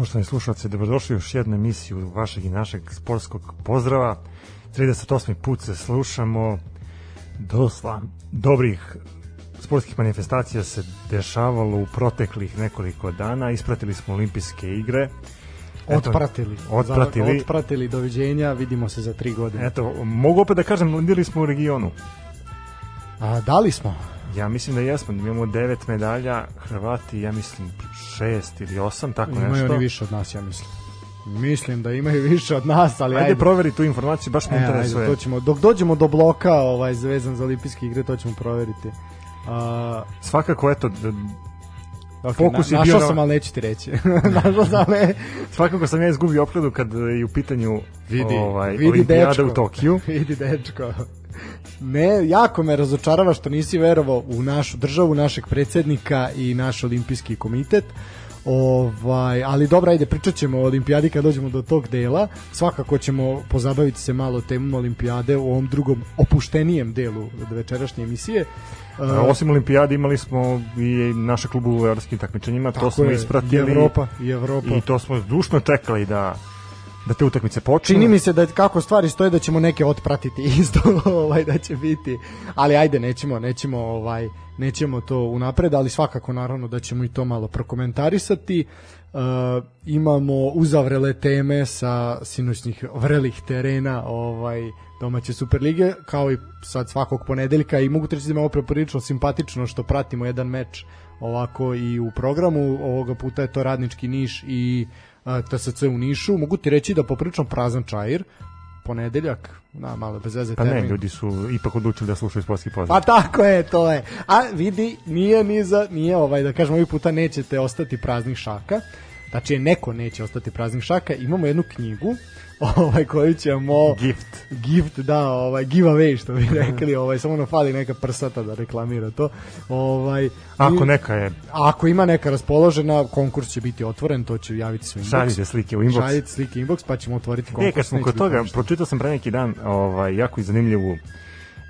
Poštovani slušalci, dobrodošli u još jednu emisiju vašeg i našeg sportskog pozdrava. 38. put se slušamo. Dosta dobrih sportskih manifestacija se dešavalo u proteklih nekoliko dana. Ispratili smo olimpijske igre. Eto, Otpratili. Otpratili. Otpratili, doviđenja, vidimo se za tri godine. Eto, mogu opet da kažem, bili smo u regionu. A da li smo? Ja mislim da jesmo, da imamo devet medalja, Hrvati, ja mislim, šest ili osam, tako Imaju nešto. oni više od nas, ja mislim. Mislim da imaju više od nas, ali Ajde, ajde. proveri tu informaciju, baš me E, ajde, interesuje. to ćemo, dok dođemo do bloka ovaj, vezan za olimpijske igre, to ćemo proveriti. Uh, Svakako, eto, okay, Fokus na, je bio našao na- sam, ali neću ti reći. našao sam, ali... svakako sam ja izgubio opkladu kad je u pitanju Vidi, ovaj, vidi olimpijada dečko. u Tokiju. vidi dečko. Ne, jako me razočarava što nisi verovao u našu državu, našeg predsednika i naš olimpijski komitet. Ovaj, ali dobro, ajde, pričat ćemo o olimpijadi kad dođemo do tog dela. Svakako ćemo pozabaviti se malo temom olimpijade u ovom drugom opuštenijem delu večerašnje emisije. A, Osim olimpijade imali smo i naše klubu u evropskim takmičenjima, to smo je, ispratili i Evropa, i Evropa. i to smo zdušno čekali da da te utakmice počnu. Čini mi se da kako stvari stoje da ćemo neke otpratiti isto, ovaj da će biti. Ali ajde, nećemo, nećemo ovaj nećemo to unapred, ali svakako naravno da ćemo i to malo prokomentarisati. E, imamo uzavrele teme sa sinoćnih vrelih terena ovaj domaće Superlige, kao i sad svakog ponedeljka i mogu ti reći da me ovo prilično simpatično što pratimo jedan meč ovako i u programu, ovoga puta je to Radnički Niš i a, TSC u Nišu. Mogu ti reći da poprilično prazan čair, ponedeljak, na malo bez veze Pa ne, termin. ljudi su ipak odlučili da slušaju sportski pozdrav. Pa tako je, to je. A vidi, nije ni za, nije ovaj, da kažemo, ovih puta nećete ostati praznih šaka. Znači, neko neće ostati praznih šaka. Imamo jednu knjigu ovaj, koju ćemo... Gift. gift, da, ovaj giveaway što bi rekli, ovaj samo nam fali neka prsata da reklamira to. Ovaj Ako i- neka je, ako ima neka raspoložena, konkurs će biti otvoren, to će javiti svoj inbox. šaljite slike u inbox. Šaljite slike inbox, pa ćemo otvoriti konkurs. E, kad smo kod toga, ništa. pročitao sam pre neki dan ovaj, jako zanimljivu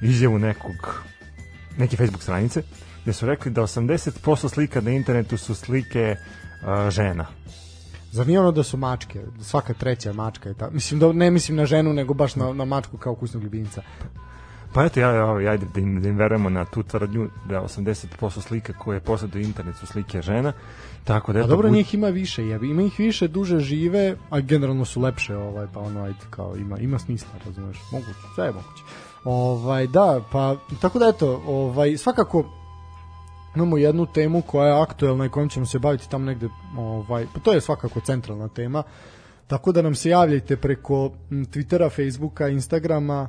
izjavu nekog, neke Facebook stranice, gde su rekli da 80% slika na internetu su slike uh, žena. Zar nije ono da su mačke, svaka treća mačka je ta. Mislim da ne mislim na ženu, nego baš na, na mačku kao kućnog ljubimca. Pa eto, ja, ja, ajde da im, da im verujemo na tu tvrdnju da 80% slika koje posjeduju internet su slike žena, tako da A eto, dobro, bud- njih ima više, jebi. Ima ih više, duže žive, a generalno su lepše, ovaj, pa ono, ajde, kao, ima, ima smisla, razumeš, moguće, sve je moguće. Ovaj, da, pa, tako da eto, ovaj, svakako, imamo jednu temu koja je aktuelna i kojom ćemo se baviti tamo negde, ovaj, pa to je svakako centralna tema, tako da nam se javljajte preko Twittera, Facebooka, Instagrama,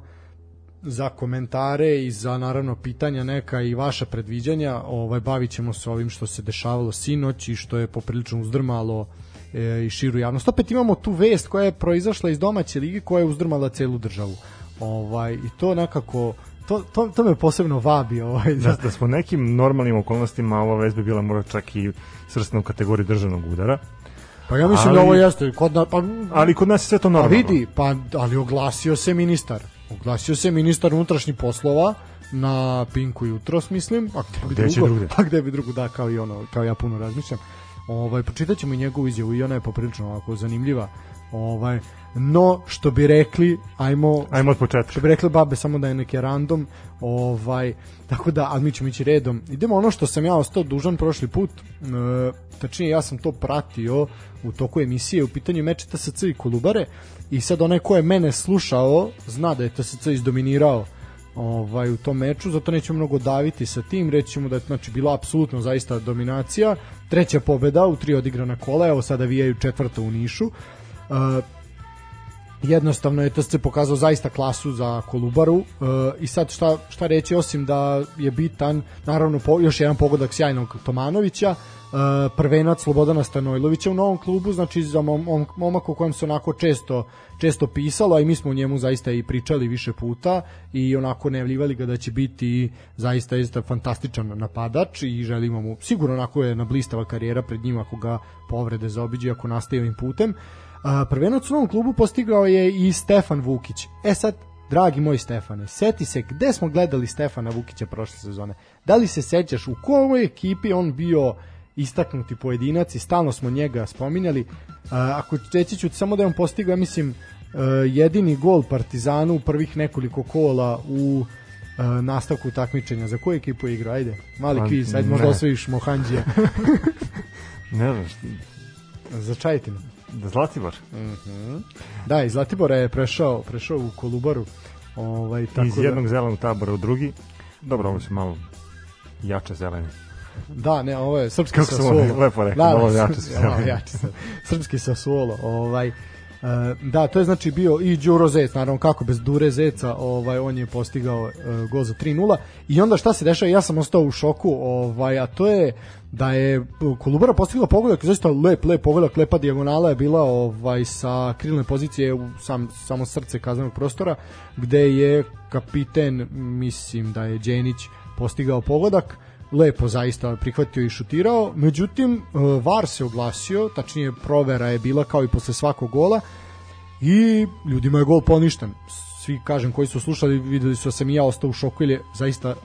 za komentare i za naravno pitanja neka i vaša predviđanja. Ovaj bavit ćemo se ovim što se dešavalo sinoć i što je poprilično uzdrmalo e, i širu javnost. Opet imamo tu vest koja je proizašla iz domaće lige koja je uzdrmala celu državu. Ovaj i to nekako to, to, to me posebno vabi ovaj da, da, da smo nekim normalnim okolnostima ova vez bi bila možda čak i srstna u kategoriji državnog udara, pa ja mislim ali- da ovo jeste kod na, pa, ali kod nas je sve to Pa normalno. vidi, pa ali oglasio se ministar. Oglasio se ministar unutrašnjih poslova na Pinku jutros, mislim, a gde bi Gde drugo? drugde? A gde bi drugo, da, kao i ono, kao ja puno razmišljam. Ovaj, pročitat ćemo i njegovu izjavu i ona je poprilično ovako zanimljiva. Ovaj, no, što bi rekli, ajmo, Ajmo od početka. što bi rekli babe, samo da je neki random, ovaj, tako da, ali mi ćemo ići redom. Idemo ono što sam ja ostao dužan prošli put, e, tačnije ja sam to pratio u toku emisije, u pitanju meče TSC i Kolubare, i sad onaj ko je mene slušao, zna da je TSC izdominirao ovaj u tom meču, zato nećemo mnogo daviti sa tim, reći ćemo da je znači bila apsolutno zaista dominacija, treća pobeda u tri odigrana kola, evo sada vijaju četvrta u Nišu. E, jednostavno je TSC pokazao zaista klasu za Kolubaru e, i sad šta, šta reći osim da je bitan naravno po, još jedan pogodak sjajnog Tomanovića e, prvenac Slobodana Stanojlovića u novom klubu znači za mom, mom, momak o kojem se onako često često pisalo a i mi smo o njemu zaista i pričali više puta i onako najavljivali ga da će biti zaista zaista fantastičan napadač i želimo mu sigurno onako je na blistava karijera pred njim ako ga povrede zaobiđe ako nastaje ovim putem prvenac u novom klubu postigao je i Stefan Vukić. E sad, dragi moj Stefane, seti se gde smo gledali Stefana Vukića prošle sezone. Da li se sećaš u kojoj ekipi on bio istaknuti pojedinac i stalno smo njega spominjali. Ako reći ću samo da je on postigao, ja mislim, a, jedini gol Partizanu u prvih nekoliko kola u a, nastavku takmičenja. Za koju ekipu je igrao? Ajde, mali Pa, kviz, ajde možda osvojiš Mohanđija. Ne znam, Za Čajetinu. Da Zlatibor. Da, iz Zlatibora je prešao, prešao u Kolubaru. Ovaj, tako Iz da- jednog zelenog tabora u drugi. Dobro, ovo su malo jače zelene. Da, ne, ovo je srpski Kako Sassuolo. lepo rekao, da, malo da, jače su. malo jače su. Srpski Sassuolo. Ovaj, e, da, to je znači bio i Đuro Zec, naravno kako bez Dure Zeca, ovaj on je postigao e, gol za 3:0 i onda šta se dešava, ja sam ostao u šoku, ovaj a to je da je Kolubara postigla pogodak, zaista lep, lep pogodak, lepa dijagonala je bila ovaj sa krilne pozicije u sam, samo srce kaznenog prostora, gde je kapiten, mislim da je Đenić postigao pogodak, lepo zaista prihvatio i šutirao, međutim e, VAR se oglasio, tačnije provera je bila kao i posle svakog gola i ljudima je gol poništen. Svi, kažem, koji su slušali, videli su da sam i ja ostao u šoku, jer je zaista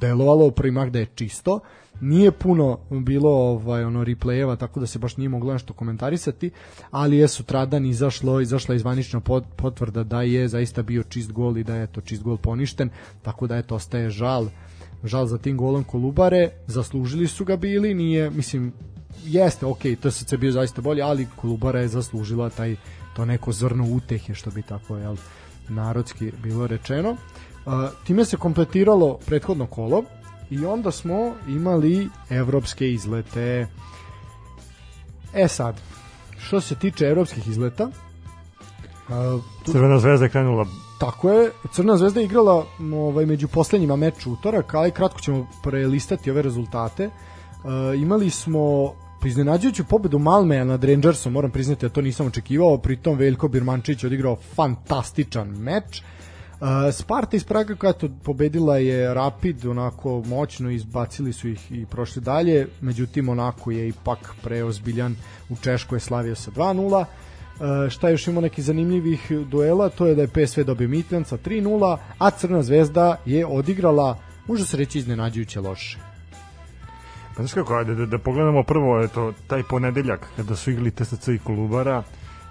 delovalo mah da je čisto. Nije puno bilo ovaj ono replayeva, tako da se baš nije moglo nešto komentarisati, ali je sutradan izašlo, izašla izvanična pot- potvrda da je zaista bio čist gol i da je to čist gol poništen, tako da eto ostaje žal žal za tim golom Kolubare, zaslužili su ga bili, nije, mislim, jeste, ok, TSC je bio zaista bolji, ali Kolubara je zaslužila taj, to neko zrno utehe, što bi tako, jel, narodski bilo rečeno. Uh, time se kompletiralo prethodno kolo i onda smo imali evropske izlete. E sad, što se tiče evropskih izleta, uh, tu Crvena zvezda je krenula Tako je, Crna zvezda je igrala ovaj, među poslednjima meč utorak, ali kratko ćemo prelistati ove rezultate. E, imali smo iznenađujuću pobedu Malmeja nad Rangersom, moram priznati da to nisam očekivao, pritom Veljko Birmančić odigrao fantastičan meč. Sparta iz Praga koja to pobedila je Rapid onako moćno izbacili su ih i prošli dalje. Međutim onako je ipak preozbiljan. U Češkoj je slavio sa 2-0 Uh, šta još imao neki zanimljivih duela? To je da je PSV dobio Mitjan sa 3-0 a Crna zvezda je odigrala može se reći iznenađujuće loše. Pa znaš kako, ajde da, da pogledamo prvo eto, taj ponedeljak kada su igrali TSC i Kolubara,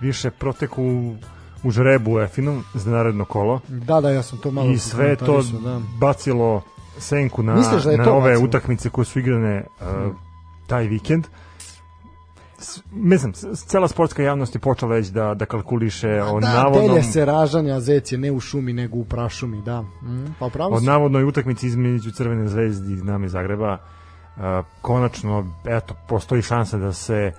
više proteku u, žrebu Efinom za naredno kolo da da ja sam to malo i sve to da. bacilo senku na, Misliš da je na to ove bacilo? utakmice koje su igrane uh, taj vikend. S- Mislim, s- cela sportska javnost je počela već da, da kalkuliše o da, navodnom, telje se ražanja zec je ne u šumi nego u prašumi da mm, pa pravo od si. navodnoj utakmici između Crvene zvezde i Dinamo iz Zagreba. Uh, konačno, eto, postoji šansa da se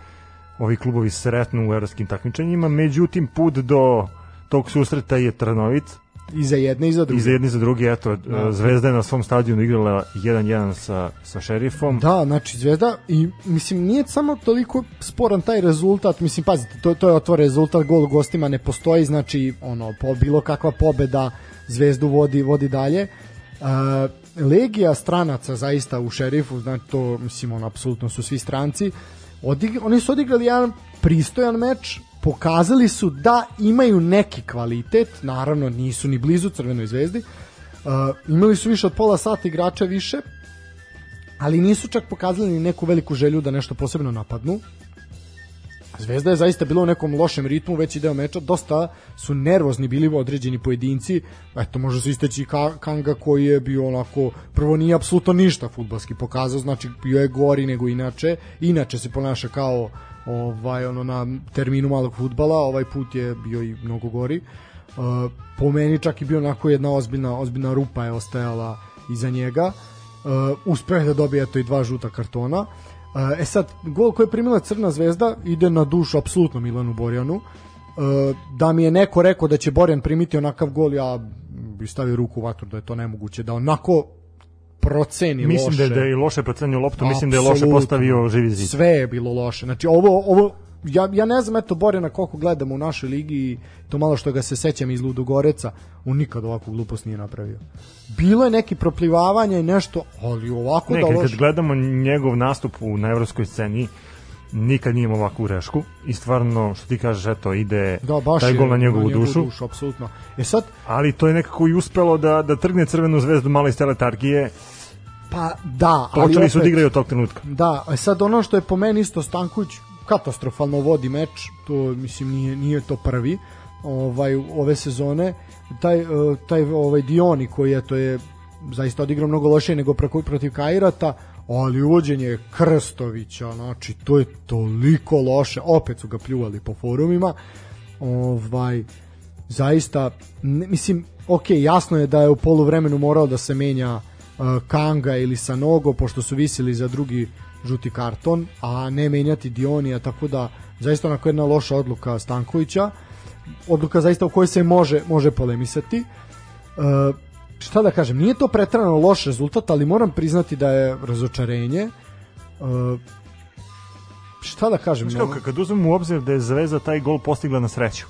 ovi klubovi sretnu u evropskim takmičenjima, međutim, put do tog susreta je trnovit i za jedne i za druge i za jedni i za drugi, eto, Da. Zvezda je na svom stadionu igrala 1-1 sa, sa šerifom. Da, znači Zvezda i mislim nije samo toliko sporan taj rezultat, mislim pazite, to to je otvor rezultat, gol gostima ne postoji, znači ono po bilo kakva pobeda Zvezdu vodi vodi dalje. Uh, legija stranaca zaista u Šerifu, znači to mislim on apsolutno su svi stranci. Odig, oni su odigrali jedan pristojan meč, pokazali su da imaju neki kvalitet, naravno nisu ni blizu Crvenoj zvezdi. Uh, imali su više od pola sata igrača više, ali nisu čak pokazali ni neku veliku želju da nešto posebno napadnu. Zvezda je zaista bila u nekom lošem ritmu veći deo meča, dosta su nervozni bili određeni pojedinci, eto može se isteći Ka- Kanga koji je bio onako, prvo nije apsolutno ništa futbalski pokazao, znači bio je gori nego inače, inače se ponaša kao ovaj ono na terminu malog futbala, ovaj put je bio i mnogo gori. Uh, po meni čak i bio onako jedna ozbiljna, ozbiljna rupa je ostajala iza njega. Uh, uspeo je da dobije eto i dva žuta kartona. E sad, gol koji je primila Crna zvezda ide na dušu apsolutno Milanu Borjanu. Uh, da mi je neko rekao da će Borjan primiti onakav gol, ja bi stavio ruku u vatru da je to nemoguće, da onako proceni Mislim loše. da je, da je i loše procenio loptu, mislim da je loše postavio živi zid. Sve je bilo loše. Znači ovo ovo ja, ja ne znam eto Borjana koliko gledamo u našoj ligi i to malo što ga se sećam iz Ludogoreca, on nikad ovakvu glupost nije napravio. Bilo je neki proplivavanja i nešto, ali ovako Ne, da kad, kad gledamo njegov nastup u, na evropskoj sceni, nikad nije imao ovakvu grešku i stvarno, što ti kažeš, eto, ide Da, baš taj gol na njegovu dušu, dušu apsolutno. E sad, ali to je nekako i uspelo da, da trgne crvenu zvezdu malo iz teletargije. pa da, ali Počeli su opet- da igraju od tog trenutka. Da, e sad ono što je po meni isto Stanković katastrofalno vodi meč, to mislim nije nije to prvi ovaj ove sezone. Taj uh, taj ovaj Dioni koji je to je zaista odigrao mnogo lošije nego protiv Kairata, ali uvođenje Krstovića, znači to je toliko loše, opet su ga pljuvali po forumima. Ovaj zaista ne, mislim ok, jasno je da je u poluvremenu morao da se menja uh, Kanga ili Sanogo pošto su visili za drugi žuti karton, a ne menjati Dionija, tako da zaista onako jedna loša odluka Stankovića. Odluka zaista u kojoj se može može polemisati. Uh, šta da kažem, nije to pretrano loš rezultat, ali moram priznati da je razočarenje. Uh, šta da kažem? Znaš kako, kad uzmemo u obzir da je Zvezda taj gol postigla na sreću.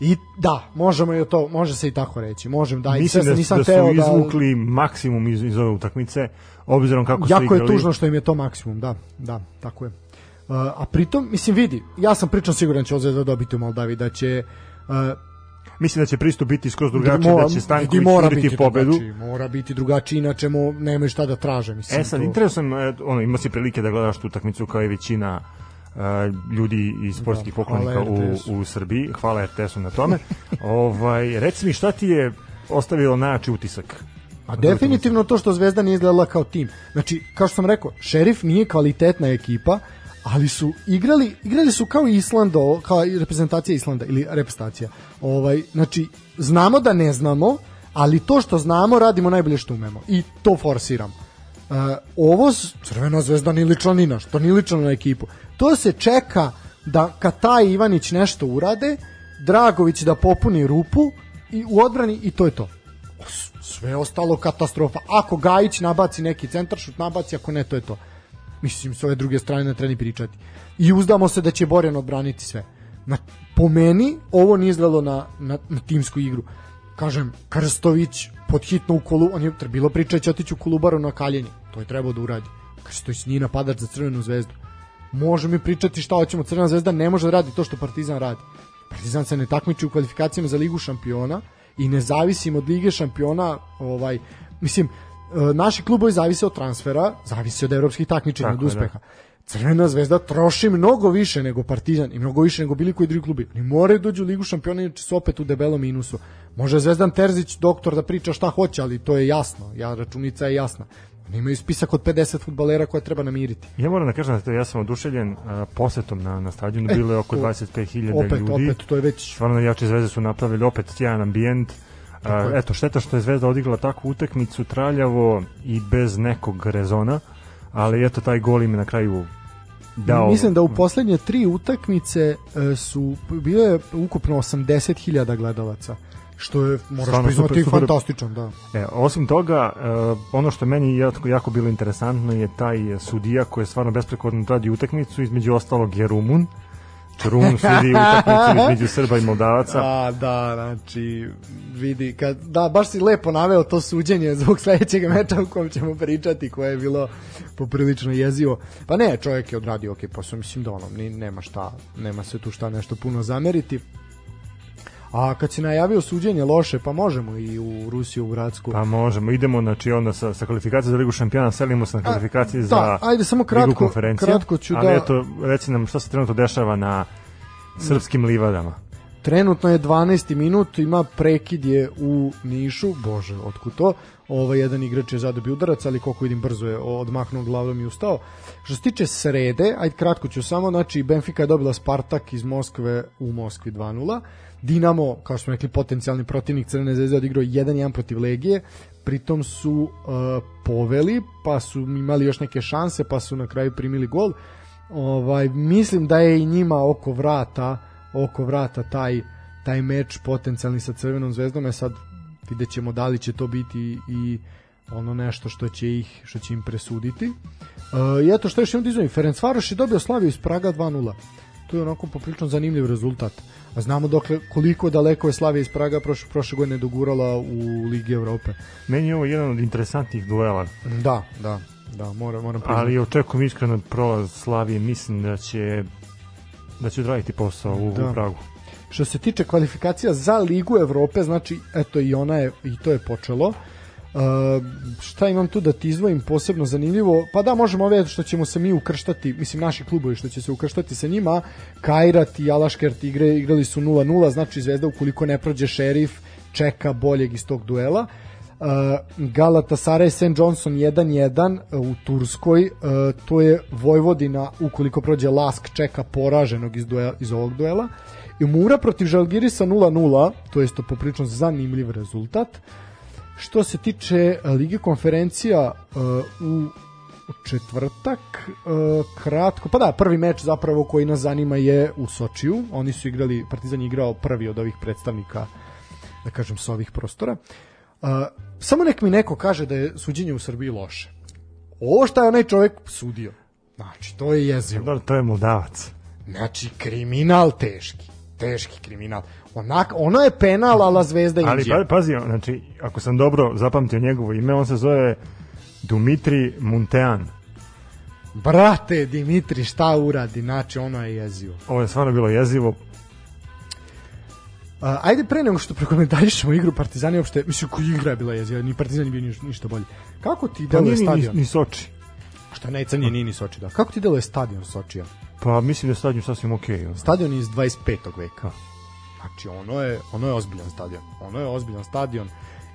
I da, možemo i to, može se i tako reći. Možem da i Mislim sve da, nisam da su teo izvukli maksimum iz, iz ove utakmice, obzirom kako su jako igrali. je tužno što im je to maksimum, da, da, tako je. Uh, a pritom, mislim, vidi, ja sam pričam siguran da će Ozvezda dobiti u Moldavi, da će uh, Mislim da će pristup biti skroz drugačiji, da će Stanković mora biti pobedu. drugačiji, mora biti drugačiji, inače mu nemaju šta da traže, mislim. E sad, to- interesantno je, ono, ima si prilike da gledaš tu utakmicu kao i većina uh, ljudi iz sportskih Da, poklonika u, u Srbiji. Hvala RTS-u na tome. ovaj, reci mi šta ti je ostavilo najjači utisak? A definitivno to što Zvezda nije izgledala kao tim. Znači, kao što sam rekao, Šerif nije kvalitetna ekipa, ali su igrali, igrali su kao Island, o- kao reprezentacija Islanda ili reprezentacija. Ovaj, znači, znamo da ne znamo, ali to što znamo radimo najbolje što umemo i to forsiramo. Uh, ovo Crvena zvezda nije ličila ni na što, nije ličila na ekipu. To se čeka da kad taj Ivanić nešto urade, Dragović da popuni rupu i u odbrani i to je to. Sve ostalo katastrofa. Ako Gajić nabaci neki centaršut, nabaci, ako ne, to je to. Mislim, s ove druge strane ne treba ni pričati. I uzdamo se da će Borjan odbraniti sve. Na, po meni, ovo nije izgledalo na, na, na timsku igru. Kažem, Krstović pod hitno u kolu, on je bilo priča će otići u Kolubaru na kaljenje. To je trebao da uradi. Krstović nije napadač za Crvenu zvezdu. Može mi pričati šta hoćemo, Crvena zvezda ne može da radi to što Partizan radi. Partizan se ne takmiči u kvalifikacijama za Ligu šampiona i ne zavisim od Lige šampiona, ovaj, mislim, e, naši klubovi zavise od transfera, zavise od evropskih takmičenja, od da. uspeha. Crvena zvezda troši mnogo više nego Partizan i mnogo više nego bili koji drugi klubi. Oni moraju da dođu u Ligu šampiona, inače su opet u debelom minusu. Može Zvezdan Terzić, doktor, da priča šta hoće, ali to je jasno. Ja, računica je jasna. Oni imaju spisak od 50 futbalera koje treba namiriti. Ja moram da kažem da to ja sam oduševljen a, posetom na, na stadionu, bilo je oko to- 25.000 Opet, ljudi. opet, to je već Stvarno jače zvezde su napravili opet sjajan ambijent. A, eto, šteta što je Zvezda odigrala takvu utakmicu traljavo i bez nekog rezona, ali eto taj gol im na kraju dao. Mislim da u poslednje tri utakmice e, su bilo je ukupno 80.000 gledalaca što je moraš priznati super, super. fantastičan, da. E, osim toga, e, ono što je meni jako, jako bilo interesantno je taj sudija koji je stvarno besprekorno radi utakmicu, između ostalog je Rumun. Znači, Rumun sudi utakmicu između Srba i Moldavaca. A, da, znači, vidi, kad, da, baš si lepo naveo to suđenje zbog sledećeg meča u kom ćemo pričati, koje je bilo poprilično jezivo. Pa ne, čovjek je odradio ok posao, mislim da ono, ni, nema šta, nema se tu šta nešto puno zameriti. A kad si najavio suđenje loše, pa možemo i u Rusiju, u Gradsku. Pa možemo, idemo znači onda sa, sa kvalifikacije za Ligu šampiona, selimo se na kvalifikacije za da, ajde, samo Ligu kratko- konferencija. kratko ću ali da- eto, reci nam šta se trenutno dešava na srpskim livadama. Trenutno je 12. minut, ima prekid je u Nišu, bože, otkud to? Ovaj jedan igrač je zadobio udarac, ali koliko vidim brzo je odmahnuo glavom i ustao. Što se tiče srede, ajde kratko ću samo, znači Benfica je dobila Spartak iz Moskve u Moskvi 2:0. Dinamo, kao što smo rekli, potencijalni protivnik Crvene zvezde odigrao 1-1 protiv Legije, pritom su uh, poveli, pa su imali još neke šanse, pa su na kraju primili gol. Ovaj mislim da je i njima oko vrata oko vrata taj taj meč potencijalni sa Crvenom zvezdom je sad vidjet ćemo da li će to biti i ono nešto što će ih što će im presuditi. Uh, I eto što još imam da izvojim, Ferencvaroš je dobio Slaviju iz Praga 2:0. To je onako poprilično zanimljiv rezultat. A znamo dokle koliko daleko je Slavija iz Praga prošle, prošle godine dogurala u Ligi Evrope. Meni je ovo jedan od interesantnih duela, Da, da, da, moram, moram priznati. ali očekujem iskreno prolaz Slavije, mislim da će da će odraditi posao u, Da. u Pragu. Što se tiče kvalifikacija za Ligu Evrope, znači, eto i ona je, i to je počelo. Uh, šta imam tu da ti izdvojim posebno zanimljivo? Pa da, možemo ove što ćemo se mi ukrštati, mislim naši klubovi što će se ukrštati sa njima, Kairat i Alaškert igre, igrali su 0-0, znači Zvezda ukoliko ne prođe šerif, čeka boljeg iz tog duela. Uh, Galatasaray St. Johnson 1-1 u Turskoj, uh, to je Vojvodina ukoliko prođe Lask čeka poraženog iz, duela, iz ovog duela i Mura protiv Žalgirisa 0-0 to je isto poprično zanimljiv rezultat što se tiče uh, Lige konferencija uh, u četvrtak uh, kratko, pa da, prvi meč zapravo koji nas zanima je u Sočiju, oni su igrali, Partizan je igrao prvi od ovih predstavnika da kažem sa ovih prostora samo nek mi neko kaže da je suđenje u Srbiji loše. Ovo šta je onaj čovjek sudio. Znači, to je jezivo. To je Moldavac. Znači, kriminal teški. Teški kriminal. Onak, ono je penal, ala zvezda Ali Indija. pa, pazi, znači, ako sam dobro zapamtio njegovo ime, on se zove Dumitri Muntean. Brate, Dimitri, šta uradi? Znači, ono je jezivo. Ovo je stvarno bilo jezivo. Uh, ajde pre nego što prokomentarišemo igru Partizani uopšte, mislim koji igra je bila jeziva, ni Partizan nije bio niš, ništa bolji. Kako ti Pa deluje nije ni, ni, stadion? ni Soči. Šta je najcrnije nije ni Soči, da. Kako ti deluje stadion Sočija? Pa mislim da je stadion sasvim okej. Okay, Stadion iz 25. veka. Znači ono je ono je ozbiljan stadion. Ono je ozbiljan stadion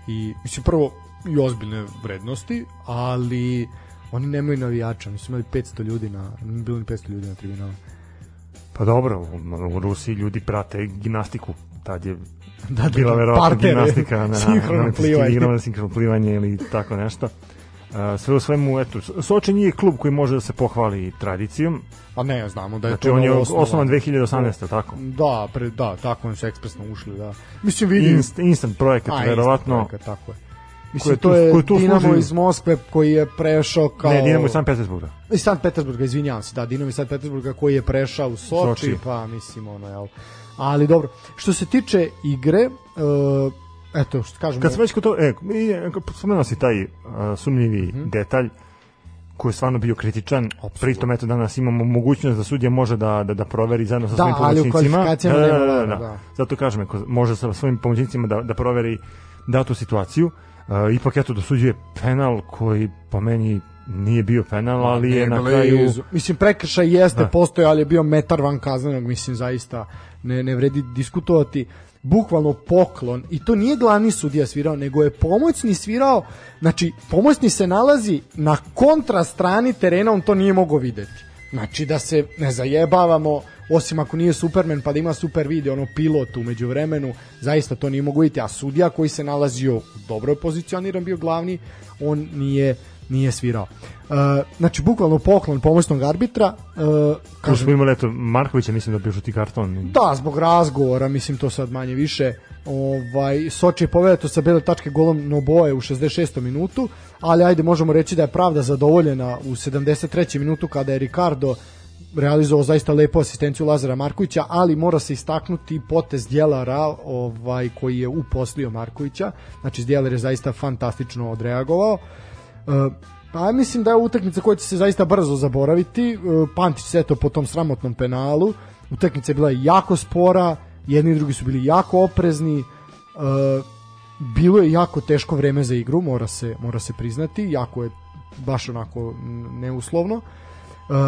i mislim prvo i ozbiljne vrednosti, ali oni nemaju navijača, oni su imali 500 ljudi na bilo ni 500 ljudi na tribinama. Pa dobro, u, u Rusiji ljudi prate gimnastiku. Tad je Da, da, bila da, verovatno gimnastika na, na, sinhrono na plivanje. igrama, sinhrono plivanje ili tako nešto. Uh, sve u svemu, eto, Soče nije klub koji može da se pohvali tradicijom. Pa ne, znamo da je Znači, to on je novoosnovan. osnovan 2018. tako? Da, pre, da, tako oni su ekspresno ušli, da. Mislim, vidim... Inst, instant projekat, A, verovatno. instant projekat, tako je. Mislim, to je tu Dinamo služi- iz Moskve koji je prešao kao... Ne, Dinamo iz San Petersburga. iz Sankt Petersburga, izvinjavam se, da, Dinamo iz Sankt Petersburga koji je prešao u Soči, Soči. pa mislim ono, jel. Ali dobro, što se tiče igre, uh, eto, što kažemo... Kad sam već kod to, e, mi- spomenuo si taj uh, sumnjivi Mhm. detalj koji je stvarno bio kritičan. Pritom, eto, danas imamo mogućnost da sudija može da, da, da proveri zajedno sa Da, svojim ali u pomoćnicima. kvalifikacijama da, da, da, vara, da, da. Zato kažem, može sa svojim pomoćnicima da, da proveri datu situaciju. Uh, ipak, eto, dosuđuje penal koji po meni nije bio penal, ali je na kraju... Mislim, prekršaj jeste Da. postoje, ali je bio metar van kaznenog, mislim, zaista ne, ne vredi diskutovati. Bukvalno poklon, i to nije glavni sudija svirao, nego je pomoćni svirao, znači, pomoćni se nalazi na kontra strani terena, on to nije mogao videti. Znači, da se ne zajebavamo, osim ako nije Superman pa da ima super video, ono pilot umeđu vremenu, zaista to nije mogu vidjeti, a sudija koji se nalazio u dobroj pozicioniran bio glavni, on nije nije svirao. Uh, znači, bukvalno poklon pomoćnog arbitra, uh, Kažem, smo imali, eto, Markovića, mislim da je bio žuti karton. da, zbog razgovora, mislim to sad manje više, ovaj, Soči je povedao to sa bele tačke golom Noboje u 66. minutu, ali ajde možemo reći da je pravda zadovoljena u 73. minutu kada je Ricardo realizovao zaista lepu asistenciju Lazara Markovića, ali mora se istaknuti potez Djelara ovaj, koji je uposlio Markovića, znači Djelar je zaista fantastično odreagovao. E, Pa mislim da je utakmica koja će se zaista brzo zaboraviti. E, Pantić se eto po tom sramotnom penalu. Utakmica je bila jako spora, jedni i drugi su bili jako oprezni. E, bilo je jako teško vreme za igru, mora se, mora se priznati. Jako je baš onako neuslovno.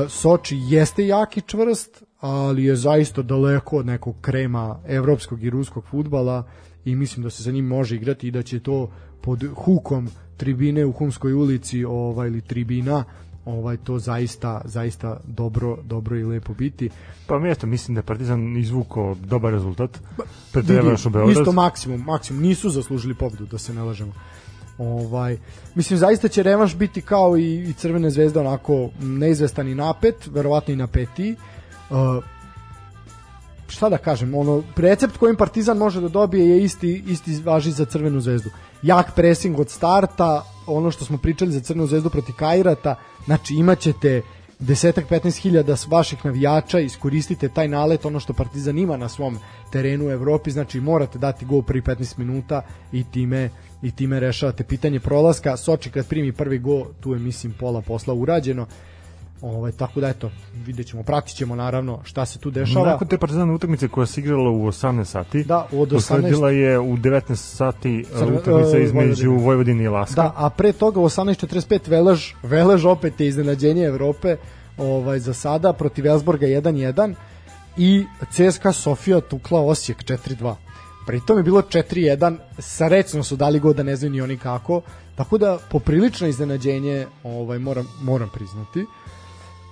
Soči jeste jak i čvrst, ali je zaista daleko od nekog krema evropskog i ruskog futbala i mislim da se za njim može igrati i da će to pod hukom tribine u Humskoj ulici ovaj ili tribina ovaj to zaista zaista dobro dobro i lepo biti. Pa mi eto, mislim da je Partizan izvukao dobar rezultat u Beograd. Isto maksimum, maksimum nisu zaslužili pobedu da se ne lažemo. Ovaj mislim zaista će revanš biti kao i, i Crvene zvezde onako neizvestan i napet, verovatno i napeti. Uh, šta da kažem, ono recept kojim Partizan može da dobije je isti isti važi za Crvenu zvezdu. Jak pressing od starta, ono što smo pričali za Crvenu zvezdu protiv Kairata, znači imaćete desetak 15 hiljada vaših navijača, iskoristite taj nalet, ono što Partizan ima na svom terenu u Evropi, znači morate dati gol prvi 15 minuta i time i time rešavate pitanje prolaska. Soči kad primi prvi gol, tu je mislim pola posla urađeno. Ovaj tako da eto, videćemo, pratićemo naravno šta se tu dešava. Nakon te Partizan utakmice koja se igrala u 18 sati, Da, od 18 usledila je u 19 sati Crve- utakmica e, između Vojvodine. Vojvodine i Laska. Da, a pre toga u 18:45 Velež, Velež opet je iznenađenje Evrope, ovaj za sada protiv Elsborga 1:1 i CSKA Sofija tukla Osijek 4:2. Pritom je bilo 4-1, srećno su dali go da ne znaju ni oni kako, tako da poprilično iznenađenje ovaj, moram, moram priznati.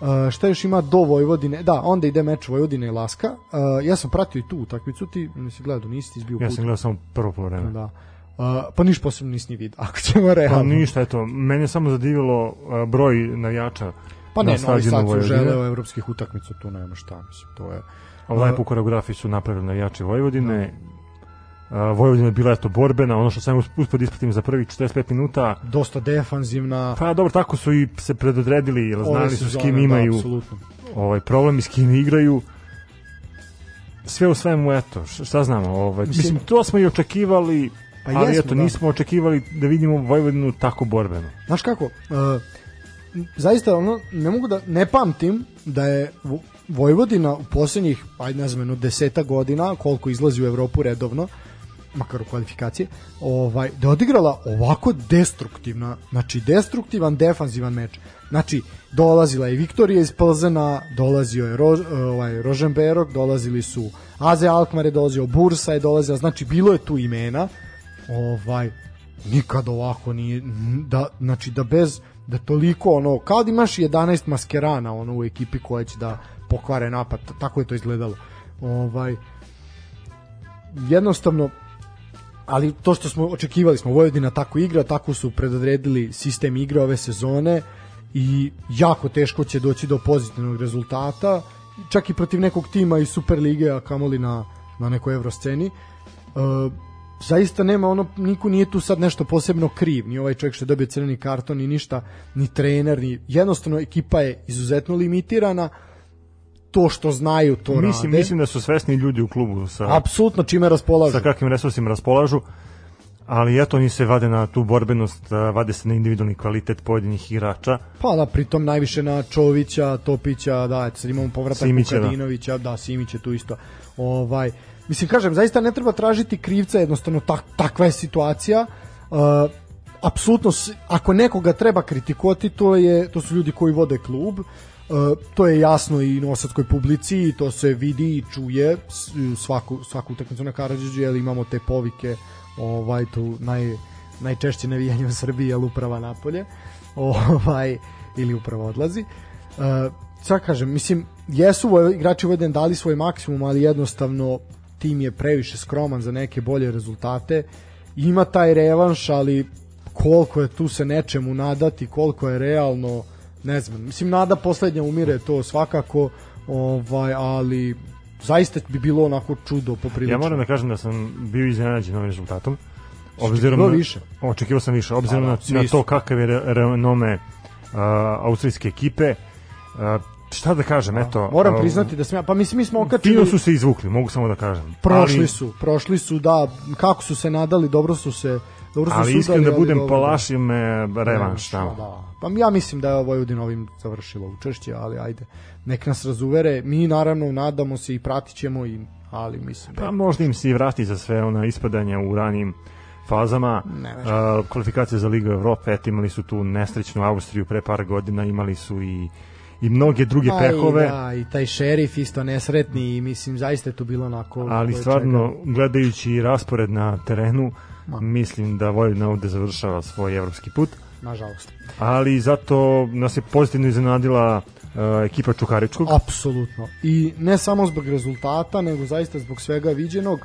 Uh, šta još ima do Vojvodine? Da, onda ide meč Vojvodine i Laska. Uh, ja sam pratio i tu utakmicu, ti nisi gledao, nisi ti izbio Ja sam gledao samo prvo polovreme. Da. Uh, pa niš posebno nisi ni vidio, ako ćemo realno. Pa ništa, eto, mene je samo zadivilo uh, broj navijača Pa na ne, Novi stadionu Sad su želeo evropskih utakmica, tu nema šta, mislim, to je... A lepu koreografiju su napravili navijači Vojvodine. Uh, Vojvodina je bila eto borbena, ono što sam uspio da ispratim za prvih 45 minuta. Dosta defanzivna. Pa dobro, tako su i se predodredili, jer znali su s kim da, imaju apsolutno. ovaj problem i s kim igraju. Sve u svemu, eto, šta znamo, ovaj, Mislim- mislim, to smo i očekivali, Pa ali jesmo, eto, da. nismo očekivali da vidimo Vojvodinu tako borbenu. Znaš kako, uh, zaista ono, ne mogu da, ne pamtim da je Vo- Vojvodina u posljednjih, ajde ne znam, jedno deseta godina, koliko izlazi u Evropu redovno, makar u kvalifikacije, ovaj, da je odigrala ovako destruktivna, znači destruktivan defanzivan meč. Znači, dolazila je Viktorija iz Plzena, dolazio je Ro, ovaj, Roženberog, dolazili su Aze Alkmar je dolazio, Bursa je dolazila, znači bilo je tu imena, ovaj, nikad ovako nije, da, znači da bez, da toliko ono, kao da imaš 11 maskerana ono u ekipi koja će da pokvare napad, tako je to izgledalo. Ovaj, jednostavno ali to što smo očekivali smo Vojvodina tako igra, tako su predodredili sistem igre ove sezone i jako teško će doći do pozitivnog rezultata čak i protiv nekog tima iz Superlige a kamoli na, na nekoj evrosceni. Uh, zaista nema ono, niko nije tu sad nešto posebno kriv, ni ovaj čovjek što je dobio crveni karton, ni ništa, ni trener, ni jednostavno ekipa je izuzetno limitirana, to što znaju to Mislim, rade. mislim da su svesni ljudi u klubu sa, Apsolutno čime raspolažu. sa kakvim resursima raspolažu, ali eto oni se vade na tu borbenost, vade se na individualni kvalitet pojedinih igrača. Pa da, pritom najviše na Čovića, Topića, da, eto sad imamo povratak Simića, da. Vukadinovića, da, Simić je tu isto. Ovaj, mislim, kažem, zaista ne treba tražiti krivca, jednostavno tak, takva je situacija. Uh, apsolutno, ako nekoga treba kritikovati, to, je, to su ljudi koji vode klub. Uh, to je jasno i nosadskoj publici i to se vidi i čuje svaku, svaku utakmicu na Karadžiđu, jer imamo te povike ovaj, tu naj, najčešće navijanje u Srbiji, jel uprava napolje ovaj, ili upravo odlazi. Uh, sad kažem, mislim, jesu igrači Vojvodine dali svoj maksimum, ali jednostavno tim je previše skroman za neke bolje rezultate. Ima taj revanš, ali koliko je tu se nečemu nadati, koliko je realno, ne znam. Mislim, nada poslednja umire, to svakako, ovaj, ali zaista bi bilo onako čudo poprilično. Ja moram da kažem da sam bio iznenađen ovim rezultatom. Obzirom Očekivao na, više. Očekivao sam više, obzirom Pa da, na, na to kakav je re- renome uh, austrijske ekipe. Uh, šta da kažem, eto... Moram priznati da sam ja, pa mislim mi smo okačili Fino su se izvukli, mogu samo da kažem. prošli ali, su, prošli su, da, kako su se nadali, dobro su se dobro su Ali se iskreno da budem dobro. palaši me revanš Pa tamo. Da. Pa ja mislim da je Vojvodina ovim završilo učešće, ali ajde. Nek nas razuvere. Mi naravno nadamo se i pratit ćemo i ali mislim da Pa možda im se i vrati za sve ona ispadanja u ranim fazama. Ne, Uh, kvalifikacije za Ligu Evrope, eto imali su tu nesrećnu Austriju pre par godina, imali su i i mnoge druge Pa pehove. Da, i taj šerif isto nesretni i mislim zaista je to bilo onako ali stvarno čega. gledajući raspored na terenu mislim da Vojvodina ovde završava svoj evropski put nažalost. ali zato nas je pozitivno iznenadila uh, ekipa Čukaričkog Apsolutno. I ne samo zbog rezultata, nego zaista zbog svega viđenog.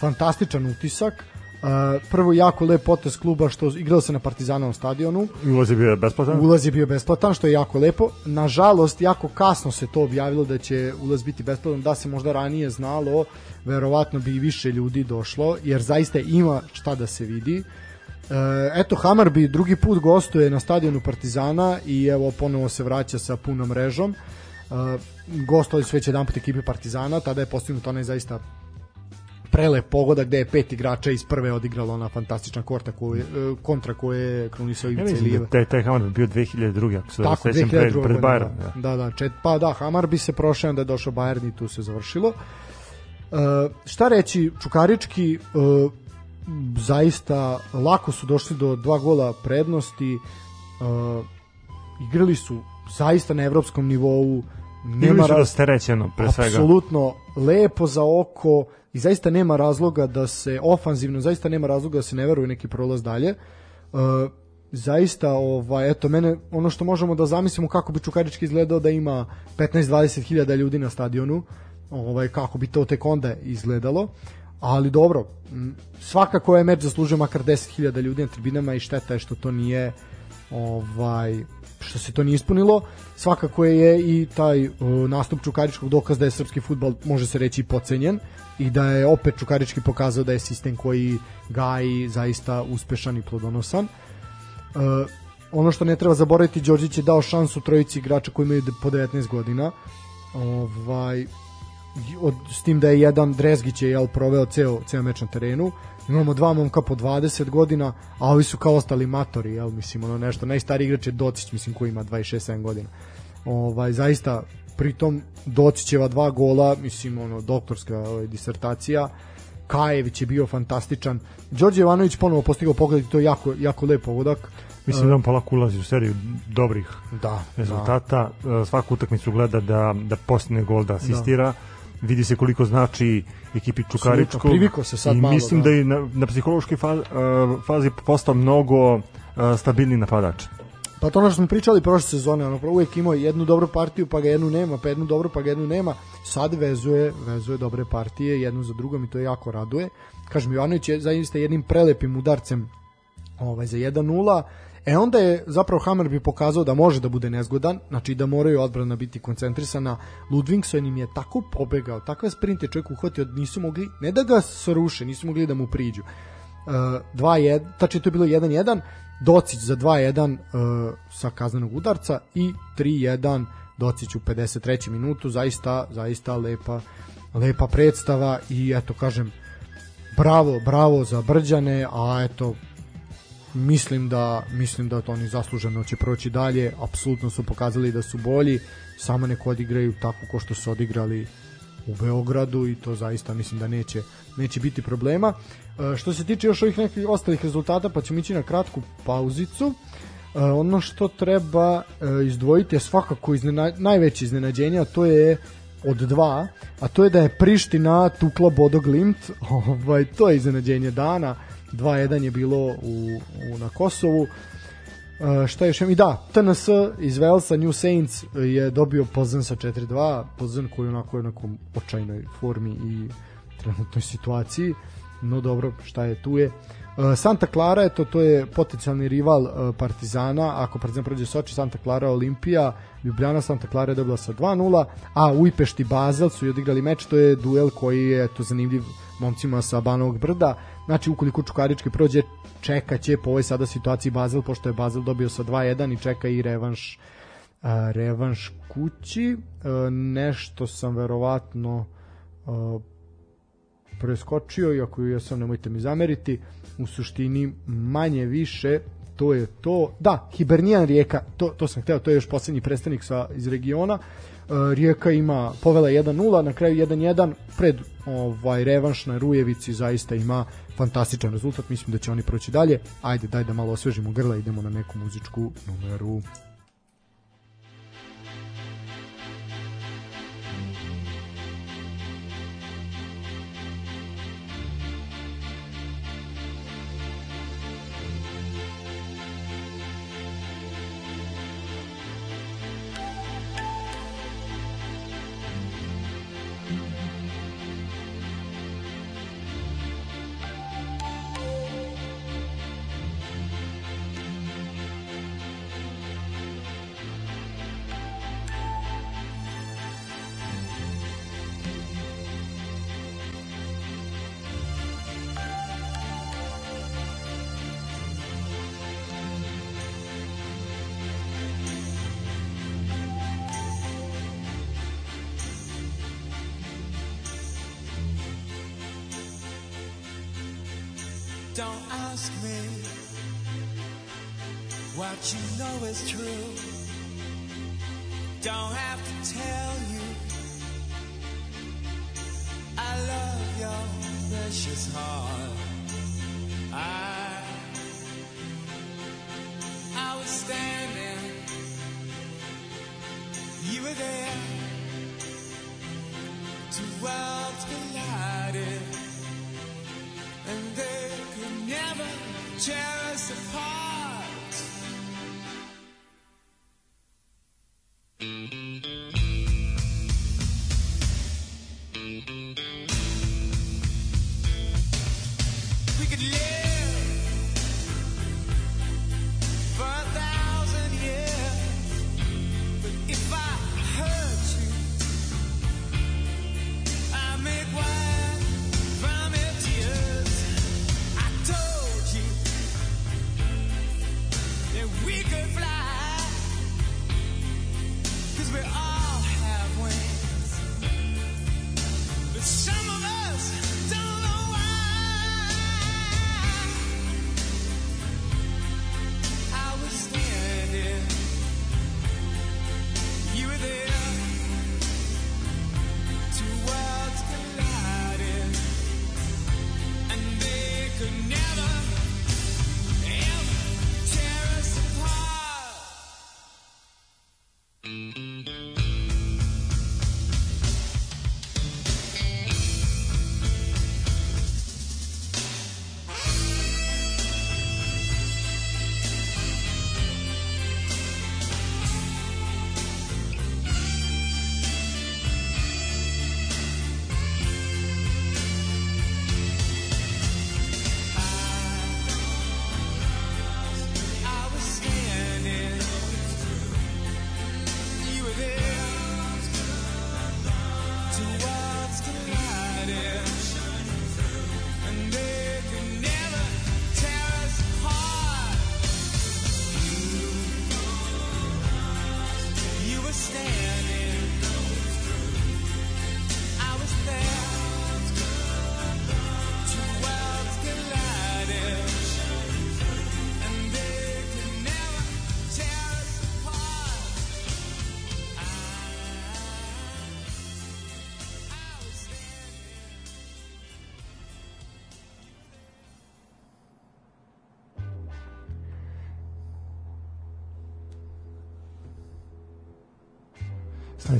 Fantastičan utisak. Uh, prvo jako lep potez kluba što igrao se na Partizanovom stadionu. ulaz je bio besplatan Ulaz je bio besplatan, što je jako lepo. Nažalost, jako kasno se to objavilo da će ulaz biti besplatan, da se možda ranije znalo, verovatno bi i više ljudi došlo, jer zaista ima šta da se vidi. E, eto, Hamarbi drugi put gostuje na stadionu Partizana i evo ponovo se vraća sa punom mrežom. E, gostovali su već jedan put ekipe Partizana, tada je postignut onaj zaista prelep pogodak gde je pet igrača iz prve odigralo ona fantastična korta koju, je- e, kontra koje je krunisao ja Ivica mislim Ilijev. da taj, taj Hamar bio 2002. ako se Tako, sećam pred, 2002. pred Bayern da. Da, da, čet, pa da, Hamar bi se prošao, onda je došao Bayern i tu se završilo. Uh, šta reći, Čukarički uh, zaista lako su došli do dva gola prednosti, uh, igrali su zaista na evropskom nivou, nema rasterećeno pre svega apsolutno lepo za oko i zaista nema razloga da se ofanzivno, zaista nema razloga da se ne veruje neki prolaz dalje. Uh, zaista ovaj eto mene ono što možemo da zamislimo kako bi Čukarički izgledao da ima 15-20 hiljada ljudi na stadionu ovaj kako bi to tek onda izgledalo ali dobro svakako je meč zaslužio makar 10.000 ljudi na tribinama i šteta je što to nije ovaj što se to nije ispunilo svakako je i taj uh, nastup Čukaričkog dokaz da je srpski futbal može se reći pocenjen i da je opet Čukarički pokazao da je sistem koji gaji zaista uspešan i plodonosan Uh, ono što ne treba zaboraviti, Đorđić je dao šansu trojici igrača koji imaju po 19 godina. Ovaj, od, s tim da je jedan Drezgić je jel, proveo ceo, ceo meč na terenu. Imamo dva momka po 20 godina, a ovi su kao ostali matori, jel, mislim, ono nešto. Najstariji igrač je Docić, mislim, koji ima 26-7 godina. Ovaj, zaista, pritom Docićeva dva gola, mislim, ono, doktorska ovaj, disertacija, Kajević je bio fantastičan. Đorđe Jovanović ponovo postigao pogled i to je jako, jako lep pogodak. Mislim da on polako ulazi u seriju dobrih Da, rezultata. Da. Svaku utakmicu gleda da, da postigne gol, da asistira. Vidi se koliko znači ekipi Čukaričkog. privikao se sad I malo, mislim da. da, je na, na psihološkoj fazi, fazi postao mnogo uh, stabilni napadač. Pa to ono što smo pričali prošle sezone, ono uvek imao jednu dobru partiju, pa ga jednu nema, pa jednu dobru, pa ga jednu nema. Sad vezuje, vezuje dobre partije jednu za drugom i to jako raduje. Kažem, Jovanović je zaista jednim prelepim udarcem ovaj, za 1-0. E onda je zapravo Hammer bi pokazao da može da bude nezgodan, znači da moraju odbrana biti koncentrisana. Ludvingson im je tako pobegao, takve sprinte čovjek uhvatio, nisu mogli, ne da ga sruše, nisu mogli da mu priđu. 2-1, tačno to je bilo 1-1, Docić za 2-1 uh, sa kaznenog udarca i 3-1 Docić u 53. minutu, zaista, zaista lepa, lepa predstava i eto kažem, bravo, bravo za Brđane, a eto mislim da mislim da to oni zasluženo će proći dalje, apsolutno su pokazali da su bolji, samo neko odigraju tako ko što su odigrali u Beogradu i to zaista mislim da neće neće biti problema. E, što se tiče još ovih nekih ostalih rezultata, pa ćemo ići na kratku pauzicu. E, ono što treba e, izdvojiti je svakako iznena, najveće iznenađenje, a to je od dva, a to je da je Priština tukla Bodo Glimt, ovaj, to je iznenađenje dana, 2-1 je bilo u, u, na Kosovu, Uh, šta još? I da, TNS iz Velsa, New Saints je dobio Poznan sa 4-2, Poznan koji je onako u nekom očajnoj formi i trenutnoj situaciji, no dobro, šta je tu je. Uh, Santa Clara, eto, to je potencijalni rival uh, Partizana, ako Partizan prođe Soči, Santa Clara, Olimpija, Ljubljana, Santa Clara je dobila sa 2-0, a Ujpešt i Basel su i odigrali meč, to je duel koji je to zanimljiv momcima sa Banovog brda, znači ukoliko Čukarički prođe, čeka će po ovoj sada situaciji Basel, pošto je Basel dobio sa 2-1 i čeka i revanš uh, revanš kući, nešto sam verovatno preskočio, iako ja sam, nemojte mi zameriti, u suštini manje više to je to. Da, Hibernijan Rijeka, to, to sam hteo, to je još poslednji predstavnik sa, iz regiona. E, Rijeka ima povela 1-0, na kraju 1-1 pred ovaj revanš na Rujevici zaista ima fantastičan rezultat, mislim da će oni proći dalje. Ajde, daj da malo osvežimo grla, idemo na neku muzičku numeru. Don't ask me what you know is true. Don't have to tell you. I love your precious heart. I, I was standing, you were there. Two worlds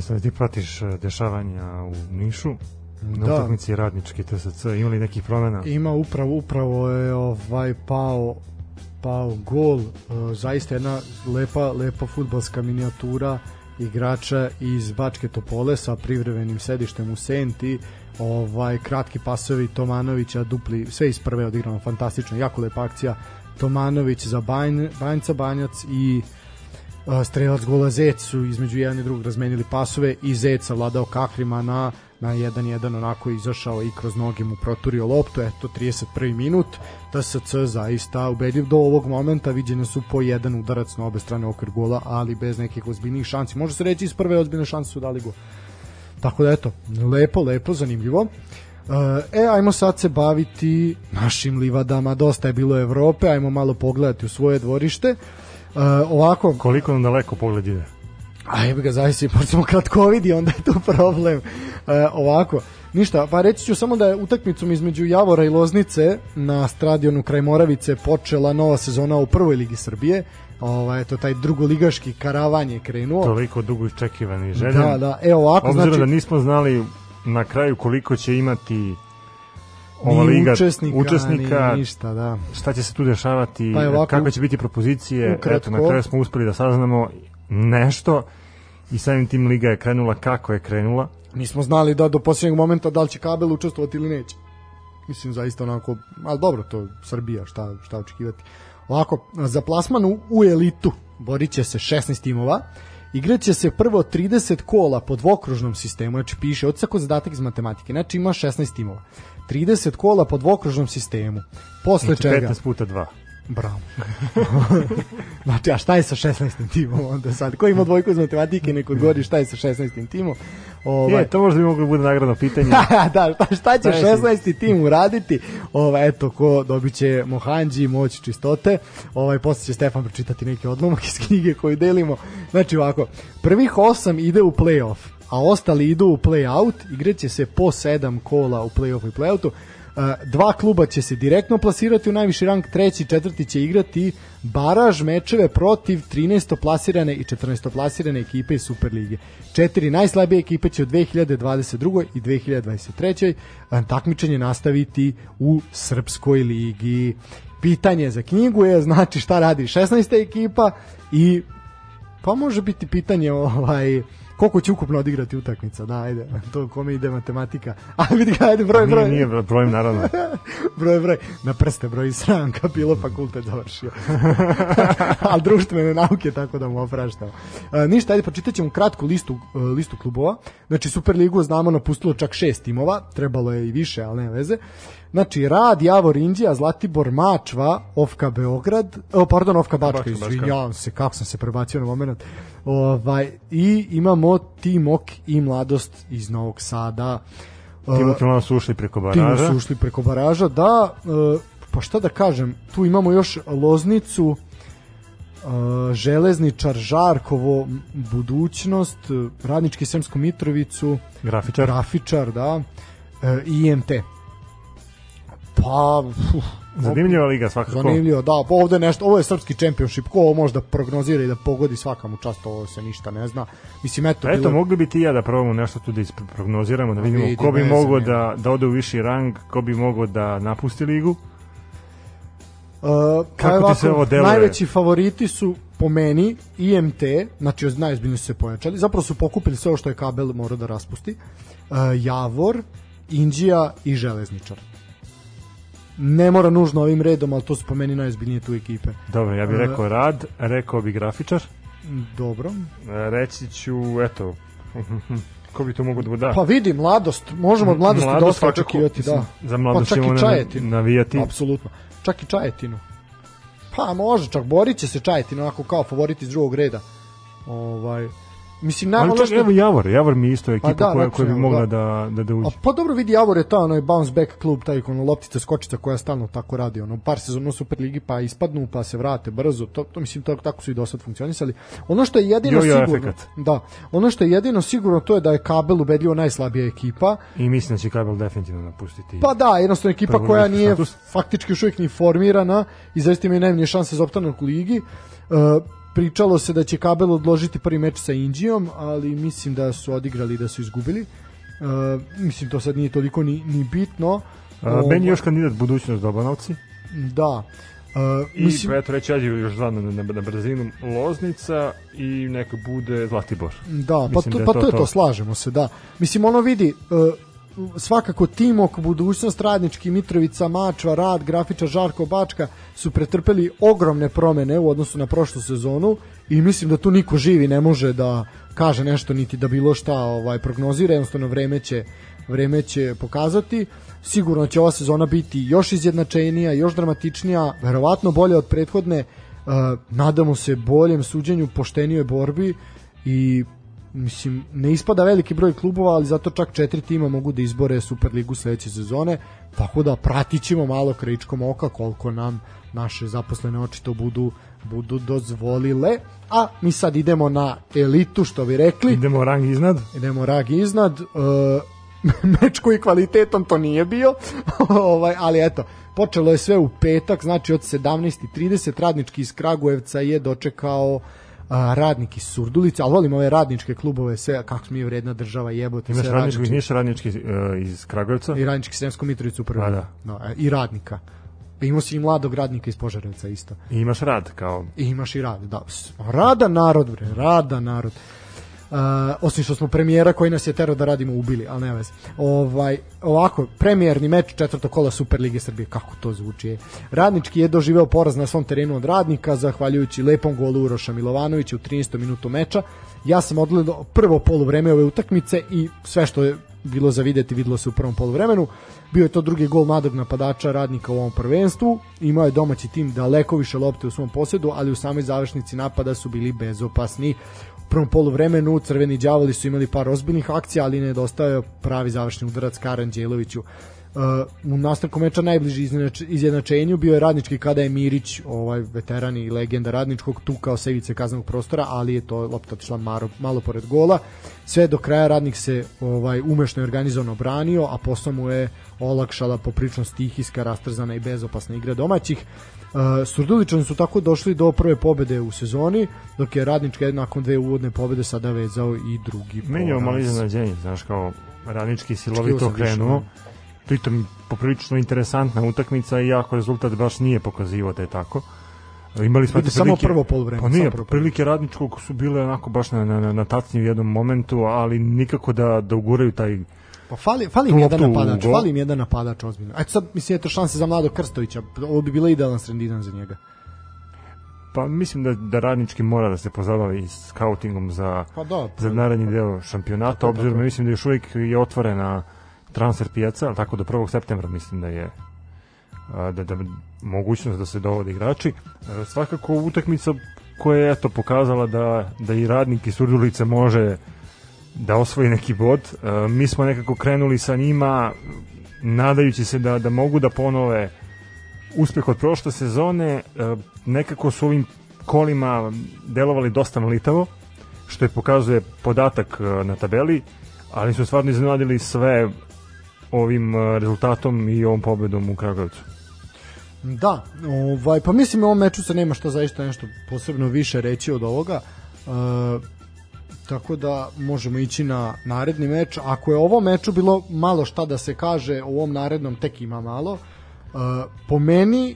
Stanislav, ti pratiš e, dešavanja u Nišu, na Da. utakmici radnički TSC, imali nekih promena? Ima upravo upravo je ovaj pao pao gol, e, zaista jedna lepa lepa fudbalska minijatura igrača iz Bačke Topole sa privremenim sedištem u Senti ovaj kratki pasovi Tomanovića dupli sve iz prve odigrano fantastično jako lepa akcija Tomanović za Banj, Banjca Banjac i strelac gola Zec su između jedan i drugog razmenili pasove i Zec savladao Kakrima na na 1-1 onako izašao i kroz noge mu proturio loptu, eto 31. minut. TSC zaista ubedljiv do ovog momenta. Viđene su po jedan udarac na obe strane okvir gola, ali bez nekih ozbiljnih šansi. Može se reći iz prve ozbiljne šanse su dali gol. Tako da eto, lepo, lepo, zanimljivo. E, ajmo sad se baviti našim livadama, dosta je bilo Evrope, ajmo malo pogledati u svoje dvorište. E, ovako, Koliko nam daleko pogled ide? a jebi ga zavisi, pošto smo kratkovidi, onda je tu problem. E, ovako, ništa, pa reći ću samo da je utakmicom između Javora i Loznice na stadionu kraj Moravice počela nova sezona u prvoj ligi Srbije. Ovaj, eto, taj drugoligaški karavan je krenuo. Toliko dugo iščekivani željen. Da, da, e ovako, Obzirom znači, da nismo znali na kraju koliko će imati ova ni liga učesnika, učesnika ni ništa, da. šta će se tu dešavati, Pa ovako, kakve će biti propozicije, ukratko. eto na kraju smo uspeli da saznamo nešto i samim tim liga je krenula kako je krenula. Nismo znali da do posljednjeg momenta da li će kabel učestvovati ili neće. Mislim zaista onako, ali dobro, to je Srbija, šta, šta očekivati. Ovako, za plasman u, u elitu borit će se 16 timova, igraće se prvo 30 kola po dvokružnom sistemu, znači piše, od sako zadatak iz matematike, znači ima 16 timova. 30 kola po dvokružnom sistemu. Posle Znači čega? 15 puta 2. Bravo. znači, a šta je sa 16. timom onda sad? Ko ima dvojku iz matematike, neko odgovori šta je sa 16. timom. Ovaj, Je, to možda bi moglo da bude nagradno pitanje. da, šta, šta će Šta je 16. tim uraditi? Ovaj eto ko dobiće Mohanđi moć čistote. Ovaj posle će Stefan pročitati neki odlomak iz knjige koju delimo. Znači ovako, prvih osam ide u play-off, a ostali idu u play-out. Igraće se po 7 kola u play-offu i play-outu. Uh, dva kluba će se direktno plasirati u najviši rang, treći i četvrti će igrati baraž mečeve protiv 13. plasirane i 14. plasirane ekipe iz Superlige. Četiri najslabije ekipe će u 2022. i 2023. a, takmičenje nastaviti u Srpskoj ligi. Pitanje za knjigu je znači šta radi 16. ekipa i pa može biti pitanje ovaj koliko će ukupno odigrati utakmica, da, ajde, to kome ide matematika. A vidi ga, ajde, broj, broj. Nije, nije brojem, naravno. broj, broj, na prste broj stranka, bilo fakultet završio. Ali društvene nauke, tako da mu opraštamo. E, ništa, ajde, pročitat ćemo kratku listu, e, listu klubova. Znači, Superligu znamo napustilo čak šest timova, trebalo je i više, ali ne veze. Znači, Rad, Javor, Indija, Zlatibor, Mačva, Ofka Beograd, o, pardon, Ofka Bačka, izvinjavam se, kako sam se prebacio na moment. Ovaj, I imamo Timok i Mladost iz Novog Sada. E, Timok i Mlado su ušli preko baraža. su ušli preko baraža, da, e, pa šta da kažem, tu imamo još Loznicu, e, Železničar, Žarkovo, Budućnost, e, Radnički Semsku Mitrovicu, Grafičar. Grafičar, da, e, IMT. Pa, uf, Zanimljiva liga svakako. zanimljivo, da, pa ovde nešto, ovo je srpski championship, ko ovo može da prognozira i da pogodi svaka mu čast, ovo se ništa ne zna. Mislim, eto, Eto, bilo- mogli bi ti ja da probamo nešto tu da isprognoziramo, da vidimo vidi, ko bi mogao da, da ode u viši rang, ko bi mogao da napusti ligu. Uh, Kako pa ti se ovako, ovo deluje? Najveći favoriti su po meni IMT, znači od najozbiljnije su se pojačali. Zapravo su pokupili sve ovo što je kabel morao da raspusti. Uh, Javor, Indija i Železničar. Ne mora nužno ovim redom, ali to su po meni najozbiljnije tu ekipe. Dobro, ja bih E. rekao rad, rekao bi grafičar. Dobro. E, Reći ću, eto, ko bi to mogo da da? Pa vidi, mladost, možemo od mladosti Mladost dosta očekivati, da. mislim, za mladost pa čak ćemo i Čajetinu. navijati. Apsolutno. Čak i Čajetinu. Pa može, čak borit će se Čajetinu, onako kao favorit iz drugog reda. Ovaj, mislim, na, Ali ono čak, što- evo Javor, Javor mi je isto ekipa da, koja, koja bi mogla da. da, da, da uđe. A pa dobro vidi Javor je ta onaj bounce back klub, taj ono loptica skočica koja stalno tako radi, ono par sezona u Superligi pa ispadnu pa se vrate brzo. To, to mislim to, tako su i do sad funkcionisali. Ono što je jedino Jo-jo sigurno, efekat. da, ono što je jedino sigurno to je da je Kabel ubedljivo najslabija ekipa. I mislim da će Kabel definitivno napustiti. Pa da, jednostavno ekipa koja nije status. faktički još uvijek ni formirana i zaista imaju najmanje šanse za opstanak u ligi. E, pričalo se da će Kabel odložiti prvi meč sa Indijom, ali mislim da su odigrali i da su izgubili. Uh, mislim to sad nije toliko ni, ni bitno. A, Ovo- meni je još kandidat budućnost Dobanovci. Da. Uh, I mislim, eto reći, ajde još dva na, na, na brzinu Loznica i neka bude Zlatibor. Da, pa Mislim to, da je pa to to je to, to. slažemo se, da. Mislim, ono vidi, uh, svakako Timok, budućnost Radnički, Mitrovica, Mačva, Rad, Grafičar, Žarko, Bačka su pretrpeli ogromne promene u odnosu na prošlu sezonu i mislim da tu niko živi ne može da kaže nešto niti da bilo šta ovaj prognozira, jednostavno vreme će vreme će pokazati. Sigurno će ova sezona biti još izjednačenija, još dramatičnija, verovatno bolja od prethodne. Uh, nadamo se boljem suđenju, poštenijoj borbi i mislim ne ispada veliki broj klubova, ali zato čak četiri tima mogu da izbore Superligu sledeće sezone, tako da pratit ćemo malo krajičkom oka koliko nam naše zaposlene oči to budu budu dozvolile. A mi sad idemo na elitu, što bi rekli. Idemo rang iznad. Idemo rag iznad. Uh, meč koji kvalitetom to nije bio, ovaj, ali eto, počelo je sve u petak, znači od 17.30 radnički iz Kragujevca je dočekao a, radnik iz Surdulice, ali volim ove radničke klubove, sve, kako mi vredna država, jebote, Imaš radnički, radnički. nisi radnički uh, iz Kragujevca? I radnički Sremsko Mitrovicu prvo. A, da. No, e, I radnika. Imao si i mladog radnika iz Požarevca isto. I imaš rad kao I imaš i rad, da. Rada narod, bre, rada narod. Uh, osim što smo premijera koji nas je terao da radimo ubili, ali ne veze. Ovaj, ovako, premijerni meč četvrtog kola Superlige Srbije, kako to zvuči. Radnički je doživeo poraz na svom terenu od radnika, zahvaljujući lepom golu Uroša Milovanovića u 13. minutu meča. Ja sam odgledao prvo poluvreme ove utakmice i sve što je bilo za videti videlo se u prvom poluvremenu. Bio je to drugi gol mladog napadača radnika u ovom prvenstvu. Imao je domaći tim daleko više lopte u svom posjedu, ali u samoj završnici napada su bili bezopasni. Prvom poluvremenu crveni đavoli su imali par ozbiljnih akcija, ali nedostajao pravi završni udarac Karanđeloviću. Uh, u nastavku meča najbliži izjednačenju bio je radnički kada je Mirić, ovaj veteran i legenda radničkog, tukao sa ivice kaznenog prostora, ali je to lopta otišla malo, malo pored gola. Sve do kraja radnik se ovaj umešno i organizovano branio, a posle mu je olakšala poprično stihijska, rastrzana i bezopasna igra domaćih. Uh, Surduličani su tako došli do prve pobede u sezoni, dok je radnički nakon dve uvodne pobede sada vezao i drugi Meni je malo iznenađenje, znaš, kao radnički silovito krenuo. da. Pritom poprilično interesantna utakmica iako rezultat baš nije pokazivao da je tako. Imali smo eto samo prilike- prvo poluvreme, Pa nije, prilike radničkog su bile onako baš na, na, na, na tacni u jednom momentu, ali nikako da, da uguraju taj Pa fali, fali im Tu jedan napadač, gol. fali im jedan napadač ozbiljno. Eto sad, mislim, eto šanse za mladog Krstovića, ovo bi bila idealan sredinan za njega. Pa mislim da, da radnički mora da se pozabavi s scoutingom za, Pa da, za naredni deo šampionata, Tako, obzirom tako. mislim da još uvijek je otvorena transfer pijaca, tako do 1. septembra mislim da je da, da mogućnost da se dovode igrači. Svakako utakmica koja je eto pokazala da, da i radnik iz Surdulice može da osvoji neki bod. E, Mi smo nekako krenuli sa njima nadajući se da, da mogu da ponove uspeh od prošle sezone. E, Nekako su ovim kolima delovali dosta nalitavo, što je pokazuje podatak e, na tabeli, ali su stvarno iznenadili sve ovim rezultatom i ovom pobedom u Kragujevcu. Da, ovaj, pa mislim u ovom meču se nema što zaista nešto posebno više reći od ovoga. E, tako da možemo ići na naredni meč. Ako je ovo meču bilo malo šta da se kaže, u ovom narednom tek ima malo. E, po meni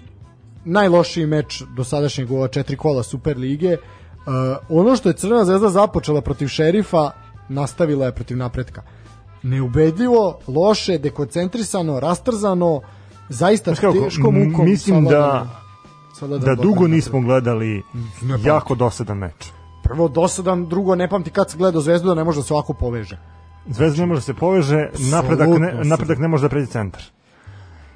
najlošiji meč do sadašnjeg ova četiri kola Super lige. E, ono što je Crvena zvezda započela protiv Šerifa, nastavila je protiv napretka. Neubedljivo, loše, dekoncentrisano, rastrzano, zaista teškom mukom mislim da- savladano. Savladano Da dugo nismo gledali jako dosadan meč. Prvo dosadan, drugo ne pamti kad se gleda Zvezdu da ne može da se ovako poveže. Zvezda ne može da se poveže, napredak ne, napredak ne može da pređe centar.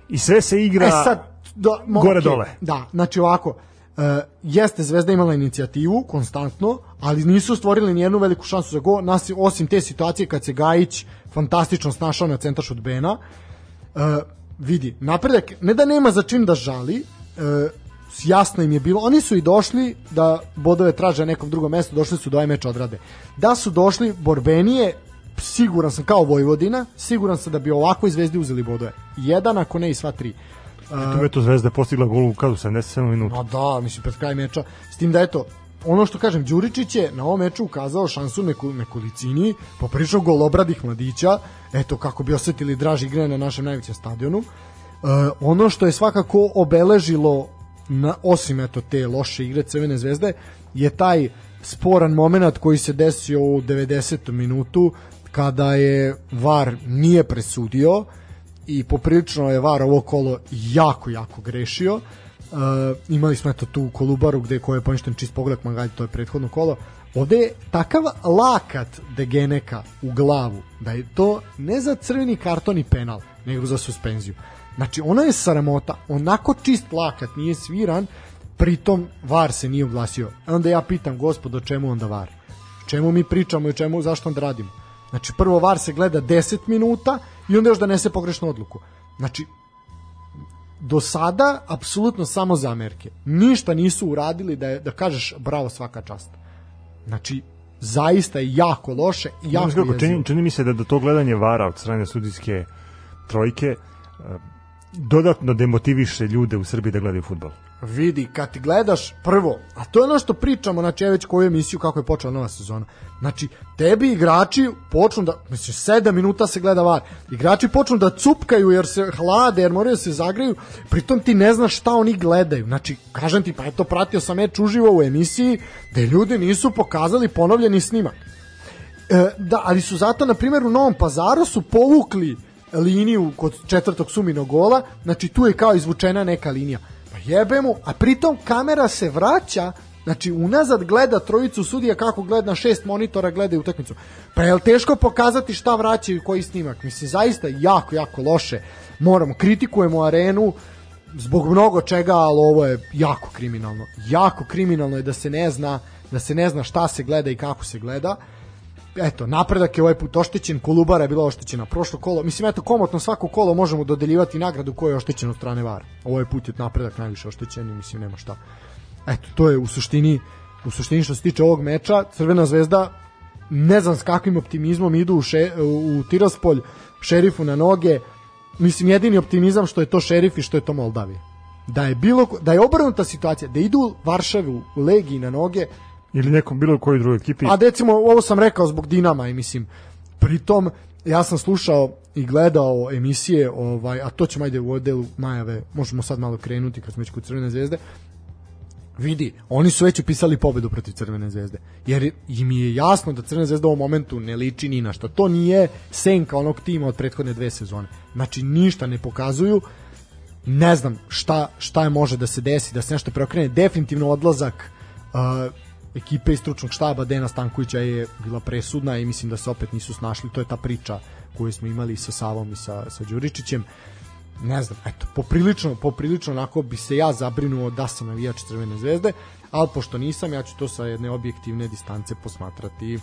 I sve se igra E sad, do, mo, gore okej, dole. Da, znači ovako, e, jeste Zvezda imala inicijativu konstantno, ali nisu stvorili nijednu veliku šansu za gol, nas, osim te situacije kad se Gajić fantastično snašao na centar šut Bena. E, vidi, napredak, ne da nema za čim da žali, e, jasno im je bilo, oni su i došli da bodove traže na nekom drugom mestu, došli su da ovaj meč odrade. Da su došli borbenije, siguran sam kao Vojvodina, siguran sam da bi ovako i Zvezdi uzeli bodove. Jedan, ako ne i sva tri. Tu eto Zvezda je postigla gol u kazu 77 minuta. No da, mislim, pred kraj meča. S tim da, eto, ono što kažem, Đuričić je na ovom meču ukazao šansu neku, nekolicini, popričao golobradih mladića, eto kako bi osetili draž igre na našem najvećem stadionu. E, ono što je svakako obeležilo na, osim eto te loše igre Crvene zvezde je taj sporan moment koji se desio u 90. minutu kada je VAR nije presudio i poprilično je VAR ovo kolo jako, jako grešio. Uh, imali smo eto tu Kolubaru gde ko je poništen čist pogled Magalj, to je prethodno kolo. Ovde je takav lakat Degeneka u glavu da je to ne za crveni karton i penal, nego za suspenziju. Znači, ono je sramota, onako čist lakat nije sviran, pritom VAR se nije oglasio. Onda ja pitam, gospodo, čemu onda VAR? Čemu mi pričamo i čemu, zašto onda radimo? Znači, prvo VAR se gleda 10 minuta i onda još donese pogrešnu odluku. Znači, do sada apsolutno samo zamerke. Ništa nisu uradili da je, da kažeš bravo svaka čast. Znači, zaista je jako loše i jako Znaš kako, čini, čini mi se da, da to gledanje vara od strane sudijske trojke dodatno demotiviše ljude u Srbiji da gledaju futbol. vidi, kad ti gledaš prvo, a to je ono što pričamo, znači ja već koju emisiju kako je počela nova sezona. Znači, tebi igrači počnu da, mislim, 7 minuta se gleda var, igrači počnu da cupkaju jer se hlade, jer moraju da se zagreju, pritom ti ne znaš šta oni gledaju. Znači, kažem ti, pa eto, pratio sam meč uživo u emisiji, da ljudi nisu pokazali ponovljeni snimak. E, da, ali su zato, na primjer, u Novom pazaru su povukli liniju kod četvrtog suminog gola, znači tu je kao izvučena neka linija. Pa jebe mu, a pritom kamera se vraća, znači unazad gleda trojicu sudija kako gleda na šest monitora gledaju utakmicu. Pa je li teško pokazati šta vraćaju koji snimak? Mislim, zaista jako, jako loše. Moramo, kritikujemo arenu, zbog mnogo čega, ali ovo je jako kriminalno. Jako kriminalno je da se ne zna, da se ne zna šta se gleda i kako se gleda. Eto, napredak je ovaj put oštećen, Kolubara je bila oštećena prošlo kolo. Mislim, eto, komotno svako kolo možemo dodeljivati nagradu ko je oštećen od strane VAR. Ovaj put je napredak najviše oštećen i mislim, nema šta. Eto, to je u suštini, u suštini što se tiče ovog meča, Crvena zvezda ne znam s kakvim optimizmom idu u, še, u Tiraspolj, šerifu na noge, mislim jedini optimizam što je to šerif i što je to Moldavija. Da je bilo da je obrnuta situacija, da idu Varšavu u Legiji na noge, Ili nekom bilo kojoj drugoj ekipi. a recimo ovo sam rekao zbog Dinama i mislim pritom ja sam slušao i gledao emisije ovaj a to ćemo ajde u odelu najave možemo sad malo krenuti kad smo već kod Crvene zvezde vidi, oni su već upisali pobedu protiv Crvene zvezde. Jer im je jasno da Crvena zvezda u ovom momentu ne liči ni na šta. To nije senka onog tima od prethodne dve sezone. Znači ništa ne pokazuju. Ne znam šta, šta je može da se desi, da se nešto preokrene. Definitivno odlazak uh, ekipe iz stručnog štaba Dena Stankovića je bila presudna i mislim da se opet nisu snašli. To je ta priča koju smo imali sa Savom i sa, sa Đuričićem ne znam, eto, poprilično, poprilično onako bi se ja zabrinuo da sam navijač Crvene zvezde, ali pošto nisam, ja ću to sa jedne objektivne distance posmatrati.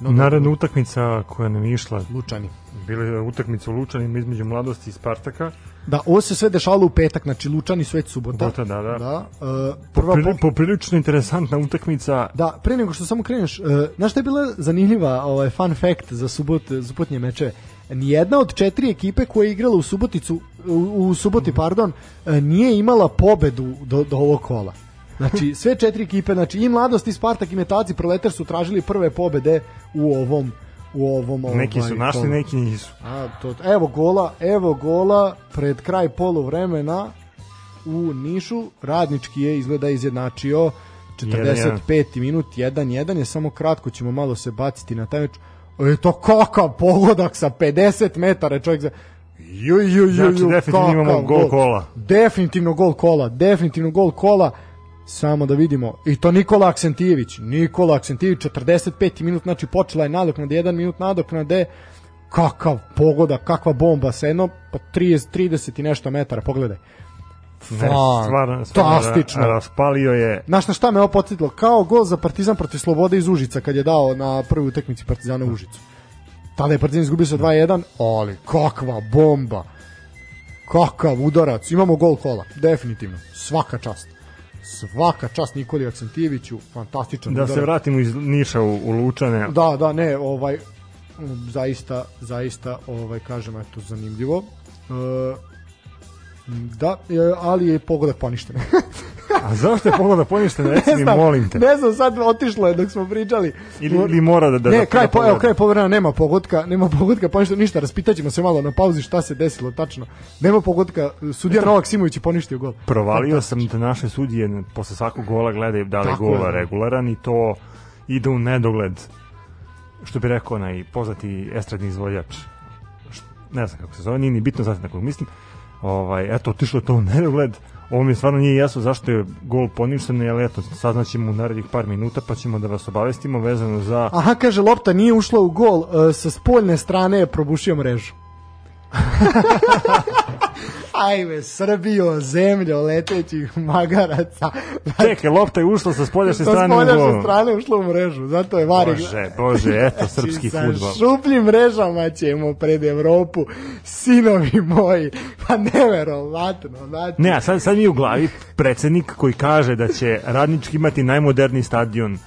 No, Naredna utakmica koja nam je išla, Lučani. bila je utakmica u Lučanima između mladosti i Spartaka. Da, ovo se sve dešavalo u petak, znači Lučani su već subota. Subota, da, da. da uh, prva Prili, po... poprilično interesantna utakmica. Da, pre nego što samo kreneš, uh, znaš šta je bila zanimljiva ovaj, fun fact za subot, subotnje mečeve? Nijedna od četiri ekipe koja je igrala u Suboticu, u, u Suboti, pardon, uh, nije imala pobedu do, do ovog kola. Znači, sve četiri ekipe, znači i Mladost, i Spartak, i Metaci, Proletar su tražili prve pobede u ovom u ovom Neki su ovaj, našli, kolu. neki nisu. A, to, evo gola, evo gola pred kraj poluvremena u Nišu. Radnički je izgleda izjednačio 45. minut 1-1 je samo kratko ćemo malo se baciti na taj meč. E to kakav pogodak sa 50 metara je čovjek za Ju, ju, ju, Znači, ju, definitivno kakav imamo gol kola. Definitivno gol kola, definitivno gol kola. Samo da vidimo. I to Nikola Aksentijević. Nikola Aksentijević, 45. minut, znači počela je nadoknada, 1 minut nadoknade. Kakav pogoda, kakva bomba sa jedno, pa 30, 30 i nešto metara, pogledaj. Stvarno, stvarno Fantastično. ra- raspalio je Znaš na šta me ovo podsjetilo? Kao gol za Partizan protiv Slobode iz Užica kad je dao na prvoj utakmici Partizana u Užicu. Tada je Partizan izgubio sa 2-1, ali kakva bomba. Kakav udarac. Imamo gol kola, definitivno. Svaka čast. Svaka čast Nikoli Akcentijeviću, fantastičan da udarac. se vratimo iz Niša u, u Lučane. Da, da, ne, ovaj zaista, zaista, ovaj kažem eto zanimljivo. E, da, e, ali je pogodak poništen. A zašto je pogoda poništena, reci mi, molim te. ne znam, sad otišlo je dok smo pričali. Ili, ili mora da... da ne, da- kraj, da po, evo, kraj povremena nema pogotka, nema pogotka, pa ništa, raspitaćemo se malo na pauzi šta se desilo tačno. Nema pogotka, sudija Novak Simović je poništio gol. Provalio sam da naše sudije posle svakog gola gledaju da li gola je. regularan i to ide u nedogled što bi rekao onaj poznati estradni izvođač ne znam kako se zove, nije ni bitno znate na kog mislim ovaj, eto, otišlo je to u nedogled ovo mi stvarno nije jasno zašto je gol poništen, ali eto, saznaćemo u narednih par minuta pa ćemo da vas obavestimo vezano za Aha, kaže, lopta nije ušla u gol, e, sa spoljne strane je probušio mrežu. Ajme, Srbijo, zemljo, letećih magaraca. Čekaj, lopta je ušla sa spoljašnje Sa strane u spoljašnje gol. strane ušla u mrežu, zato je Vari... Bože, bože, eto srpski Znači, futbol. Sa šupljim mrežama ćemo pred Evropu, sinovi moji, pa neverovatno, znači. Ne, a sad, sad mi u glavi predsednik koji kaže da će radnički imati najmoderniji stadion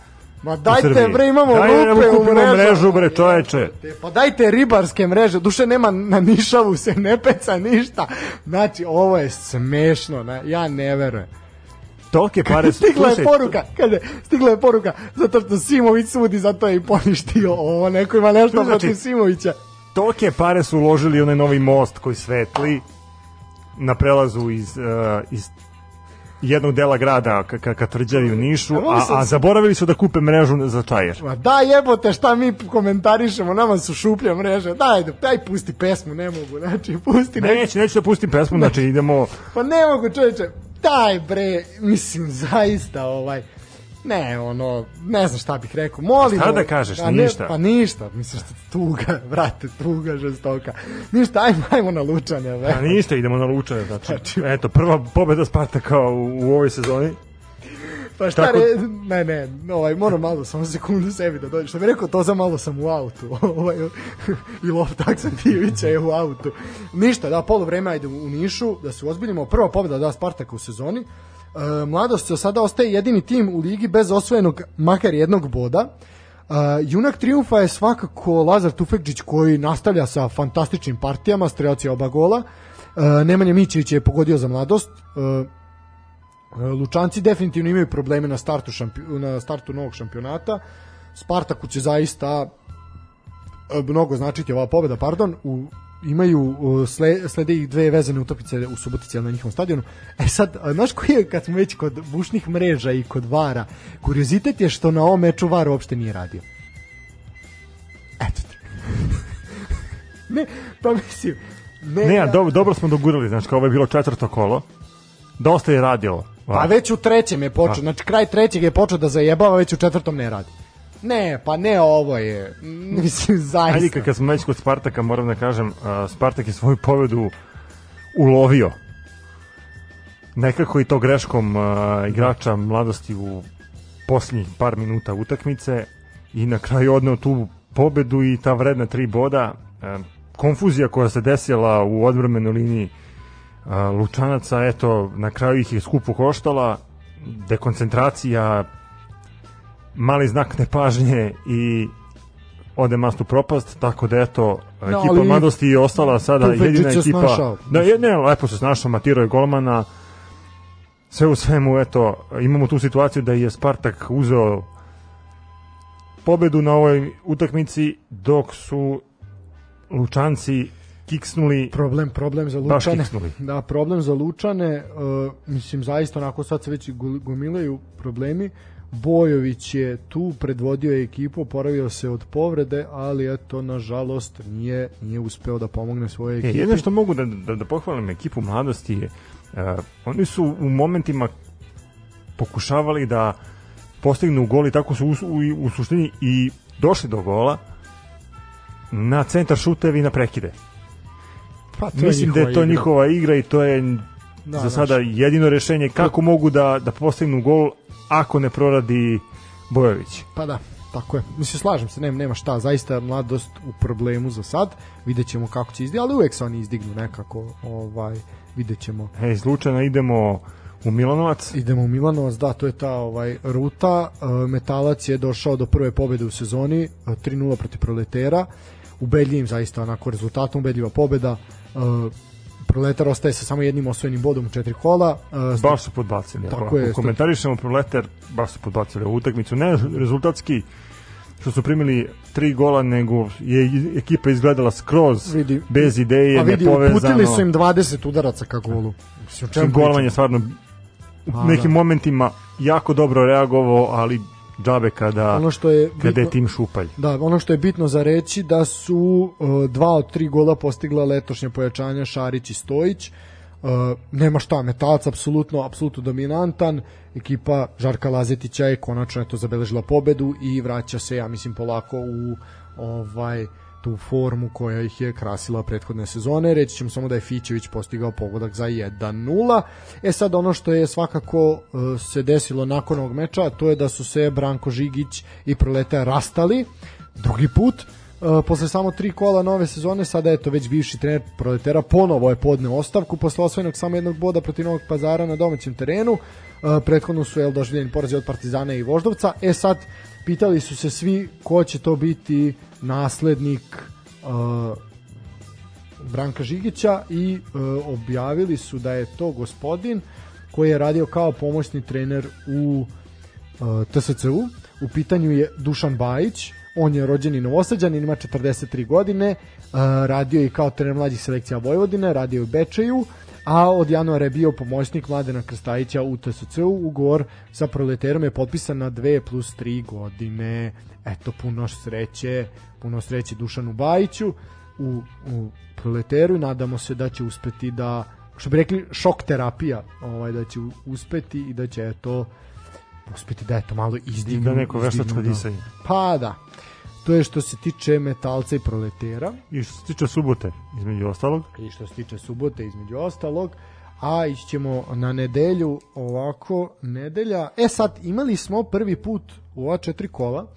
Ma dajte bre, imamo Daj, rupe u mrežama. mrežu, bre, čoveče. Pa dajte ribarske mreže, duše nema na nišavu se ne peca ništa. Znači, ovo je smešno, ne, ja ne verujem. Tolke pare... Stigla je poruka, kaže, stigla je poruka, zato što Simović sudi, zato je i poništio ovo, neko ima nešto To znači- protiv Simovića. Tolke pare su uložili onaj novi most koji svetli na prelazu iz, uh, iz jednog dela grada ka, ka, ka tvrđavi u Nišu, a, a zaboravili su da kupe mrežu za čajer. Ma da jebote šta mi komentarišemo, nama su šuplje mreže, daj, daj pusti pesmu, ne mogu, znači pusti neki Neće, neću da pustim pesmu, znači idemo... Pa ne mogu čoveče, daj bre, mislim zaista ovaj Ne, ono, ne znam šta bih rekao. Molim. Šta da kažeš, A ne, ništa? Pa ništa, mislim što tuga, brate, tuga žestoka. Ništa, ajmo, ajmo na lučanje, bre. A ništa, idemo na lučanje, znači. Eto, prva pobeda Spartaka u, u ovoj sezoni. Pa šta Tako- re, ne, ne, ovaj, moram malo, samo sekundu sebi da dođe. Što bi rekao, to za malo sam u autu. Ovaj, I Lov Taksantijevića je u autu. Ništa, da, polo vreme ajde u Nišu, da se ozbiljimo. Prva pobjeda da Spartaka u sezoni. E, mladost se sada ostaje jedini tim u ligi bez osvojenog makar jednog boda. Uh, junak triumfa je svakako Lazar Tufekđić koji nastavlja sa fantastičnim partijama, strelac je oba gola. Uh, Nemanja Mićević je pogodio za mladost. Uh, Lučanci definitivno imaju probleme na startu šampi, na startu novog šampionata. Spartaku će zaista mnogo značiti ova pobeda, pardon, u imaju sle, slede ih dve vezane utakmice u Subotici na njihovom stadionu. E sad, znaš koji je, kad smo već kod bušnih mreža i kod Vara, kuriozitet je što na ovom meču Var uopšte nije radio. Eto ti. ne, pa mislim, ne, Ne, ja- dobro, dobro smo dogurali, znači kao ovo je bilo četvrto kolo. Dosta je radilo. Pa već u trećem je počeo, znači kraj trećeg je počeo da zajebava, već u četvrtom ne radi. Ne, pa ne ovo je, mislim, zaista. Ajde, kad- smo već kod Spartaka, moram da kažem, uh, Spartak je svoju pobedu ulovio. Nekako i to greškom uh, igrača mladosti u posljednjih par minuta utakmice i na kraju odneo tu pobedu i ta vredna tri boda. Uh, konfuzija koja se desila u odbromenoj liniji uh, Lučanaca, eto, na kraju ih je skupo koštala, dekoncentracija, mali znak nepažnje i ode mastu propast, tako da eto, No, ekipa ali mladosti je ostala sada jedina ekipa. snašao. Da, je, ne, lepo se snašao, matirao je golmana, sve u svemu, eto, imamo tu situaciju da je Spartak uzeo pobedu na ovoj utakmici, dok su Lučanci kiksnuli problem problem za Lučane. Da, problem za Lučane, uh, mislim zaista onako sad se već gomilaju problemi. Bojović je tu, predvodio je ekipu, oporavio se od povrede, ali eto, nažalost, nije, nije uspeo da pomogne svojoj E, ekipi. jedno što mogu da, da, da pohvalim ekipu mladosti je uh, oni su u momentima pokušavali da postignu gol i tako su u, u, u suštini i došli do gola na centar šutevi i na prekide. pa, to Mislim da je to igra. njihova igra i to je Da, za sada jedino rešenje kako mogu da, da postignu gol ako ne proradi Bojović. Pa da, tako je. Mislim, slažem se, nema, nema šta, zaista je mladost u problemu za sad. Vidjet ćemo kako će izdignu, ali uvek se oni izdignu nekako, ovaj, vidjet ćemo. E, iz Lučana idemo u Milanovac. Idemo u Milanovac, da, to je ta ovaj ruta. E, Metalac je došao do prve pobede u sezoni, e, 3-0 protiv Proletera. Ubedljivim zaista onako rezultatom, ubedljiva pobeda. Proletar ostaje sa samo jednim osvojenim bodom u četiri kola. Uh, Baš su podbacili. Tako Ako, je, komentarišemo proletar, baš su podbacili ovu utakmicu. Ne rezultatski što su primili tri gola, nego je ekipa izgledala skroz Vidi- bez ideje, a vidi, nepovezano. uputili su im 20 udaraca ka golu. Mislim, o čemu Čim Golman je pričamo? stvarno u A, nekim da. momentima jako dobro reagovao, ali džabe kada, Ono što je kada je bitno- tim šupalj. Da, ono što je bitno za reći da su uh, dva od tri gola postigla letošnje pojačanja Šarić i Stojić. Uh, nema šta, metalac apsolutno, apsolutno dominantan. Ekipa Žarka Lazetića je konačno eto zabeležila pobedu i vraća se, ja mislim, polako u ovaj tu formu koja ih je krasila prethodne sezone. Reći ćemo samo da je Fićević postigao pogodak za 1-0. E sad ono što je svakako uh, se desilo nakon ovog meča, to je da su se Branko Žigić i Proleta rastali drugi put. Uh, posle samo tri kola nove sezone, sada je to već bivši trener Proletera, ponovo je podneo ostavku posle osvojenog samo jednog boda protiv Novog pazara na domaćem terenu. Uh, prethodno su doživljeni porazi od Partizana i Voždovca. E sad, pitali su se svi ko će to biti naslednik uh, Branka Žigića i e, objavili su da je to gospodin koji je radio kao pomoćni trener u e, TSC-u. U pitanju je Dušan Bajić, on je rođeni novosađanin, ima 43 godine, e, radio je kao trener mlađih selekcija Vojvodine, radio je u Bečeju, a od januara je bio pomoćnik Mladena Krstajića u TSC-u. Ugovor sa proleterom je potpisan na 2 plus 3 godine. Eto, puno sreće, puno sreće Dušanu Bajiću u, u proleteru i nadamo se da će uspeti da što bi rekli šok terapija ovaj da će uspeti i da će eto uspeti da eto malo izdignu Da neko veštačko da. disanje. pa da to je što se tiče metalca i proletera. I što se tiče subote, između ostalog, i što se tiče subote između ostalog. A ići ćemo na nedelju ovako nedelja. E sad imali smo prvi put u ova četiri kola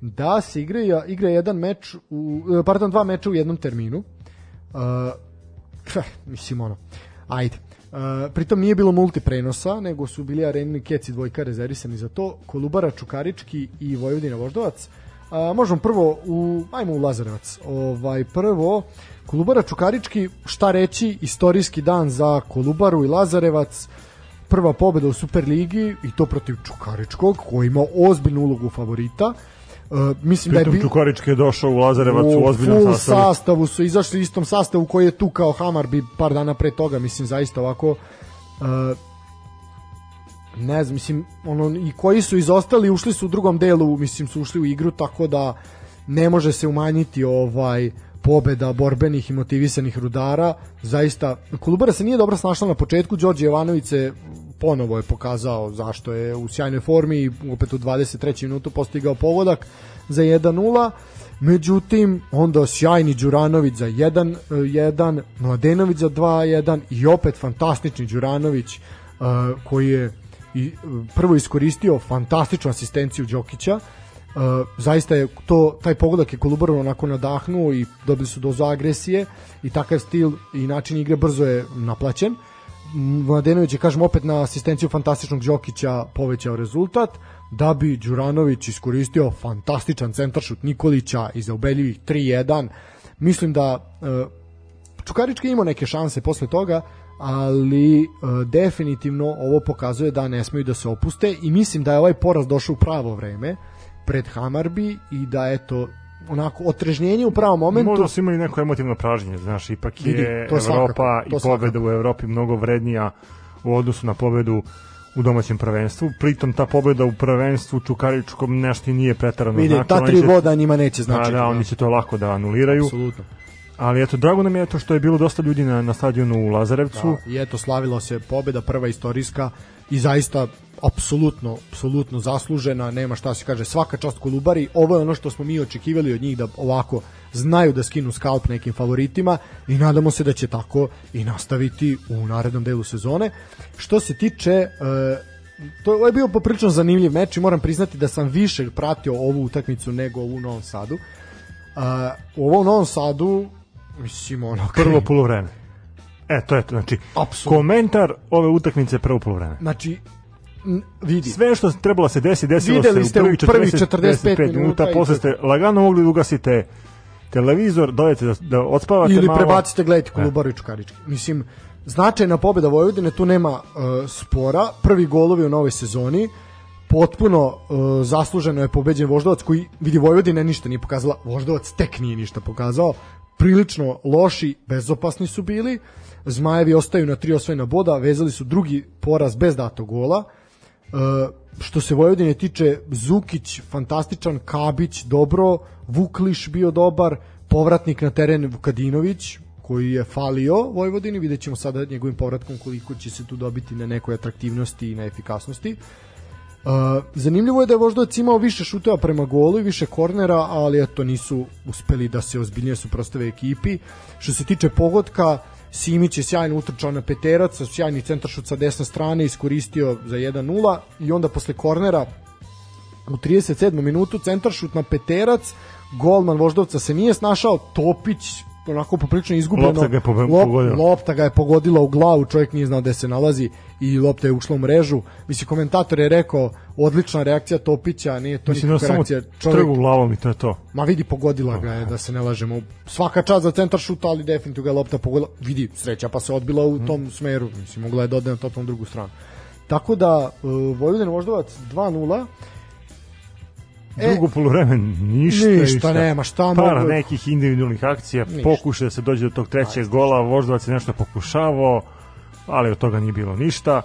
da se igra, igra jedan meč u, e, pardon, dva meča u jednom terminu. Uh, mislim ono ajde. Uh, pritom nije bilo multiprenosa, nego su bili arenini keci dvojka rezervisani za to, Kolubara Čukarički i Vojvodina Voždovac. Uh, možemo prvo u, ajmo u Lazarevac. Ovaj, prvo, Kolubara Čukarički, šta reći, istorijski dan za Kolubaru i Lazarevac, prva pobeda u Superligi i to protiv Čukaričkog, koji ima ozbiljnu ulogu favorita. Uh, mislim da je pritom bi- Čukarički je došao u Lazarevac u ozbiljnom full sastavu. sastavu su izašli u istom sastavu koji je tu kao Hammarby par dana pre toga, mislim zaista ovako uh, ne znam, mislim ono, i koji su izostali ušli su u drugom delu, mislim su ušli u igru tako da ne može se umanjiti ovaj pobeda borbenih i motivisanih rudara zaista, Kolubara se nije dobro snašla na početku, Đorđe Jovanović se ponovo je pokazao zašto je u sjajnoj formi i opet u 23. minutu postigao pogodak za 1-0 međutim onda sjajni Đuranović za 1-1 Mladenović za 2-1 i opet fantastični Đuranović uh, koji je i, uh, prvo iskoristio fantastičnu asistenciju Đokića Uh, zaista je to taj pogodak je Kolubaru onako nadahnuo i dobili su dozu agresije i takav stil i način igre brzo je naplaćen. Mladenović je, kažem, opet na asistenciju fantastičnog Đokića povećao rezultat, da bi Đuranović iskoristio fantastičan centaršut Nikolića iza ubeljivih 3-1. Mislim da uh, Čukarički je imao neke šanse posle toga, ali e, definitivno ovo pokazuje da ne smeju da se opuste i mislim da je ovaj poraz došao u pravo vreme pred Hamarbi i da eto onako otrežnjenje u pravom momentu Možda su imali neko emotivno pražnjenje, znaš, ipak je Vidi, to svakako, Evropa to i pobeda svakako. u Evropi mnogo vrednija u odnosu na pobedu u domaćem prvenstvu. Pritom ta pobeda u prvenstvu Čukaričkom nešto nije pretarano vidi, značila. ta tri će- voda njima neće Pa značiti. da, oni će to lako da anuliraju. Apsolutno. Ali eto, drago nam je to što je bilo dosta ljudi na, na stadionu u Lazarevcu. Da, I eto, slavilo se pobeda prva istorijska i zaista apsolutno, apsolutno zaslužena, nema šta se kaže, svaka čast Kolubari, ovo je ono što smo mi očekivali od njih da ovako znaju da skinu skalp nekim favoritima i nadamo se da će tako i nastaviti u narednom delu sezone. Što se tiče e, to je bio poprilično zanimljiv meč i moram priznati da sam više pratio ovu utakmicu nego u Novom Sadu. Uh, u ovom Novom Sadu mislim ono Prvo polovreme. E, to je to. Znači, Apsolutno. komentar ove utakmice prvo polovreme. Znači, vidi. Sve što trebalo da se desi, desilo Videli se ste u prvih prvih 40, 45 45 minuta, minuta posle ste lagano mogli da ugasite televizor, dodajte da, da odspavate Ili malo. prebacite gledajte Kolubaru i Čukarički. Mislim, značajna pobjeda Vojvodine, tu nema uh, spora. Prvi golovi u novoj sezoni, potpuno uh, zasluženo je pobeđen Voždovac koji vidi Vojvodina ništa nije pokazala, Voždovac tek nije ništa pokazao. Prilično loši, bezopasni su bili. Zmajevi ostaju na tri osvojena boda, vezali su drugi poraz bez datog gola. Uh, što se Vojvodine tiče Zukić fantastičan, Kabić dobro, Vukliš bio dobar, povratnik na teren Vukadinović koji je falio Vojvodini, vidjet ćemo sada njegovim povratkom koliko će se tu dobiti na nekoj atraktivnosti i na efikasnosti. Zanimljivo je da je Voždovac imao više šuteva prema golu i više kornera, ali eto nisu uspeli da se ozbiljnije suprostave ekipi. Što se tiče pogotka, Simić je sjajno utrčao na peterac, sjajni centaršut sa desne strane, iskoristio za 1-0 i onda posle kornera u 37. minutu centaršut na peterac, golman Voždovca se nije snašao, Topić onako poprilično izgubljeno. Lopta ga je Lop- lopta ga je pogodila u glavu, čovjek nije znao gde se nalazi i lopta je ušla u mrežu. Mislim, komentator je rekao, odlična reakcija Topića, nije to Mislim da nikakva samo reakcija. trgu glavom i to je to. Ma vidi, pogodila ga je, da se ne lažemo. Svaka čast za centar šuta, ali definitivno ga je lopta pogodila. Vidi, sreća pa se odbila u tom smeru. Mislim, mogla je da ode na totalno drugu stranu. Tako da, uh, Vojvodin Voždovac 2-0. E, Drugo poluvreme ništa, ništa nema, šta Par mogu- nekih individualnih akcija, Ništa. pokušaj da se dođe do tog trećeg gola, Voždovac je nešto pokušavao, ali od toga nije bilo ništa.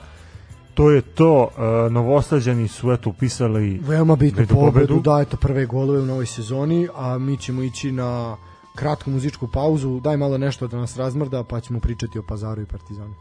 To je to, uh, Novosađani su eto upisali Veoma bitnu bitnu pobedu, da, eto prve golove u novoj sezoni, a mi ćemo ići na kratku muzičku pauzu, daj malo nešto da nas razmrda, pa ćemo pričati o Pazaru i Partizanu.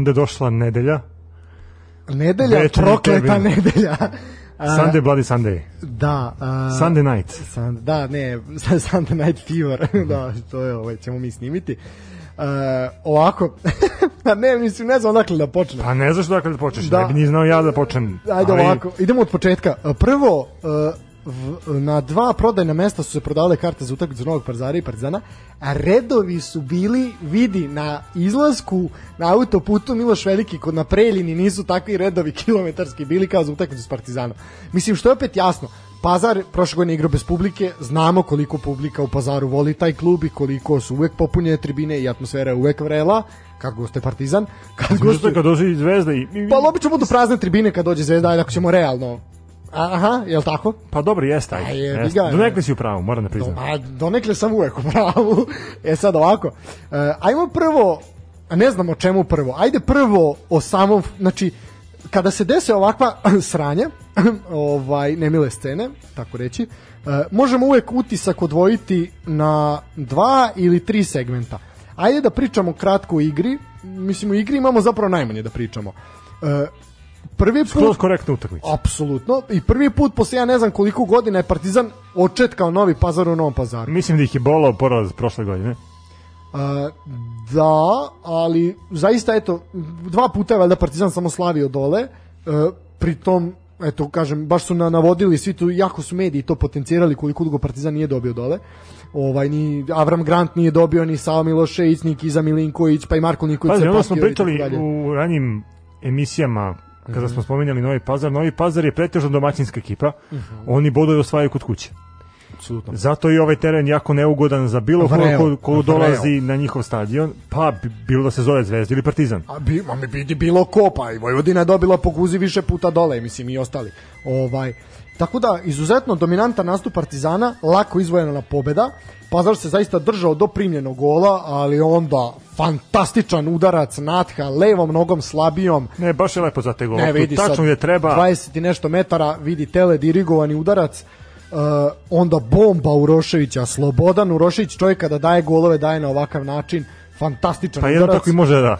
Onda je došla nedelja, Nedelja, Večernji prokleta nedelja. Sunday Bloody Sunday, Da. A, Sunday Night. Sun, da, ne, Sunday Night Fever, da, to je, ovaj, ćemo mi snimiti. Uh, ovako, a ne, mislim, ne znam odakle da počnem. Pa ne znaš dakle da počneš, Da. ne bi ni znao ja da počnem. Ajde ali ovako, idemo od početka. Uh, Prvo, uh, v, na dva prodajna mesta su se prodavale karte za utakmicu Novog Parzara i Partizana, a redovi su bili, vidi, na izlasku na autoputu Miloš Veliki kod na Preljini nisu takvi redovi kilometarski bili kao za utakmicu s Partizanom. Mislim, što je opet jasno, Pazar prošle godine igrao bez publike, znamo koliko publika u Pazaru voli taj klub i koliko su uvek popunjene tribine i atmosfera je uvek vrela, kako goste Partizan, kad Znaš goste... kad dođe Zvezda i... Pa ali obično budu prazne tribine kad dođe Zvezda, ajde ako ćemo realno. Aha, je li tako? Pa dobro, jeste, ajde. jebi jeste. ga, Donekle si u pravu, moram da priznam. A donekle sam uvek u pravu. E sad ovako, uh, ajmo prvo, a ne znam o čemu prvo, ajde prvo o samom, znači, kada se dese ovakva sranja, ovaj, nemile scene, tako reći, uh, možemo uvek utisak odvojiti na dva ili tri segmenta. Ajde da pričamo kratko o igri, mislim u igri imamo zapravo najmanje da pričamo. Uh, prvi put... Skroz korektna utakmica. Apsolutno. I prvi put posle ja ne znam koliko godina je Partizan očetkao Novi Pazar u Novom Pazaru. Mislim da ih je bolao poraz prošle godine. Uh, da, ali zaista eto dva puta je valjda Partizan samo slavio dole. Uh, pritom eto kažem baš su na, navodili svi tu jako su mediji to potencirali koliko dugo Partizan nije dobio dole. Ovaj ni Avram Grant nije dobio ni Sava Milošević, ni Kiza Milinković, pa i Marko Nikolić. Onda smo pričali u ranjim emisijama kada smo spominjali Novi Pazar, Novi Pazar je pretežno domaćinska ekipa, Mhm. oni bodove osvajaju kod kuće. Apsolutno. Zato je ovaj teren jako neugodan za bilo Vreo. ko, ko Vreo. dolazi na njihov stadion, pa bi- bilo da se zove Zvezda ili Partizan. A bi, ma mi vidi bilo ko, pa i Vojvodina je dobila po guzi više puta dole, mislim i ostali. Ovaj, tako da, izuzetno dominantan nastup Partizana, lako izvojena pobeda, Pazar se zaista držao do primljenog gola, ali onda fantastičan udarac Natha, levom nogom slabijom, Ne, baš je lepo za te gol. ne vidi Tačno sad, gde treba. 20 i nešto metara, vidi tele dirigovani udarac, Uh, onda bomba Uroševića, Slobodan Urošević, čovjek kada daje golove, daje na ovakav način, fantastičan Pa udarac. tako i može da.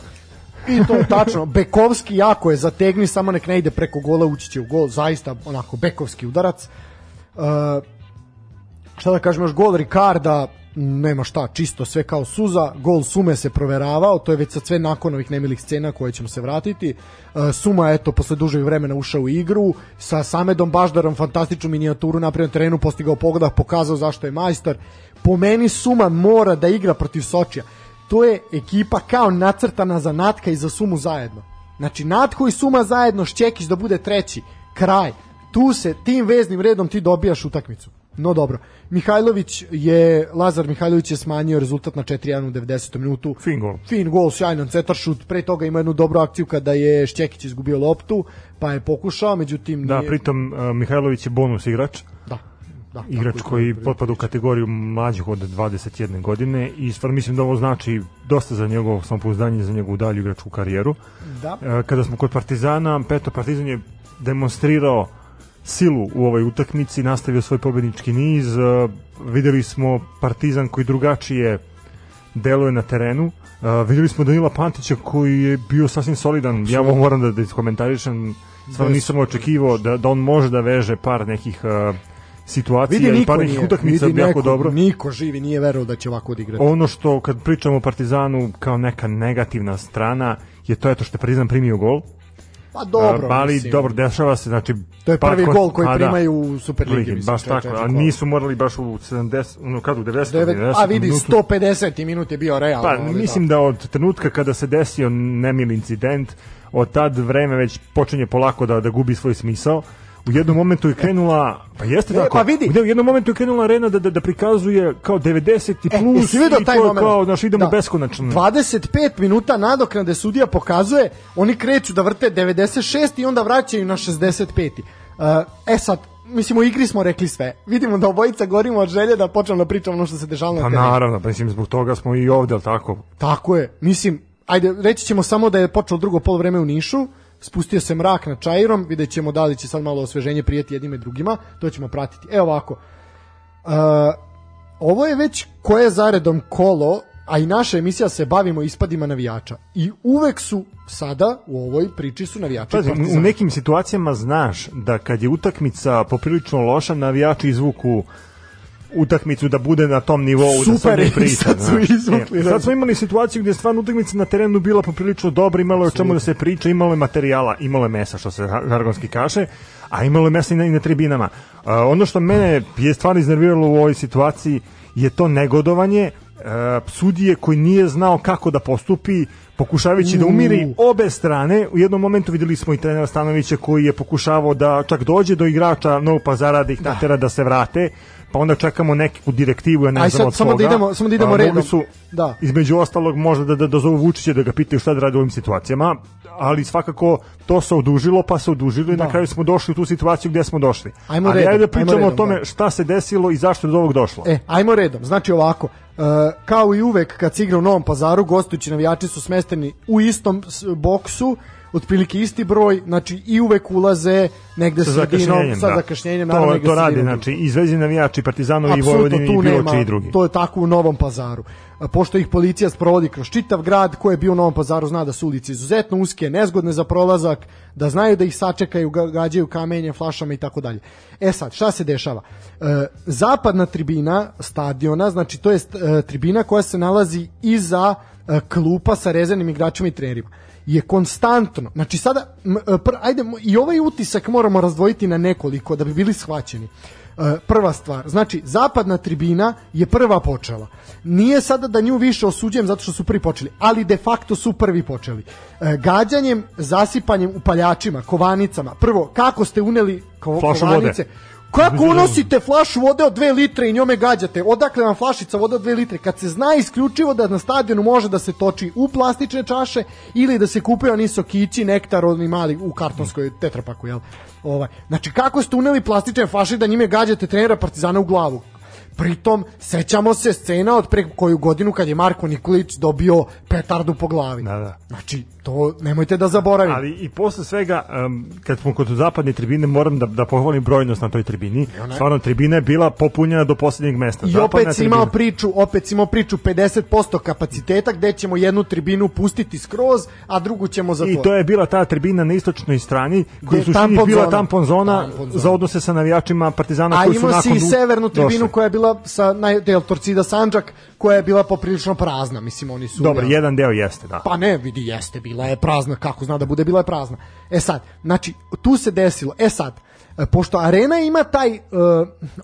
I to je tačno. Bekovski jako je zategni, samo nek ne ide preko gola, ući će u gol. Zaista onako bekovski udarac. Uh, šta da kažem još, gol Ricarda, nema šta, čisto sve kao suza, gol Sume se proveravao, to je već sad sve nakon ovih nemilih scena koje ćemo se vratiti. Uh, Suma eto posle dužeg vremena ušao u igru, sa Samedom Baždarom fantastičnu minijaturu napravio na terenu, postigao pogodak, pokazao zašto je majstor. Po meni Suma mora da igra protiv Sočija. To je ekipa kao nacrtana za Natka i za Sumu zajedno. Znači Natko i Suma zajedno, Šćekić da bude treći, kraj. Tu se tim veznim redom ti dobijaš utakmicu. No dobro. Mihajlović je, Lazar Mihajlović je smanjio rezultat na 4-1 u 90. minutu. Fin gol. Fin gol, sjajan cetar šut. Pre toga ima jednu dobru akciju kada je Šćekić izgubio loptu, pa je pokušao, međutim... Da, nije- pritom uh, Mihajlović je bonus igrač. Da. igrač koji potpada u kategoriju mlađih od 21 godine i stvarno mislim da ovo znači dosta za njegovo samopouzdanje za njegovu dalju igračku karijeru. Da. E, Kada smo kod Partizana, Peto Partizan je demonstrirao silu u ovoj utakmici, nastavio svoj pobednički niz. E, Videli smo Partizan koji drugačije deluje na terenu. Uh, videli smo Danila Pantića koji je bio sasvim solidan. Ja moram da, da iskomentarišem. Stvarno nisam očekivao da, da on može da veže par nekih uh, situacija i par nije, utakmica jako neko, dobro. niko živi nije verovao da će ovako odigrati. Ono što kad pričamo o Partizanu kao neka negativna strana je to eto što je Partizan primio gol. Pa dobro, A, ali mislim. dobro dešava se, znači To je pa prvi kon- gol koji a, da. primaju u Superligi, mislim, baš tako, a nisu morali baš u 70, no kad u 90. Devet, 90 a vidi, minutu. 150 minut je bio realno. Pa ali mislim da od trenutka kada se desio nemil incident, od tad vreme već počinje polako da da gubi svoj smisao. U jednom momentu je krenula, pa jeste E, tako. pa vidi. U jednom momentu je krenula arena da da, da prikazuje kao 90 i E, plus vidio i taj to kao znači idemo Da. beskonačno. 25 minuta nadoknade sudija pokazuje, oni kreću da vrte 96 i onda vraćaju na 65. Uh, e sad, mislim u igri smo rekli sve. Vidimo da obojica gorimo od želje da počnemo da pričamo ono što se dešavalo na Pa terenu. naravno, pa mislim zbog toga smo i ovde, al tako. Tako je. Mislim, ajde, reći ćemo samo da je počelo drugo polovreme u Nišu, spustio se mrak na Čairom, vidjet ćemo da li će sad malo osveženje prijeti jednima i drugima, to ćemo pratiti. Evo ovako, uh, ovo je već koje zaredom kolo, a i naša emisija se bavimo ispadima navijača. I uvek su sada u ovoj priči su navijači Pazi, Partizana. u nekim situacijama znaš da kad je utakmica poprilično loša, navijači izvuku utakmicu da bude na tom nivou da Super, ne i priča. sad su izvukli, E, da. sad smo imali situaciju gdje je stvarno utakmica na terenu bila poprilično dobra, imalo je o čemu da se priča, imalo je materijala, imalo je mesa, što se žargonski kaže, a imalo je mesa i na, i na tribinama. A, ono što mene je stvarno iznerviralo u ovoj situaciji je to negodovanje e, sudije koji nije znao kako da postupi pokušavajući da umiri obe strane. U jednom momentu videli smo i trenera Stanovića koji je pokušavao da čak dođe do igrača Novog Pazara da ih natera da se vrate pa onda čekamo neku direktivu, ja ne Aj, znam sad od samo da koga. idemo- samo da idemo A, redom. Su, Da. između ostalog možda da, da dozovu Vučića da ga pitaju šta da radi u ovim situacijama, ali svakako to se odužilo, pa se odužilo i Da. na kraju smo došli u tu situaciju gdje smo došli. Ajmo ali redom, ajde da ajmo pričamo o redom, tome da. šta se desilo i zašto je do ovog došlo. E, ajmo redom. Znači ovako, e, kao i uvek kad se igra u Novom pazaru, gostujući navijači su smesteni u istom boksu, otprilike isti broj, znači i uvek ulaze negde sa sredinom, zakašnjenjem, sa da. zakašnjenjem, naravno to, to radi, sredinom. znači, i Zvezdi navijači, Partizanovi i Vojvodini i bilo čiji drugi. to je tako u Novom pazaru. A, Pošto ih policija sprovodi kroz čitav grad, ko je bio u Novom pazaru zna da su ulice izuzetno uske, nezgodne za prolazak, da znaju da ih sačekaju, ga- gađaju kamenjem, flašama i tako dalje. E sad, šta se dešava? E, zapadna tribina stadiona, znači to je e, tribina koja se nalazi iza e, klupa sa rezervnim igračima i trenerima je konstantno, znači sada e, pr, ajde, i ovaj utisak moramo razdvojiti na nekoliko da bi bili shvaćeni. E, prva stvar, znači zapadna tribina je prva počela. Nije sada da nju više osuđujem zato što su prvi počeli, ali de facto su prvi počeli. E, gađanjem, zasipanjem upaljačima, kovanicama. Prvo, kako ste uneli ko, Flašu vode. Kako unosite flašu vode od 2 litre i njome gađate? Odakle vam flašica vode od 2 litre? Kad se zna isključivo da na stadionu može da se toči u plastične čaše ili da se kupuju oni sokići, nektar, oni mali u kartonskoj tetrapaku, jel? Ovaj. Znači, kako ste uneli plastične flaše da njime gađate trenera Partizana u glavu? Pritom, sećamo se scena od pre koju godinu kad je Marko Nikolić dobio petardu po glavi. Da, da. Znači, to nemojte da zaboravite. Ali i posle svega, um, kad smo kod zapadne tribine, moram da, da pohvalim brojnost na toj tribini. Stvarno, tribina je bila popunjena do posljednjeg mesta. I Zapadna opet si imao tribina- priču, opet si imao priču 50% kapaciteta gde ćemo jednu tribinu pustiti skroz, a drugu ćemo I zatvoriti. to je bila ta tribina na istočnoj strani, koja Gde je je u suštini tampon bila zona. tampon zona, Tampon zona. za odnose sa navijačima Partizana A koji su imao si nakon i severnu tribinu došli. koja je bila sa naj, del Torcida Sandžak koja je bila poprilično prazna, mislim oni su Dobro, jel, jedan deo jeste, da. Pa ne, vidi, jeste, bila je prazna, kako zna da bude, bila je prazna. E sad, znači, tu se desilo, e sad, e, pošto arena ima taj e,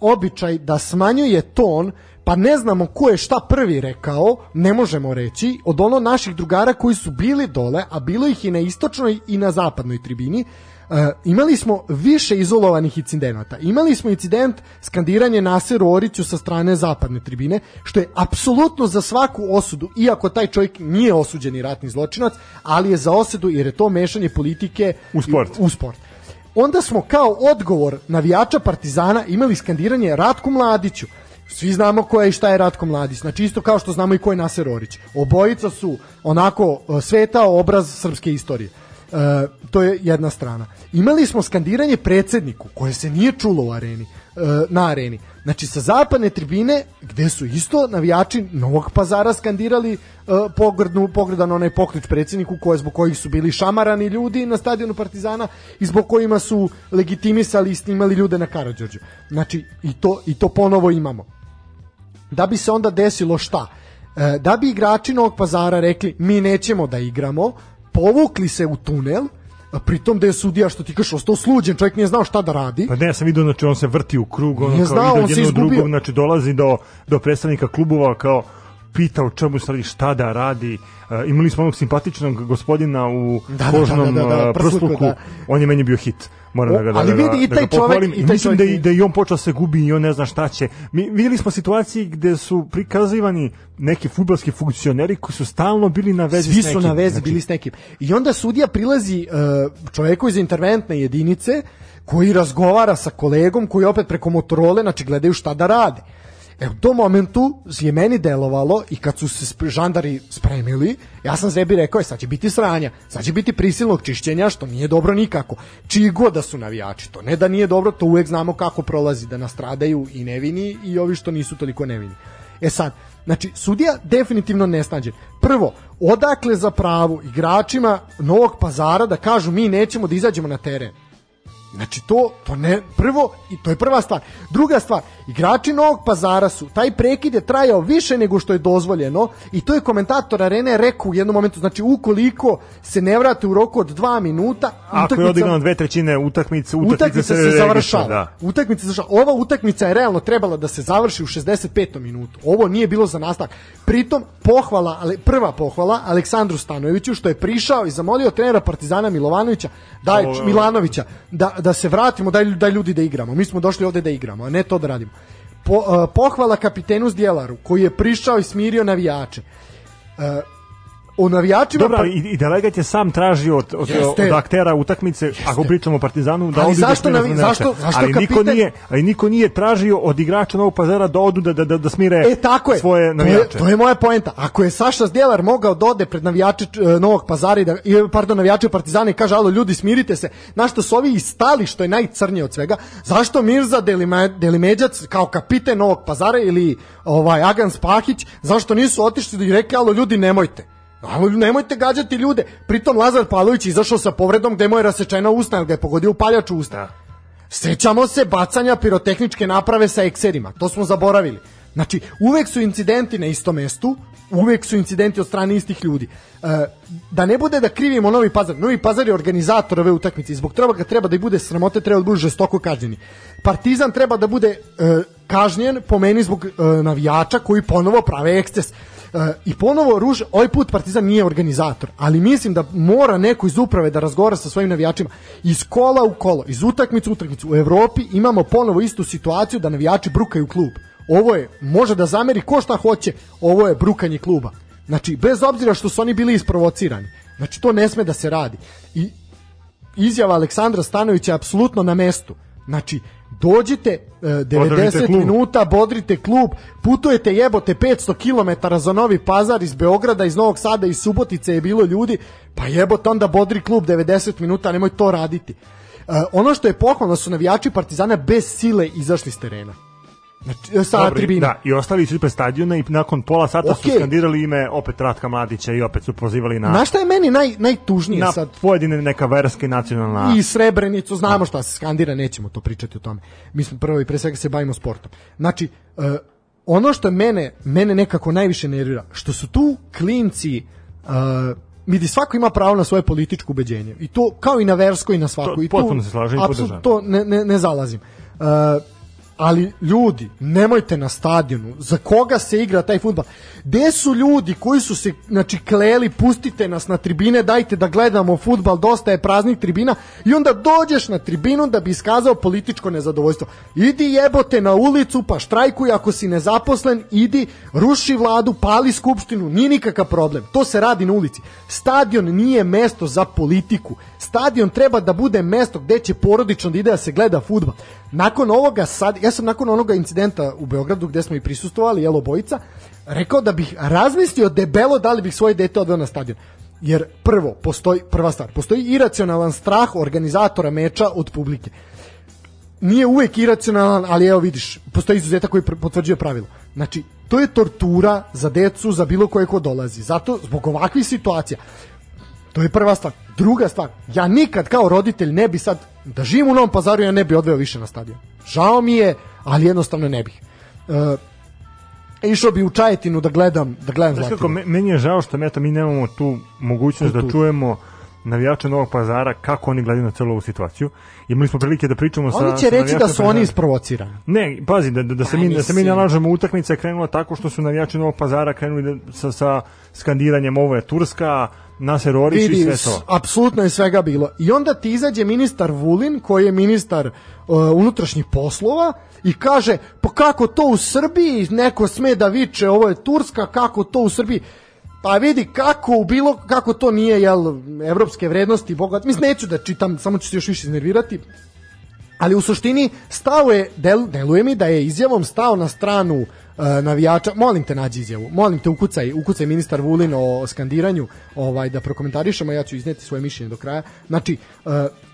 običaj da smanjuje ton, pa ne znamo ko je šta prvi rekao, ne možemo reći, od ono naših drugara koji su bili dole, a bilo ih i na istočnoj i na zapadnoj tribini, E, imali smo više izolovanih incidenata. Imali smo incident skandiranje Naseru Oriću sa strane zapadne tribine, što je apsolutno za svaku osudu, iako taj čovjek nije osuđeni ratni zločinac, ali je za osudu jer je to mešanje politike U sport. u sport. onda smo kao odgovor navijača Partizana imali skandiranje Ratku Mladiću. Svi znamo ko je i šta je Ratko Mladić. Znači isto kao što znamo i ko je Naser Orić. Obojica su onako e, svetao obraz srpske istorije. E, to je jedna strana. Imali smo skandiranje predsedniku koje se nije čulo u areni, e, na areni. Znači sa zapadne tribine gde su isto navijači Novog Pazara skandirali e, pogrdnu pogledan onaj pokret predsjedniku koje zbog kojih su bili šamarani ljudi na stadionu Partizana i zbog kojima su legitimisali i snimali ljude na Karađorđu. Znači i to i to ponovo imamo da bi se onda desilo šta? E, da bi igrači Novog pazara rekli mi nećemo da igramo, povukli se u tunel, a pritom da je sudija što ti kažeš ostao sluđen, čovjek nije znao šta da radi. Pa ne, ja sam vidio, znači on se vrti u krug, ono Nije kao znao, ide on izgubio. drugog, znači dolazi do, do predstavnika klubova kao pita o čemu se radi, šta da radi. E, imali smo onog simpatičnog gospodina u Da, da, kožnom da, da, da, prsluku, prsluku, da. on je meni bio hit. Moram O, da ga da, ali da, vidi, i da taj čovek- pohvalim. i taj Mislim da, i, da i on počeo se gubi i on ne zna šta će. Mi videli smo situaciji gde su prikazivani neki fudbalski funkcioneri koji su stalno bili na vezi Svi s su nekim. na vezi Znači, bili s nekim. I onda sudija prilazi uh, čoveku iz interventne jedinice koji razgovara sa kolegom koji opet preko Motorole, znači gledaju šta da rade. E, u tom momentu je meni delovalo i kad su se žandari spremili, ja sam sebi rekao, je, sad će biti sranja, sad će biti prisilnog čišćenja, što nije dobro nikako. Čiji god da su navijači, to ne da nije dobro, to uvek znamo kako prolazi, da nastradaju i nevini i ovi što nisu toliko nevini. E sad, znači, sudija definitivno nesnađen. Prvo, odakle za pravu igračima Novog pazara da kažu mi nećemo da izađemo na teren? Znači to, to ne, prvo, i to je prva stvar. Druga stvar, igrači Novog pazara su, taj prekid je trajao više nego što je dozvoljeno i to je komentator arene rekao u jednom momentu, znači ukoliko se ne vrate u roku od dva minuta, Ako je utakmica- odigrano dve trećine utakmice, utakmica, utakmica se, registruje, završava. Da. Utakmica se završava. Ova utakmica je realno trebala da se završi u 65. minutu. Ovo nije bilo za nastavak. Pritom pohvala, ale, prva pohvala Aleksandru Stanojeviću što je prišao i zamolio trenera Partizana Milovanovića, daj Ovo- Milanovića, da, da se vratimo, daj, daj ljudi da igramo. Mi smo došli ovde da igramo, a ne to da radimo. Po, uh, pohvala kapitenu Zdjelaru koji je prišao i smirio navijače. Uh, o navijačima Dobro, pa- ali i, i delegat je sam tražio od, od, Jeste. od aktera utakmice, ako pričamo o Partizanu, da Ali odu da zašto navi- navijače. zašto- zašto ali niko kapitan- nije, ali niko nije tražio od igrača Novog Pazara da odu da da da, da smire E tako je. svoje To je, navijače. to je moja poenta. Ako je Saša Zdjelar mogao da ode pred navijače e, Novog Pazara i da pardon navijače Partizana i kaže alo ljudi smirite se. Na što su ovi i stali što je najcrnije od svega. Zašto Mirza Delime, Delimeđac kao kapiten Novog Pazara ili ovaj Agan Spahić zašto nisu otišli i rekli alo ljudi nemojte. Alo, nemojte gađati ljude. Pritom Lazar Pavlović izašao sa povredom gde mu je rasečena usta, ga je pogodio u paljaču usta. Da. Sećamo se bacanja pirotehničke naprave sa ekserima, to smo zaboravili. Znači, uvek su incidenti na istom mestu, uvek su incidenti od strane istih ljudi. E, da ne bude da krivimo Novi Pazar, Novi Pazar je organizator ove utakmice i zbog toga ga treba da i bude sramote, treba da bude žestoko kažnjeni. Partizan treba da bude e, kažnjen po meni zbog e, navijača koji ponovo prave eksces. I ponovo ruž, ovaj put Partizan nije organizator, ali mislim da mora neko iz uprave da razgovara sa svojim navijačima. Iz kola u kolo, iz utakmice u utakmicu. U Evropi imamo ponovo istu situaciju da navijači brukaju klub. Ovo je, može da zameri ko šta hoće, ovo je brukanje kluba. Znači, bez obzira što su oni bili isprovocirani. Znači, to ne sme da se radi. I izjava Aleksandra Stanovića je apsolutno na mestu. Znači, dođite e, 90 Održite klub. minuta, bodrite klub, putujete jebote 500 km za Novi Pazar iz Beograda, iz Novog Sada, iz Subotice je bilo ljudi, pa jebote onda bodri klub 90 minuta, nemoj to raditi. E, ono što je pohvalno su navijači Partizana bez sile izašli s terena. Znači, e, sa Dobro, tribina. Da, i ostali su ispred stadiona i nakon pola sata su Okej. skandirali ime opet Ratka Mladića i opet su pozivali na, Na šta je meni naj, najtužnije na sad? pojedine neka verska i nacionalna... i Srebrenicu, znamo šta se skandira, nećemo to pričati o tome. Mi smo prvo i pre svega se bavimo sportom. Znači, e, ono što mene, mene nekako najviše nervira, što su tu klinci, uh, vidi, svako ima pravo na svoje političko ubeđenje. I to kao i na versko i na svako. To I tu potpuno se slažem i podržavam. to ne, ne, ne zalazim. Uh, ali ljudi, nemojte na stadionu. Za koga se igra taj fudbal? Gde su ljudi koji su se znači kleli, pustite nas na tribine, dajte da gledamo fudbal, dosta je praznih tribina i onda dođeš na tribinu da bi iskazao političko nezadovoljstvo. Idi jebote na ulicu, pa štrajkuj ako si nezaposlen, idi, ruši vladu, pali skupštinu, nije nikakav problem. To se radi na ulici. Stadion nije mesto za politiku. Stadion treba da bude mesto gde će porodično da ide da se gleda fudbal. Nakon ovoga sad, ja sam nakon onoga incidenta u Beogradu gde smo i prisustvovali, jelo bojica, rekao da bih razmislio debelo da li bih svoje dete odveo na stadion. Jer prvo, postoji, prva stvar, postoji iracionalan strah organizatora meča od publike nije uvek iracionalan, ali evo vidiš, postoji izuzetak koji potvrđuje pravilo. Znači, to je tortura za decu, za bilo koje ko dolazi. Zato, zbog ovakvih situacija, to je prva stvar. Druga stvar, ja nikad kao roditelj ne bi sad, da živim u Novom pazaru, ja ne bi odveo više na stadion. Žao mi je, ali jednostavno ne bih. E, išao bi u Čajetinu da gledam, da gledam Znaš kako, meni je žao što eto, mi nemamo tu mogućnost da Kulturu. čujemo navijače Novog pazara kako oni gledaju na celu ovu situaciju. Imali smo prilike da pričamo sa Oni će sa reći da su oni isprovocirani. Ne, pazi, da, da, da, se Pa, mi, da se mi nalažemo utakmica je krenula tako što su navijači Novog pazara krenuli da, sa, sa skandiranjem ovo je Turska, Naser Orić i vidi, sve s- to. apsolutno je svega bilo. I onda ti izađe ministar Vulin, koji je ministar uh, unutrašnjih poslova, i kaže, pa kako to u Srbiji, neko sme da viče, ovo je Turska, kako to u Srbiji, Pa vidi kako u bilo kako to nije jel evropske vrednosti bogat. Mislim neću da čitam, samo ću se još više iznervirati. Ali u suštini stao je, del, deluje mi da je izjavom stao na stranu navijača, molim te nađi izjavu, molim te ukucaj, ukucaj ministar Vulin o skandiranju, ovaj, da prokomentarišemo, ja ću izneti svoje mišljenje do kraja. Znači, uh,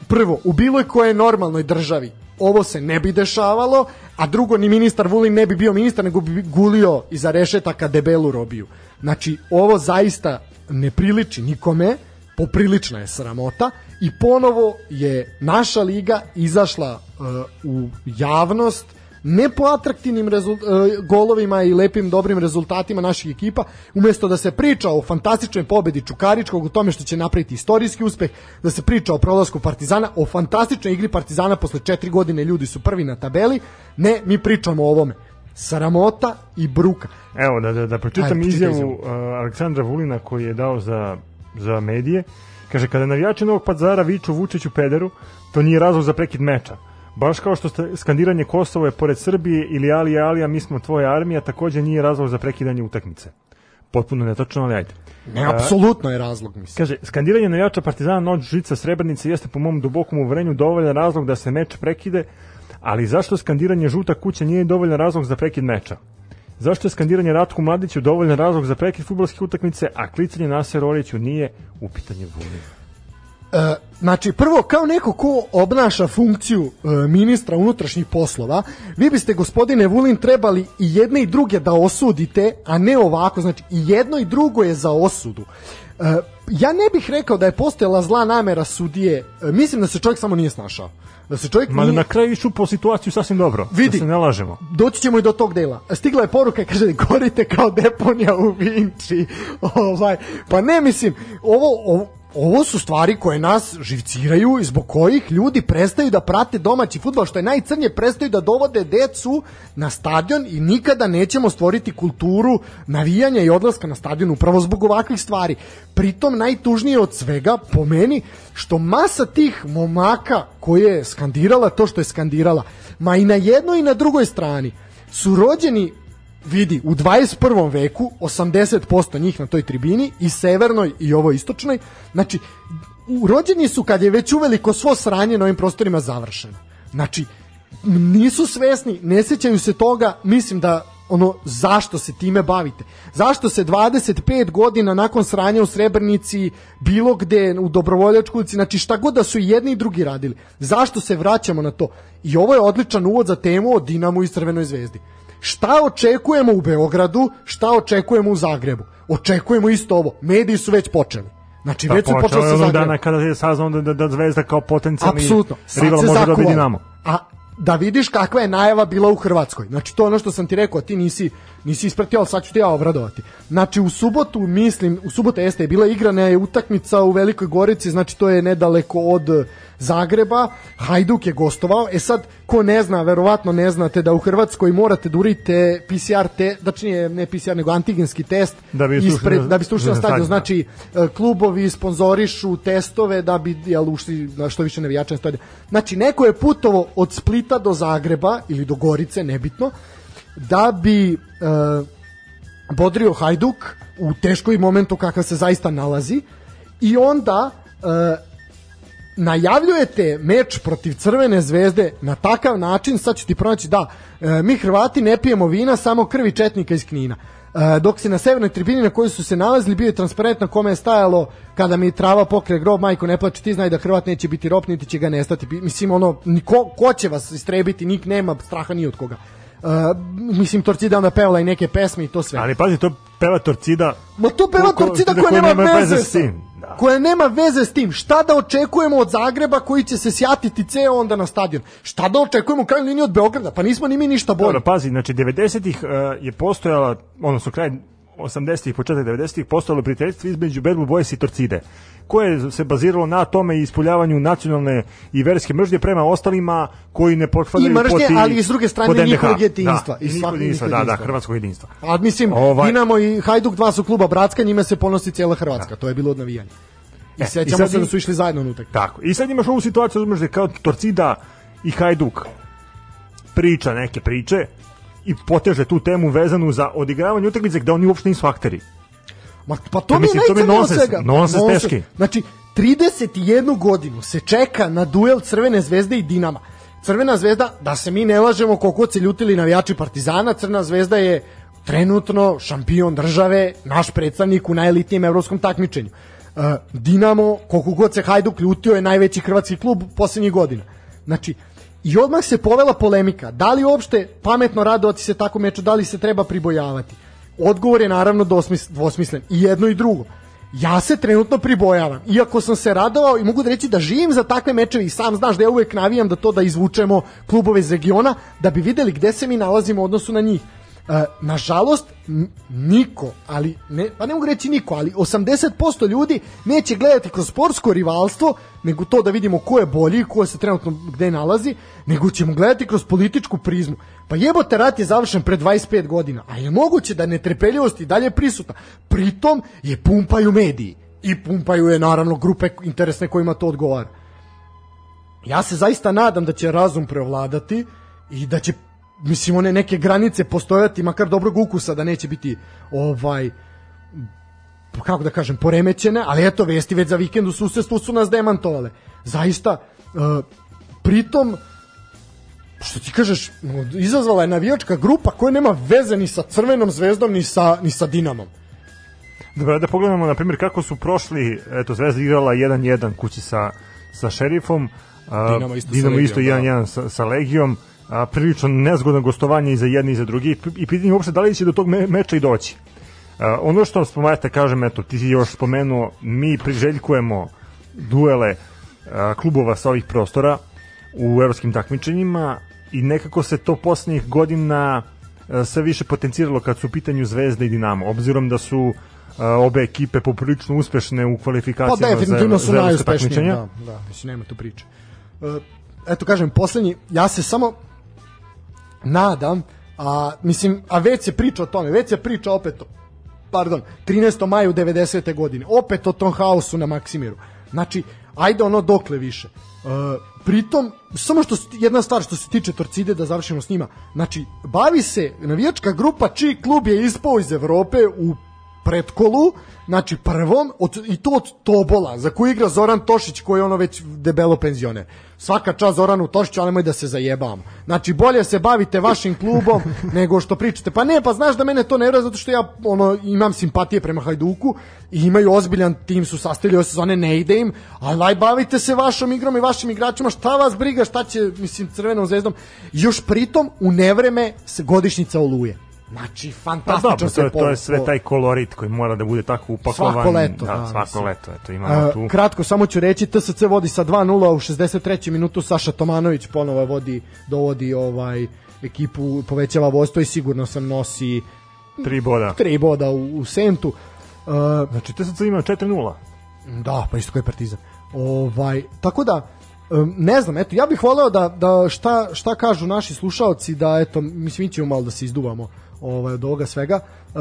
prvo, u bilo kojoj normalnoj državi ovo se ne bi dešavalo, a drugo, ni ministar Vulin ne bi bio ministar, nego bi gulio iza rešetaka debelu robiju. Znači, ovo zaista ne priliči nikome, poprilična je sramota i ponovo je naša liga izašla uh, u javnost ne po atraktivnim uh, golovima i lepim dobrim rezultatima naših ekipa, umesto da se priča o fantastičnoj pobedi Čukaričkog, o tome što će napraviti istorijski uspeh, da se priča o prolasku Partizana, o fantastičnoj igri Partizana posle četiri godine ljudi su prvi na tabeli, ne, mi pričamo o ovome. Sramota i bruka. Evo, da, da, da pročitam Ajde, izjavu izjavu. uh, Aleksandra Vulina koji je dao za, za medije. Kaže, kada navijači Novog Pazara viču Vučiću pederu, to nije razlog za prekid meča. Baš kao što ste, skandiranje Kosovo je pored Srbije ili Alija Alija, mi smo tvoja armija, takođe nije razlog za prekidanje utakmice. Potpuno netačno, ali ajde. Ne, apsolutno je razlog, mislim. Kaže, skandiranje navijača Partizana noć žica Srebrenice jeste po mom dubokom uverenju dovoljan razlog da se meč prekide, ali zašto skandiranje žuta kuća nije dovoljan razlog za prekid meča? Zašto je skandiranje Ratku Mladiću dovoljan razlog za prekid fudbalske utakmice, a klicanje Naser Oriću nije u pitanje Vulina? E, znači, prvo, kao neko ko obnaša funkciju e, ministra unutrašnjih poslova, vi biste, gospodine Vulin, trebali i jedne i druge da osudite, a ne ovako. Znači, i jedno i drugo je za osudu. E, ja ne bih rekao da je postojala zla namera sudije. E, mislim da se čovjek samo nije snašao. Da se čovjek Ma nije... na kraju išu po situaciju sasvim dobro, Vidi. da se ne lažemo. doći ćemo i do tog dela. Stigla je poruka, kaže, gorite kao deponija u Vinči. ovaj, pa ne, mislim, ovo, ovo, ovo su stvari koje nas živciraju i zbog kojih ljudi prestaju da prate domaći futbol, što je najcrnje, prestaju da dovode decu na stadion i nikada nećemo stvoriti kulturu navijanja i odlaska na stadion upravo zbog ovakvih stvari. Pritom najtužnije od svega, po meni, što masa tih momaka koje je skandirala to što je skandirala, ma i na jednoj i na drugoj strani, su rođeni vidi, u 21. veku 80% njih na toj tribini i severnoj i ovo istočnoj, znači rođeni su kad je već uveliko svo sranje na ovim prostorima završeno. Znači, nisu svesni, ne sećaju se toga, mislim da ono zašto se time bavite zašto se 25 godina nakon sranja u Srebrnici bilo gde u dobrovoljačkoj ulici znači šta god da su jedni i drugi radili zašto se vraćamo na to i ovo je odličan uvod za temu o Dinamu i Crvenoj zvezdi Šta očekujemo u Beogradu, šta očekujemo u Zagrebu? Očekujemo isto ovo. Mediji su već počeli. Znači, Pa već su počeli sa onog Zagrebom. dana kada je saznao da, da, da Zvezda kao potencijalni Apsolutno. Rival može da dobiti Dinamo. A da vidiš kakva je najava bila u Hrvatskoj. Znači to je ono što sam ti rekao, ti nisi nisi ispratio, ali sad ću ti ja obradovati. Znači u subotu, mislim, u subotu jeste je bila igrana je utakmica u Velikoj Gorici, znači to je nedaleko od Zagreba, Hajduk je gostovao, e sad, ko ne zna, verovatno ne znate da u Hrvatskoj morate da urite PCR te, tačnije ne PCR nego antigenski test Da bi ispred, da biste ušli na stadion, stadion, znači e, klubovi sponzorišu testove da bi jel, ušli na što više navijača na stadion. Znači, neko je putovo od Splita do Zagreba ili do Gorice, nebitno, da bi e, bodrio Hajduk u teškoj momentu kakav se zaista nalazi i onda e, najavljujete meč protiv Crvene zvezde na takav način, sad ću ti pronaći, da, e, mi Hrvati ne pijemo vina, samo krvi četnika iz Knina. E, dok se na severnoj tribini na kojoj su se nalazili bio je transparent na kome je stajalo kada mi trava pokre grob, majko ne plače, ti znaj da Hrvat neće biti rop, niti će ga nestati. Mislim, ono, niko, ko će vas istrebiti, nik nema straha ni od koga. E, mislim, Torcida onda pevala i neke pesme i to sve. Ali pazi, to peva Torcida. Ma to peva ko- Torcida da koja koji nema veze s tim. Da. Koja nema veze s tim. Šta da očekujemo od Zagreba koji će se sjatiti ceo onda na stadion? Šta da očekujemo u krajnjoj liniji od Beograda? Pa nismo ni mi ništa bolji. Dobro, pazi, znači 90-ih uh, je postojala, odnosno kraj 80-ih, početak 90-ih, postojalo prijateljstvo između Bad Blue Boys i Torcide, koje se baziralo na tome i ispoljavanju nacionalne i verske mržnje prema ostalima koji ne potpadaju I mržnje, pod ti- ali i s druge strane njihovog jedinstva. Da, I svakog jedinstva, da, da, hrvatskog jedinstva. A mislim, Ovaj- Dinamo i Hajduk dva su kluba bratska, njime se ponosi cijela Hrvatska. To je bilo od navijanja. I E, sećamo se da su išli zajedno unutak. Tako. I sad imaš ovu situaciju, uzmeš da kao Torcida i Hajduk priča neke priče i poteže tu temu vezanu za odigravanje utakmice gde oni uopšte nisu akteri. Ma, pa to Ja mi je najcrnije od svega. teški. Znači, 31 godinu se čeka na duel Crvene zvezde i Dinama. Crvena zvezda, da se mi ne lažemo koliko se ljutili navijači Partizana, Crna zvezda je trenutno šampion države, naš predstavnik u najelitnijem evropskom takmičenju. Uh, Dinamo, koliko god se Hajduk ljutio, je najveći hrvatski klub poslednjih godina. Znači, i odmah se povela polemika, da li uopšte pametno radovati se tako meču, da li se treba pribojavati. Odgovor je naravno dvosmislen, i jedno i drugo. Ja se trenutno pribojavam, iako sam se radovao i mogu da reći da živim za takve mečeve i sam znaš da ja uvek navijam da to da izvučemo klubove iz regiona, da bi videli gde se mi nalazimo u odnosu na njih. E, nažalost, niko, ali ne, pa ne mogu reći niko, ali 80% ljudi neće gledati kroz sportsko rivalstvo, nego to da vidimo ko je bolji, ko se trenutno gde nalazi, nego ćemo gledati kroz političku prizmu. Pa jebote, rat je završen pre 25 godina, a je moguće da netrpeljivost i dalje prisutna. Pritom je pumpaju mediji i pumpaju je naravno grupe interesne kojima to odgovara. Ja se zaista nadam da će razum preovladati i da će mislim one neke granice postojati makar dobrog ukusa da neće biti ovaj kako da kažem poremećene, ali eto vesti već za vikend u susedstvu su nas demantovale. Zaista uh, pritom što ti kažeš, izazvala je navijačka grupa koja nema veze ni sa Crvenom zvezdom ni sa, ni sa Dinamom. Dobro, da pogledamo, na primjer, kako su prošli, eto, Zvezda igrala 1-1 kući sa, sa šerifom, Dinamo isto sa Dinamo isto Legijom, 1-1 sa, sa Legijom, a, prilično nezgodno gostovanje i za jedni i za drugi i pitanje je uopšte da li će do tog me, meča i doći. A, ono što spomenete, kažem, eto, ti si još spomenuo, mi priželjkujemo duele a, klubova sa ovih prostora u evropskim takmičenjima i nekako se to poslednjih godina a, sve više potenciralo kad su u pitanju Zvezda i Dinamo, obzirom da su obe ekipe poprilično uspešne u Pa kvalifikacijama definitivno za, su za. Da, da, mislim, nema tu priče. E, eto kažem, poslednji, ja se samo nadam, a mislim, a već se priča o tome, već se priča opet o, pardon, 13. maju 90. godine, opet o tom haosu na Maksimiru. Znači, ajde ono dokle više. E, pritom, samo što jedna stvar što se tiče Torcide, da završimo s njima, znači, bavi se navijačka grupa čiji klub je ispao iz Evrope u pretkolu, znači prvom, od, i to od Tobola, za koju igra Zoran Tošić, koji je ono već debelo penzioner. Svaka čast Zoranu Tošiću, ali nemoj da se zajebamo. Znači, bolje se bavite vašim klubom nego što pričate. Pa ne, pa znaš da mene to ne vre, zato što ja ono, imam simpatije prema Hajduku i imaju ozbiljan tim, su sastavili ove sezone, ne ide im, ali aj bavite se vašom igrom i vašim igračima, šta vas briga, šta će, mislim, crvenom zvezdom. Još pritom, u nevreme se godišnjica oluje. Znači, Pa fantastično to, se je- to je sve taj kolorit koji mora da bude tako upakovan. Svako leto, Da, da, svako mislim. leto, eto, imamo A, tu. kratko samo ću reći TSC vodi sa 2:0 a u 63. minutu Saša Tomanović ponovo vodi dovodi ovaj ekipu povećava vodstvo i sigurno sam nosi Tri boda. tri boda u, u Sentu. Uh, Znači, TSC ima 4-0. Da, pa isto koji Partizan. Ovaj, tako da, ne znam, eto, ja bih voleo da, da šta, šta kažu naši slušaoci, da, eto, mislim, mi ćemo malo da se izduvamo ovaj, od ovoga svega. E,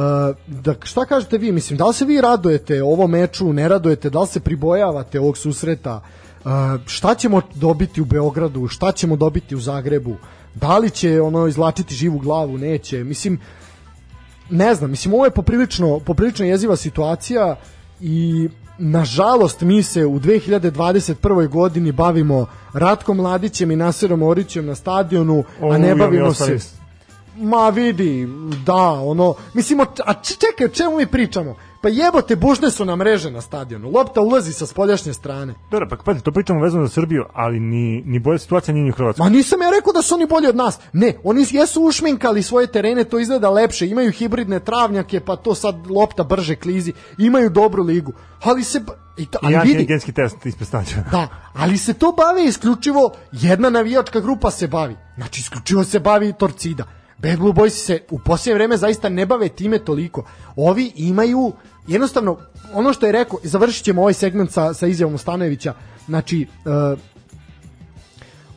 da, šta kažete vi, mislim, da li se vi radujete ovom meču, ne radujete, da li se pribojavate ovog susreta, E, šta ćemo dobiti u Beogradu, šta ćemo dobiti u Zagrebu, da li će ono izlačiti živu glavu, neće, mislim, ne znam, mislim ovo je poprilično, poprilično jeziva situacija i nažalost mi se u 2021. godini bavimo Ratkom Mladićem i Nasirom Orićem na stadionu, a ne bavimo se Ma vidi, da, ono, mislim, o- a čekaj, o čemu mi pričamo? Pa jebote, bušne su nam mreže na stadionu, lopta ulazi sa spoljašnje strane. Dobro, pa pazite, to pričamo vezano za Srbiju, ali ni, ni bolja situacija nije ni u Hrvatskoj. Ma nisam ja rekao da su oni bolji od nas. Ne, oni jesu ušminkali svoje terene, to izgleda lepše. Imaju hibridne travnjake, pa to sad lopta brže klizi. Imaju dobru ligu. Ali se... I to, ali I vidi, antigenski test ispred stadiona. Da, ali se to bavi isključivo, jedna navijačka grupa se bavi. Znači, isključivo se bavi Torcida. Bad Blue Boys se u posljednje vreme zaista ne bave time toliko. Ovi imaju, jednostavno, ono što je rekao, završit ćemo ovaj segment sa, sa izjavom Stanojevića, znači, e,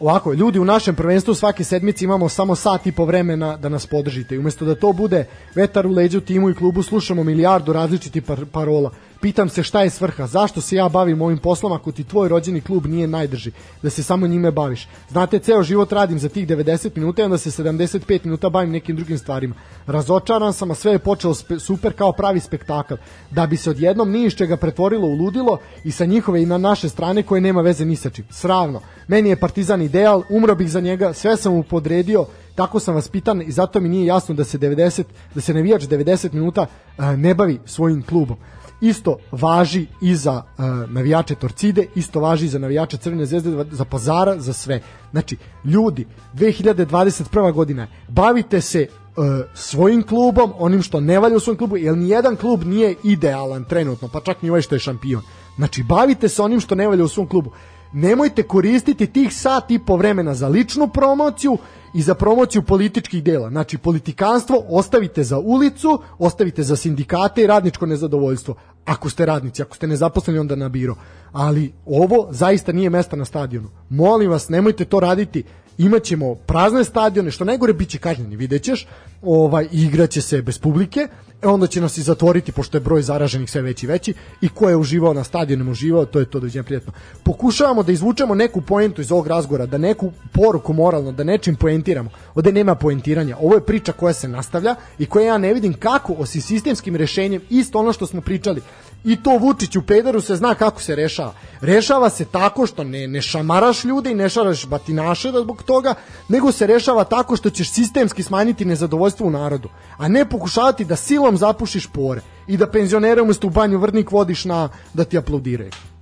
ovako, ljudi u našem prvenstvu svake sedmice imamo samo sat i po vremena da nas podržite. I umesto da to bude vetar u leđu timu i klubu, slušamo milijardu različitih par parola. Pitam se šta je svrha, zašto se ja bavim ovim poslom ako ti tvoj rođeni klub nije najdrži, da se samo njime baviš. Znate, ceo život radim za tih 90 minuta i onda se 75 minuta bavim nekim drugim stvarima. Razočaran sam, a sve je počelo super kao pravi spektakl. Da bi se odjednom ni iz čega pretvorilo u ludilo i sa njihove i na naše strane koje nema veze ni sa čim. Sravno. Meni je Partizan ideal, umro bih za njega, sve sam mu podredio, tako sam vaspitan i zato mi nije jasno da se 90 da se navijač 90 minuta a, ne bavi svojim klubom. Isto važi i za uh, navijače Torcide, isto važi i za navijače Crvene zvezde, za Pazara, za sve. Znači, ljudi, 2021. godina, bavite se uh, svojim klubom, onim što ne valja u svom klubu, jer nijedan klub nije idealan trenutno, pa čak ni ovaj što je šampion. Znači, bavite se onim što ne valja u svom klubu. Nemojte koristiti tih sat i po vremena za ličnu promociju i za promociju političkih dela. Znači, politikanstvo ostavite za ulicu, ostavite za sindikate i radničko nezadovoljstvo. Ako ste radnici, ako ste nezaposleni, onda na biro. Ali ovo zaista nije mesta na stadionu. Molim vas, nemojte to raditi. Imaćemo prazne stadione, što najgore bit će kažnjeni, vidjet ćeš, ovaj, igraće se bez publike, e onda će nas i zatvoriti, pošto je broj zaraženih sve veći i veći, i ko je uživao na stadionima uživao, to je to doviđenja prijatno. Pokušavamo da izvučemo neku poentu iz ovog razgovora, da neku poruku moralno, da nečim poentiramo. Ovde nema poentiranja, ovo je priča koja se nastavlja i koja ja ne vidim kako, osim sistemskim rešenjem, isto ono što smo pričali, i to Vučić u pederu se zna kako se rešava. Rešava se tako što ne, ne šamaraš ljude i ne šaraš batinaše da zbog toga, nego se rešava tako što ćeš sistemski smanjiti nezadovoljstvo u narodu, a ne pokušavati da silom zapušiš pore i da penzionere umesto u banju vrnik vodiš na da ti aplaudiraju.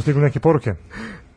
To stigli neke poruke.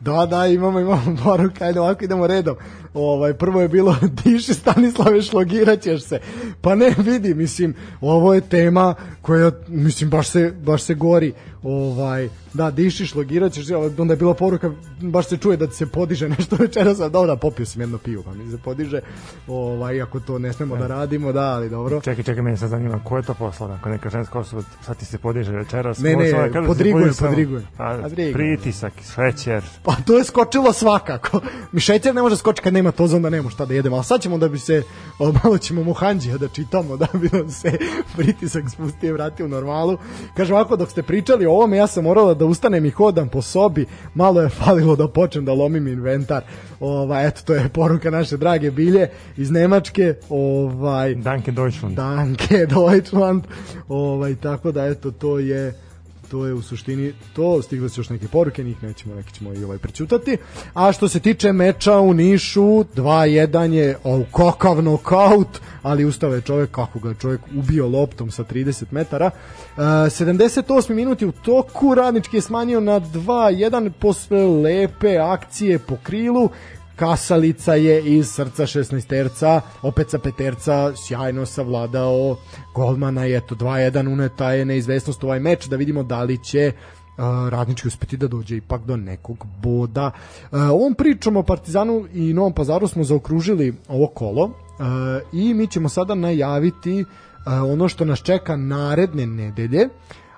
Da, da, imamo, imamo poruka, ajde ovako idemo redom. Ovaj, prvo je bilo, diši Stanislave, šlogiraćeš se. Pa ne, vidi, mislim, ovo je tema koja, mislim, baš se, baš se gori. Ovaj, da, dišiš, logiraćeš, se, onda je bila poruka, baš se čuje da ti se podiže nešto večeras, a dobro, popio sam jedno pivo, pa mi se podiže, ovaj, ako to ne smemo da radimo, da, ali dobro. Čekaj, čekaj, meni sad zanima, ko je to poslao? Ako neka ženska osoba, sad ti se podiže večeras. Ne, ne, da se podriguje, podiže samo- podriguje. A, Podriguje. pritisak, šećer. Pa to je skočilo svakako. Mi šećer ne može skočiti kad nema toza, onda nemamo šta da jedemo. Ali sad ćemo da bi se, o, malo ćemo muhanđija da čitamo, da bi nam se pritisak spustio i vratio u normalu. Kaže ovako, dok ste pričali o ovome, ja sam morala da ustanem i hodam po sobi. Malo je falilo da počnem da lomim inventar. Ovaj, eto, to je poruka naše drage bilje iz Nemačke. Ovaj, Danke Deutschland. Danke Deutschland. Ovaj tako da eto to je to je u suštini to, stigle su još neke poruke, njih nećemo, neki ćemo i ovaj prećutati. A što se tiče meča u Nišu, 2-1 je o, kakav nokaut, ali ustao je čovjek, kako ga je čovjek ubio loptom sa 30 metara. E, 78. minut je u toku, Radnički je smanjio na 2-1 posle lepe akcije po krilu, Kasalica je iz srca 16 terca, opet sa peterca sjajno savladao golmana i eto 2-1 uneta je neizvesnost u ovaj meč da vidimo da li će uh, radnički uspeti da dođe ipak do nekog boda. Uh, ovom pričom o Partizanu i Novom Pazaru smo zaokružili ovo kolo uh, i mi ćemo sada najaviti uh, ono što nas čeka naredne nedelje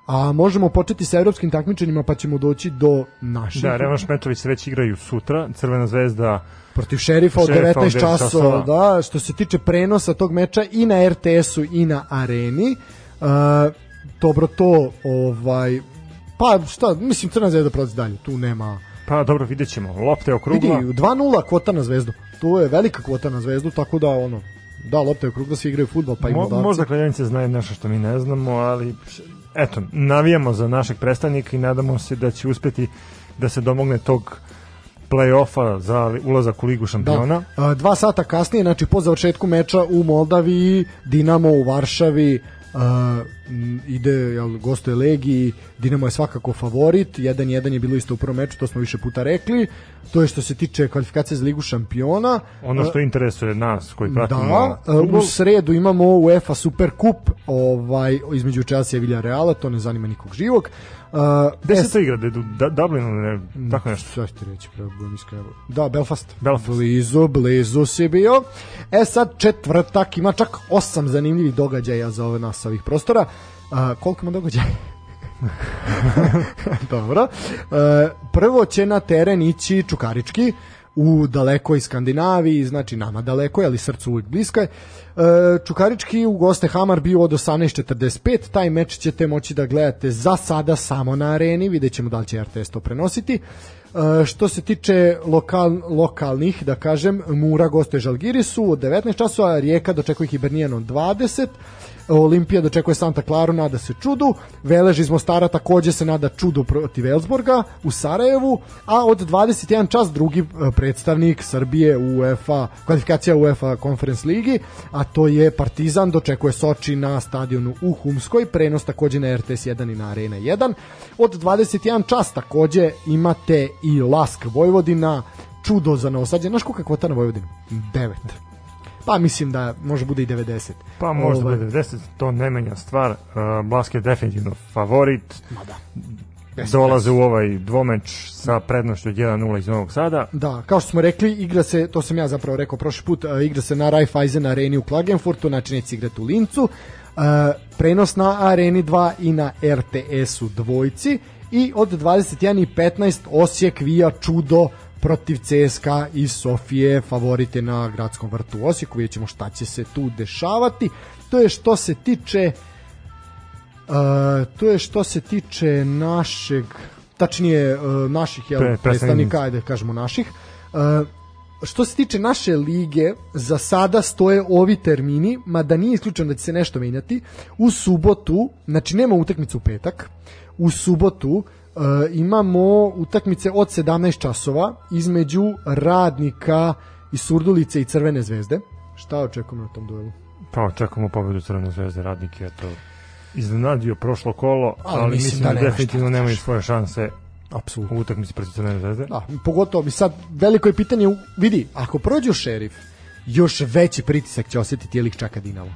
a možemo početi sa evropskim takmičenjima pa ćemo doći do naših Da, Revanš Metrović se već igraju sutra, Crvena zvezda protiv šerifa od Šerifa 19 od 19 časova, časova. da, što se tiče prenosa tog meča i na RTS-u i na Areni. Uh, dobro to, ovaj pa šta, mislim Crna zvezda prolazi dalje, tu nema Pa dobro, vidjet ćemo. Lopta je vidi, okrugla. 2-0 kvota na zvezdu, to je velika kvota na zvezdu, tako da ono, da, lopta je okrugla, svi igraju fudbal, pa i Mo, možda kladjanice znaju nešto što mi ne znamo, ali eto, navijamo za našeg predstavnika i nadamo se da će uspeti da se domogne tog play-offa za ulazak u Ligu šampiona. Da. Dva sata kasnije, znači po završetku meča u Moldaviji, Dinamo u Varšavi, m, ide, jel, gostuje Legiji, Dinamo je svakako favorit, 1-1 je bilo isto u prvom meču, to smo više puta rekli, to je što se tiče kvalifikacije za Ligu šampiona. Ono što interesuje nas koji pratimo Da, fudbal, u sredu imamo UEFA Super Cup ovaj, između Chelsea i Villarreala, to ne zanima nikog živog. Uh, Gde se to igra? Da Da- Dublinu, ne, tako nešto. Šta ću ti reći, pravo budem iskren. Da, Belfast. Belfast. Blizu, blizu si bio. E sad četvrtak, ima čak osam zanimljivih događaja za ove nas ovih prostora. A, koliko ima događaja? Dobro. E, prvo će na teren ići Čukarički u dalekoj Skandinaviji, znači nama daleko, ali srcu uvijek bliska je. E, Čukarički u goste Hamar bio od 18.45, taj meč ćete moći da gledate za sada samo na areni, vidjet ćemo da li će RTS to prenositi. E, što se tiče lokal, lokalnih, da kažem, Mura gostuje Žalgirisu od 19 časova, Rijeka dočekuje Hibernijan od 20, Olimpija dočekuje Santa Claru, nada se čudu. Velež iz Mostara takođe se nada čudu protiv Elsborga u Sarajevu, a od 21 čas drugi e, predstavnik Srbije u UEFA, kvalifikacija UEFA Conference Ligi, a to je Partizan, dočekuje Soči na stadionu u Humskoj, prenos takođe na RTS 1 i na Arena 1. Od 21 čas takođe imate i Lask Vojvodina, čudo za novosađe. Znaš koliko je kvota na Vojvodinu? 9. Pa mislim da može bude i 90. Pa možda Ovaj, bude 10, to ne menja stvar. Uh, Blask je definitivno favorit. Ma da. Dolaze u ovaj dvomeč sa prednošću od 1-0 iz Novog Sada. Da, kao što smo rekli, igra se, to sam ja zapravo rekao prošli put, uh, igra se na Raiffeisen areni u Klagenfurtu, znači neće igrati u Lincu. Uh, prenos na Areni 2 i na RTS-u dvojci i od 21 i 15 Osijek vija čudo protiv CSKA i Sofije favorite na gradskom vrtu u Osijeku, vidjet ćemo šta će se tu dešavati. To je što se tiče Uh, to je što se tiče našeg tačnije uh, naših jel, Pre- predstavnika, ajde kažemo naših. Uh, što se tiče naše lige, za sada stoje ovi termini, mada nije isključeno da će se nešto menjati. U subotu, znači nema utakmicu u petak, u subotu imamo utakmice od 17 časova između radnika iz Surdulice i Crvene zvezde. Šta očekujemo na tom duelu? Pa očekujemo pobedu Crvene zvezde, radnik je to iznenadio prošlo kolo, Ali ali, mislim da da, definitivno da nemaju svoje šanse Apsolutno. u utakmici protiv Crvene zvezde. Da, pogotovo bi sad veliko je pitanje, vidi, ako prođu šerif, još veći pritisak će osjetiti Jelik čaka Dinamo.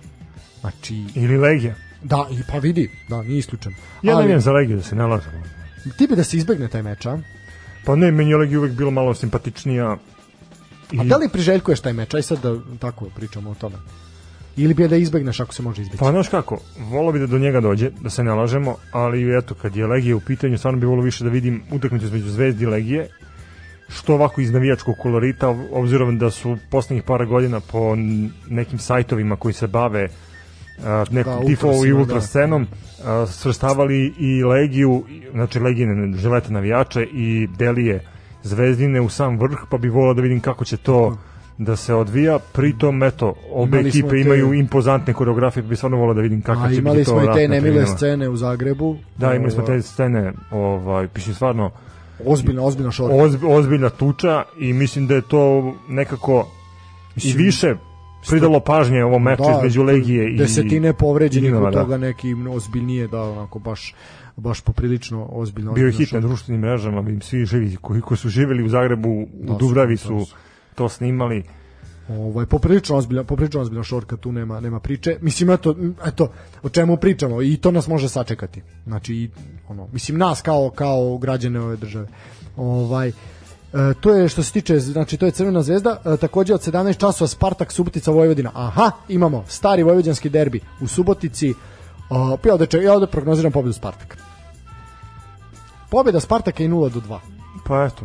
Znači, Ili Legija. da, i pa vidi, da, nije isključeno. Ja Ali, navijam za Legiju da se ne lažemo. Ti bi da se izbegne taj meč, a? Pa ne, meni je Legija uvek bilo malo simpatičnija. I, A da li priželjkuješ taj meč? Aj sad da tako pričamo o tome. Ili bi je da izbegneš ako se može izbeći? Pa znaš kako, volao bi da do njega dođe, da se ne lažemo, ali eto, kad je Legija u pitanju, stvarno bi volao više da vidim utakmicu između Zvezdi i Legije, što ovako iz navijačkog kolorita, obzirom da su poslednjih par godina po nekim sajtovima koji se bave a, nekom Da, tifo i ultra da. scenom, a, svrstavali i Legiju, znači Legijine želete navijače i Delije Zvezdine u sam vrh, pa bi volao da vidim kako će to da se odvija, pritom eto, obe Imali ekipe te- imaju impozantne koreografije, pa bi stvarno volao da vidim kako A će imali biti to smo i te nemile scene u Zagrebu. Da, imali smo Ovo, te scene, ovaj, pišem stvarno, Ozbiljna, ozbiljna šorka. ozb, ozbiljna tuča i mislim da je to nekako i više pridalo pažnje ovom meču Da, između Legije i desetine povređenih od da. toga neki ozbiljnije da onako baš baš poprilično ozbiljno Bio je ozbiljno hit na društvenim mrežama, vidim svi živi koji, koji su živeli u Zagrebu, u Da, su, Dubravi da su su. to snimali. Ovaj poprilično ozbiljna, poprilično ozbiljna šorka, tu nema nema priče. Mislim eto, eto o čemu pričamo i to nas može sačekati. Znači i, ono, mislim nas kao kao građane ove države. Ovaj e, to je što se tiče, znači to je Crvena zvezda, e, takođe od 17 časova Spartak Subotica Vojvodina. Aha, imamo stari vojvođanski derbi u Subotici. Uh, ja ovde, ja ovde prognoziram pobedu Spartaka. Pobeda Spartaka je 0 do 2. Pa eto,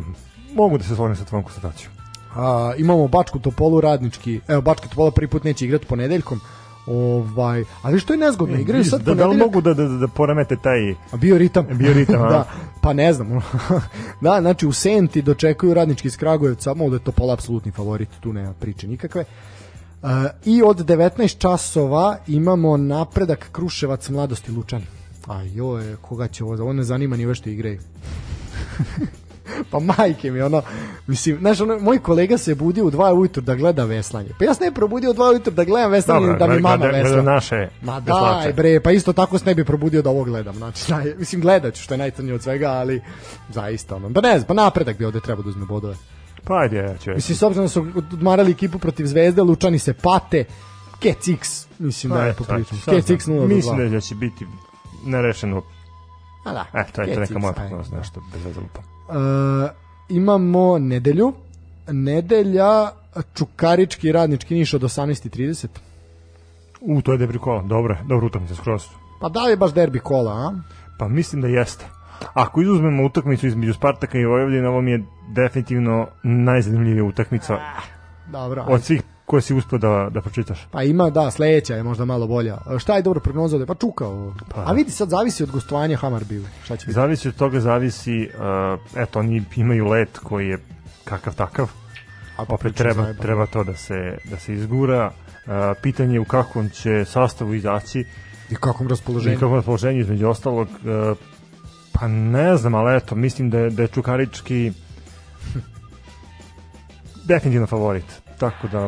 mogu da se složim sa tvojom konstatacijom. A, imamo Bačku Topolu radnički. Evo Bačka Topola prvi put neće igrati ponedeljkom. Ovaj, ali što je nezgodno, igraju sad da, da li mogu da, da, da poremete taj A bio ritam. Bio ritam, da, pa ne znam. da, znači u Senti dočekuju radnički iz Kragujevca, da je Topola apsolutni favorit, tu nema priče nikakve. Uh, I od 19 časova imamo napredak Kruševac Mladosti Lučani. A joj, koga će ovo, ovo ne zanima ni ove što igraju. pa majke mi ono mislim znaš ono moj kolega se budio u 2 ujutru da gleda veslanje pa ja se ne probudio u 2 ujutru da gledam veslanje Dobro, da mi gleda- mama gleda vesla naše Ma daj bre, pa isto tako se ne bi probudio da ovo gledam. Znači, daj, mislim gledat ću što je najcrnije od svega, ali zaista ono. Pa ne znam, pa napredak bi ovde trebao da uzme bodove. Pa ajde, ću. Mislim, s obzirom da su odmarali ekipu protiv Zvezde, Lučani se pate, Kec X, mislim da je Kec znam. X 0 do Mislim 2. da će biti nerešeno. A da, E, to je to neka moja prognoza, nešto bez. E, imamo nedelju. Nedelja, Čukarički radnički niš od 18.30. U, to je debri kola. Dobro, dobro utakmica skroz. Pa da li je baš derbi kola, a? Pa mislim da jeste. Ako izuzmemo utakmicu između Spartaka i Vojvodina, ovo mi je definitivno najzanimljivija utakmica Dobro, ajde. od svih koje si uspio da, da pročitaš. Pa ima, da, sledeća je možda malo bolja. E, Šta je dobro prognoza ovde? Pa čuka ovo. Pa. A vidi, sad zavisi od gostovanja Hamarbiju. Šta će biti? Zavisi od toga, zavisi, uh, eto, oni imaju let koji je kakav takav, A opet priča treba, zajebana. treba to da se, da se izgura. Uh, pitanje je u kakvom će sastavu izaći I kakvom i raspoloženju. kakvom raspoloženju između ostalog. Uh, pa ne znam, ali eto, mislim da je, da je Čukarički definitivno favorit. Tako da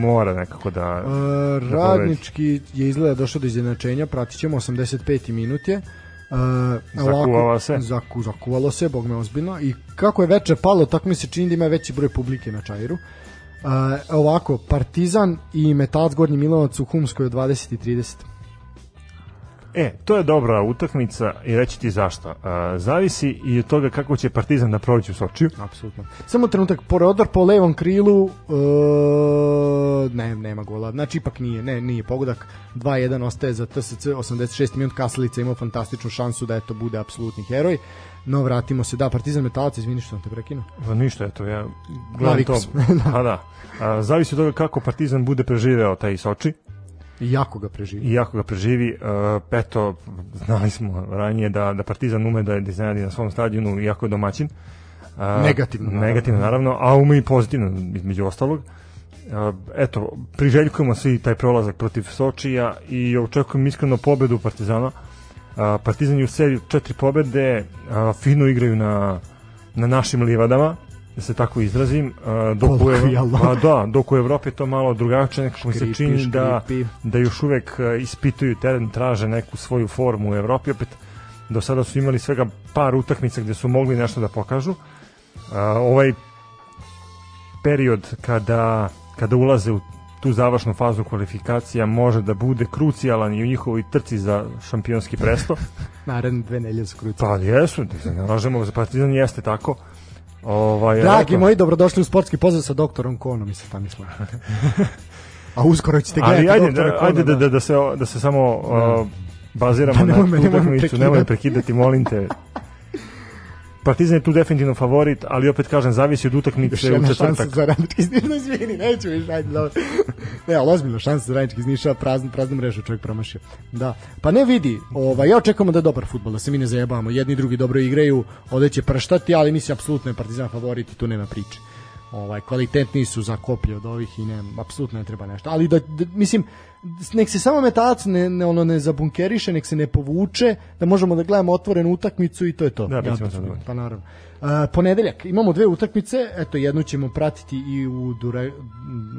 mora nekako da... E, radnički je izgleda došao do izjednačenja, pratit ćemo 85. minut je. E, Zakuvalo se. Zaku, zakuvalo se, bog me ozbiljno. I kako je veče palo, tako mi se čini da ima veći broj publike na Čairu. E, ovako, Partizan i Metalac Gornji Milanovac u Humskoj od 20 i 30. E, to je dobra utakmica i reći ti zašto. Uh, zavisi i od toga kako će Partizan da prođe u Sočiju. Apsolutno. Samo trenutak, Porodor po levom krilu, e, ne, nema gola. Znači, ipak nije, ne, nije pogodak. 2-1 ostaje za TSC, 86 minut Kaslica imao fantastičnu šansu da eto bude apsolutni heroj. No, vratimo se, da, Partizan Metalac, izvini što sam te prekinuo. Pa ništa, eto, ja gledam to. sam. Pa da. A, zavisi od toga kako Partizan bude preživeo taj Soči I jako ga preživi. i ako ga preživi, uh, eto, znali smo ranije da, da Partizan ume da, da iznenadi na svom stadionu, iako je domaćin. A, Negativno, naravno. Negativno, naravno, a ume i pozitivno, između ostalog. A, eto, priželjkujemo svi taj prolazak protiv Sočija i očekujem iskreno pobedu Partizana. Partizan je u seriju četiri pobede, fino igraju na, na našim livadama, da se tako izrazim, a, dok u, Ev- Kolokvijalno. a, da, dok u Evropi je to malo drugačije, nekako mi se čini da, da još uvek a, ispituju teren, traže neku svoju formu u Evropi, opet do sada su imali svega par utakmica gde su mogli nešto da pokažu. A, ovaj period kada, kada ulaze u tu završnu fazu kvalifikacija može da bude krucijalan i u njihovoj trci za šampionski presto. Naredne dve nelje su kruci. Pa jesu, da se ne lažemo, za Partizan jeste tako. Ovaj, Dragi moji, dobrodošli u sportski pozdrav sa doktorom Konom i sa Stanislavom. A uskoro ćete Ali gledati ajde, doktora da, Kona. ajde da, da, da, se, da se samo uh, baziramo Da, na nemoj me- tu utakmicu, nemoj prekidati, molim te. Partizan je tu definitivno favorit, ali opet kažem, zavisi od utakmice u jedna šansa četvrtak. za radnički iz Niša, izvini, neću više, ajde, dobro. Ne, ali ozbiljno, šansa za radnički iz Niša, praznu, praznu mrežu čovjek promašio. Da, pa ne vidi, ovaj, ja očekujemo da je dobar futbol, da se mi ne zajebamo, jedni i drugi dobro igraju, ovde će prštati, ali mislim, apsolutno je Partizan favorit i tu nema priče. Ovaj, kvalitetniji su za koplje od ovih i ne, apsolutno ne treba nešto. Ali da, da mislim, nek se samo metalac ne, ne, ono, ne zabunkeriše, nek se ne povuče, da možemo da gledamo otvorenu utakmicu i to je to. Da, Ja, zadovoljni. Pa naravno. E, ponedeljak, imamo dve utakmice, eto jednu ćemo pratiti i u dure,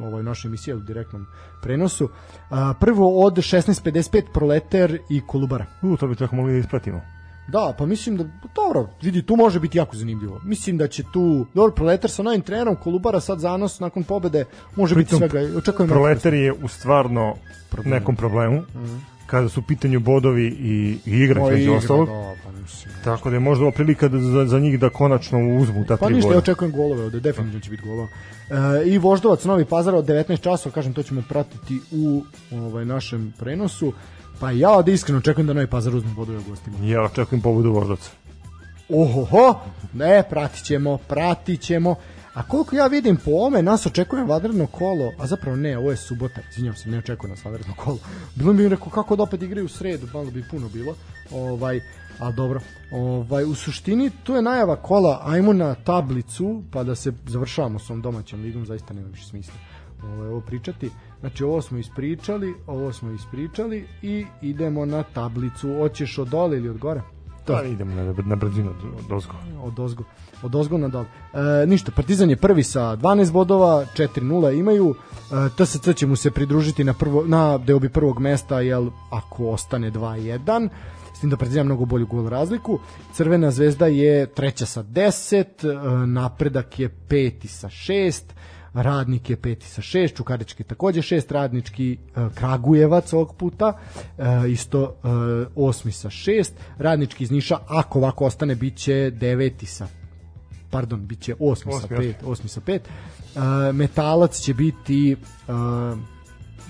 ovoj našoj emisiji u direktnom prenosu. A, prvo od 16.55 Proleter i Kolubara. U, to bi tako mogli da ispratimo. Da, pa mislim da, dobro, vidi, tu može biti jako zanimljivo. Mislim da će tu, dobro, Proletar sa novim trenerom, Kolubara sad zanos nakon pobede, može Pritom, biti svega, očekujem Proletar je u stvarno nekom problemu, kada su u pitanju bodovi i, i igra, među igra, ostalog. da, pa mislim. Tako da je možda ovo prilika da, za, za njih da konačno uzmu ta Pa tri ništa, ja očekujem golove ovde, definitivno će biti golova. E, I Voždovac Novi Pazar od 19 časova, kažem, to ćemo pratiti u ovaj našem prenosu. Pa ja da iskreno očekujem da Novi Pazar uzme bodove u gostima. Ja očekujem pobudu Voždovca. Ohoho, ne, pratit ćemo, pratit ćemo. A koliko ja vidim po ome, nas očekuje vanredno kolo, a zapravo ne, ovo je subota, izvinjam se, ne očekuje nas vanredno kolo. Bilo mi rekao kako da opet igraju u sredu, malo bi puno bilo. Ovaj, a dobro. Ovaj, u suštini tu je najava kola, ajmo na tablicu, pa da se završavamo s ovom domaćom ligom, zaista nema više smisla ovaj, ovo pričati. Znači ovo smo ispričali, ovo smo ispričali i idemo na tablicu. Hoćeš od dole ili od gore? To. Da, idemo na, na brzinu od- od ozgo. od ozgo, od ozgo na dol. E, ništa, Partizan je prvi sa 12 bodova, 4-0 imaju. E, TSC će mu se pridružiti na, prvo, na deobi prvog mesta, jel, ako ostane 2-1, s tim da Partizan mnogo bolju gol razliku. Crvena zvezda je treća sa 10, e, napredak je peti sa 6, Radnik je peti sa 6, Čukarički takođe 6, Radnički e, Kragujevac ovog puta, e, isto e, osmi sa 6, Radnički iz Niša, ako ovako ostane, bit će deveti sa pardon, bit će osmi, sa Osmi, 5, osmi sa 5. E, metalac će biti e,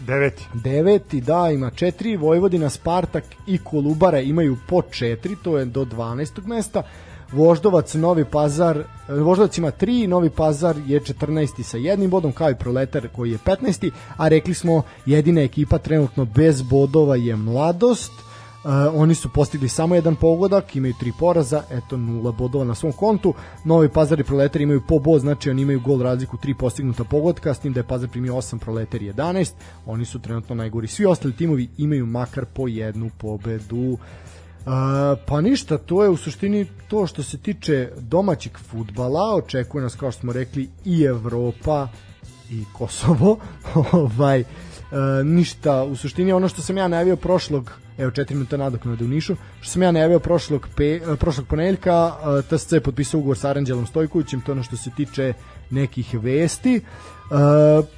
Deveti. deveti, da, ima četiri, Vojvodina, Spartak i Kolubara imaju po četiri, to je do 12. mesta. Voždovac, Novi Pazar, e, Voždovac ima 3, Novi Pazar je 14. sa jednim bodom, kao i Proletar koji je 15. A rekli smo, jedina ekipa trenutno bez bodova je Mladost. Uh, oni su postigli samo jedan pogodak, imaju tri poraza, eto nula bodova na svom kontu. Novi Pazar i Proletar imaju po bod, znači oni imaju gol razliku, tri postignuta pogotka, s tim da je Pazar primio 8, Proletar 11. Oni su trenutno najgori. Svi ostali timovi imaju makar po jednu pobedu. Pa ništa, to je u suštini to što se tiče domaćeg futbala, očekuje nas kao što smo rekli i Evropa i Kosovo. ovaj E, ništa, u suštini ono što sam ja najavio prošlog, evo 4 minuta nadoknade u Nišu, što sam ja najavio prošlog, pe, e, prošlog ponedeljka, e, TSC je potpisao ugovor sa Aranđelom Stojkovićem, to ono što se tiče nekih vesti. E,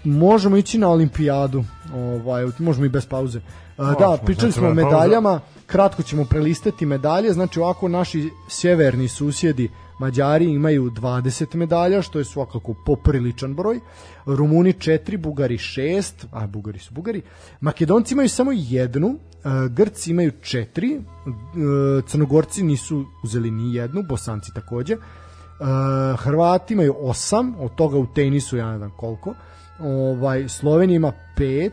možemo ići na olimpijadu, ovaj, možemo i bez pauze. E, da, pričali znači, smo o pauza. Kratko ćemo prelistati medalje, znači ovako naši sjeverni susjedi Mađari imaju 20 medalja, što je svakako popriličan broj. Rumuni 4, Bugari 6, a Bugari su Bugari. Makedonci imaju samo jednu, e, Grci imaju 4, e, Crnogorci nisu uzeli ni jednu, Bosanci takođe. E, Hrvati imaju 8, od toga u tenisu ja ne znam koliko. Ovaj Slovenija ima 5,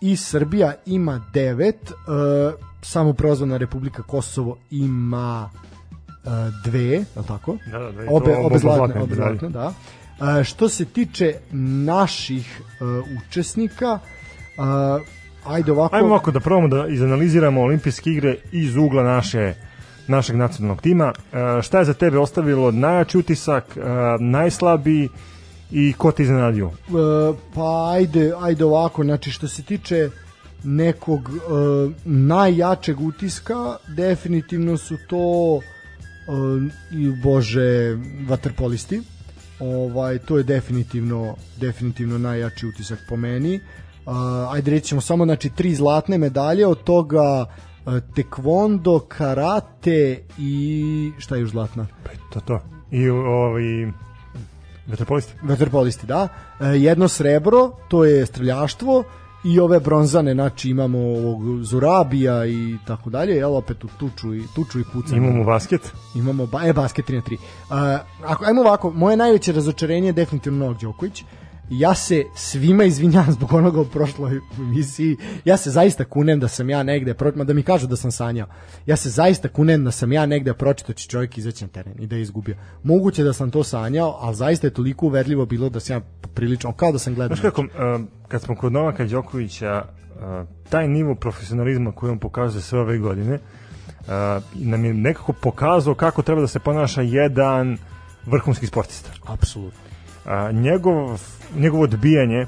i Srbija ima 9, uh, samo prozvana Republika Kosovo ima uh, dve, je li tako? Da, da, dve. Obe, obe zlatne, obe medalje. zlatne, da. Uh, što se tiče naših uh, učesnika, uh, Ajde ovako. Ajmo ovako da probamo da izanaliziramo olimpijske igre iz ugla naše našeg nacionalnog tima. E, šta je za tebe ostavilo najjači utisak, e, najslabiji i ko te iznenadio? E, pa ajde, ajde ovako, znači što se tiče nekog e, najjačeg utiska, definitivno su to e, i bože vaterpolisti. Ovaj to je definitivno definitivno najjači utisak po meni. Uh, ajde reći ćemo samo znači tri zlatne medalje, od toga uh, tekvondo, karate i šta je još zlatna? Pa to to. I ovaj veterpolisti. Vaterpolisti, da. E, jedno srebro, to je streljaštvo i ove bronzane, znači imamo ovog Zurabija i tako dalje, jel opet u tuču i tuču i pucanje. Imamo basket. Imamo ba, e, basket 3 na 3. Uh, ako, ajmo ovako, moje najveće razočarenje je definitivno Novak Đoković. Ja se svima izvinjam zbog onoga u prošloj emisiji. Ja se zaista kunem da sam ja negde, pro- da mi kažu da sam sanjao. Ja se zaista kunem da sam ja negde pročito će čovjek izaći na teren i da je izgubio. Moguće da sam to sanjao, ali zaista je toliko uverljivo bilo da sam ja prilično, kao da sam gledao. Znaš kako, kad smo kod Novaka Đokovića, uh, taj nivo profesionalizma koji on pokazuje sve ove godine, uh, nam je nekako pokazao kako treba da se ponaša jedan vrhunski sportista. Apsolutno. A, njegov, njegovo odbijanje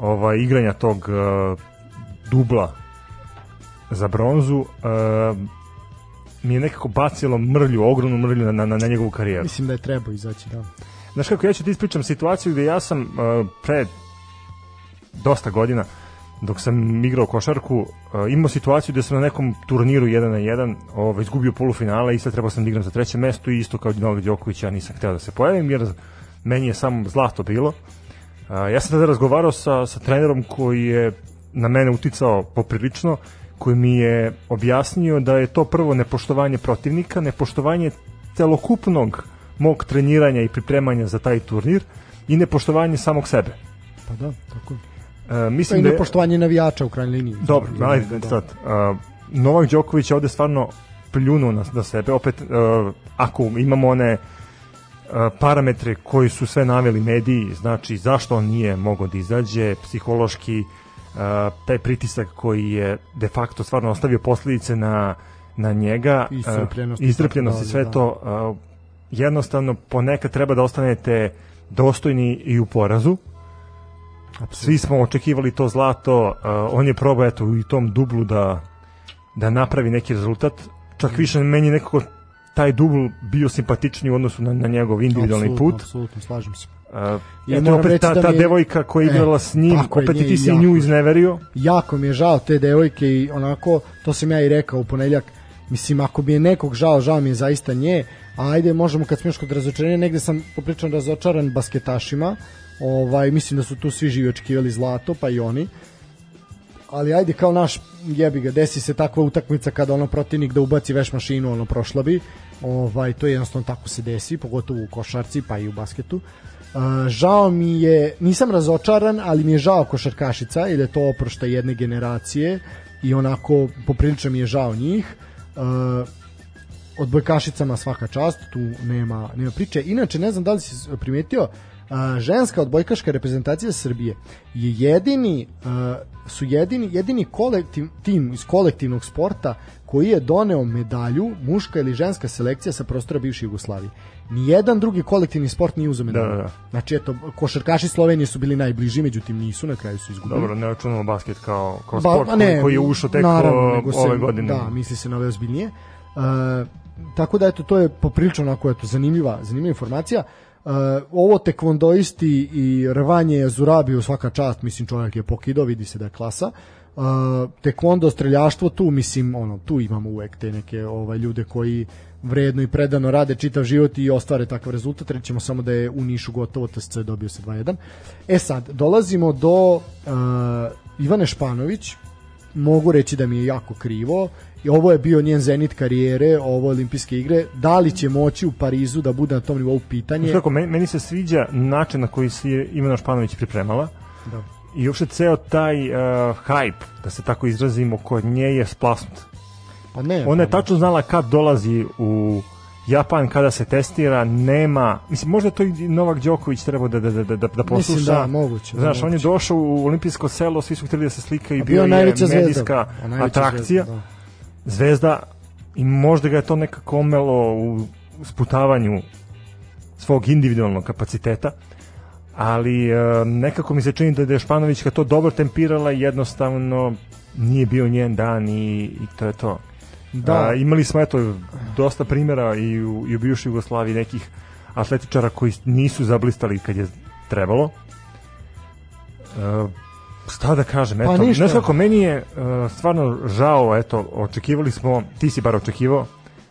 ovaj, igranja tog uh, dubla za bronzu uh, mi je nekako bacilo mrlju, ogromnu mrlju na, na, na njegovu karijeru. Mislim da je trebao izaći, da. Znaš kako, ja ću ti ispričam situaciju gde ja sam uh, pre dosta godina dok sam igrao košarku, uh, imao situaciju gde sam na nekom turniru 1 na 1 ovaj, izgubio polufinale i sad trebao sam da igram za treće mesto i isto kao Novak Đoković ja nisam hteo da se pojavim jer meni je samo zlato bilo. Uh, ja sam tada razgovarao sa, sa trenerom koji je na mene uticao poprilično, koji mi je objasnio da je to prvo nepoštovanje protivnika, nepoštovanje celokupnog mog treniranja i pripremanja za taj turnir i nepoštovanje samog sebe. Pa da, tako je. Je mislim da je, nepoštovanje navijača u krajnjoj liniji. dobro, Da, ajde da. sad. Uh, Novak Đoković je ovde stvarno pljunuo na, na sebe. Opet, uh, ako imamo one uh, parametre koji su sve naveli mediji, znači zašto on nije mogao da izađe, psihološki, taj pritisak koji je de facto stvarno ostavio posledice na, na njega, Iscrpljenost i iscrpljenost i sve dalje, to, jednostavno ponekad treba da ostanete dostojni i u porazu, svi smo očekivali to zlato, on je probao eto u tom dublu da da napravi neki rezultat. Čak više meni nekako taj dubl bio simpatičniji u odnosu na, na njegov individualni Apsolutno, put. Apsolutno, slažem se. Uh, Ja eto moram opet ta, da ta je- devojka koja je E, igrala s njim, opet ti si jako. nju izneverio. Jako mi je žao te devojke i onako, to sam ja i rekao u ponedeljak, mislim, ako bi je nekog žao, žao mi je zaista nje, a ajde, možemo kad smo još kod razočarenja, negde sam popričan razočaran basketašima, ovaj, mislim da su tu svi živi očekivali zlato, pa i oni, ali ajde kao naš jebi ga, desi se takva utakmica kada ono protivnik da ubaci veš mašinu, ono prošla bi, ovaj, to je jednostavno tako se desi, pogotovo u košarci pa i u basketu. Uh, žao mi je, nisam razočaran, ali mi je žao košarkašica, jer je to oprošta jedne generacije i onako poprilično mi je žao njih. Uh, odbojkašicama svaka čast, tu nema, nema priče. Inače, ne znam da li si primetio, a, ženska odbojkaška reprezentacija Srbije je jedini a, su jedini jedini kolektiv, tim iz kolektivnog sporta koji je doneo medalju muška ili ženska selekcija sa prostora bivše Jugoslavije. Nijedan drugi kolektivni sport nije uzeo medalju. Da, da, da. Znači eto košarkaši Slovenije su bili najbliži, međutim nisu, na kraju su izgubili. Dobro, ne računamo basket kao, kao Ba- sport a ne, koji, je ušao tek naravno, se- ove godine. Da, misli se na ove ozbiljnije. Uh, tako da eto to je poprilično onako eto zanimljiva zanimljiva informacija. Uh, ovo tekvondoisti i rvanje Zurabiju svaka čast, mislim čovjek je pokidao, vidi se da je klasa. Uh, tekvondo streljaštvo tu mislim ono tu imamo uvek te neke ovaj ljude koji vredno i predano rade čitav život i ostvare takav rezultat rećemo samo da je u Nišu gotovo TSC dobio se 2-1 e sad dolazimo do uh, Ivane Španović. Mogu reći da mi je jako krivo i ovo je bio njen zenit karijere, ovo olimpijske igre, da li će moći u Parizu da bude na tom nivou pitanje? Kako, meni, meni se sviđa način na koji se Ivana Španović pripremala Da. i uopšte ceo taj uh, hype, da se tako izrazimo, kod nje je splasnut. Pa ne. Ona je pa tačno znala kad dolazi u Japan kada se testira nema, mislim možda to i Novak Đoković treba da, da, da, da, da posluša. da, moguće, Znaš, on je moguće. došao u olimpijsko selo, svi su htjeli da se slika i bio, bio je zvezda. medijska atrakcija. zvezda, da. Zvezda i možda ga je to nekako omelo u sputavanju svog individualnog kapaciteta ali e, nekako mi se čini da je Španovićka to dobro tempirala i jednostavno nije bio njen dan i, i to je to. Da. A, imali smo eto dosta primjera i u, i u bivšoj Jugoslaviji nekih atletičara koji nisu zablistali kad je trebalo. E, šta da kažem, Pa eto, ništa. znaš kako, meni je e, stvarno žao, eto, očekivali smo, ti si bar očekivao,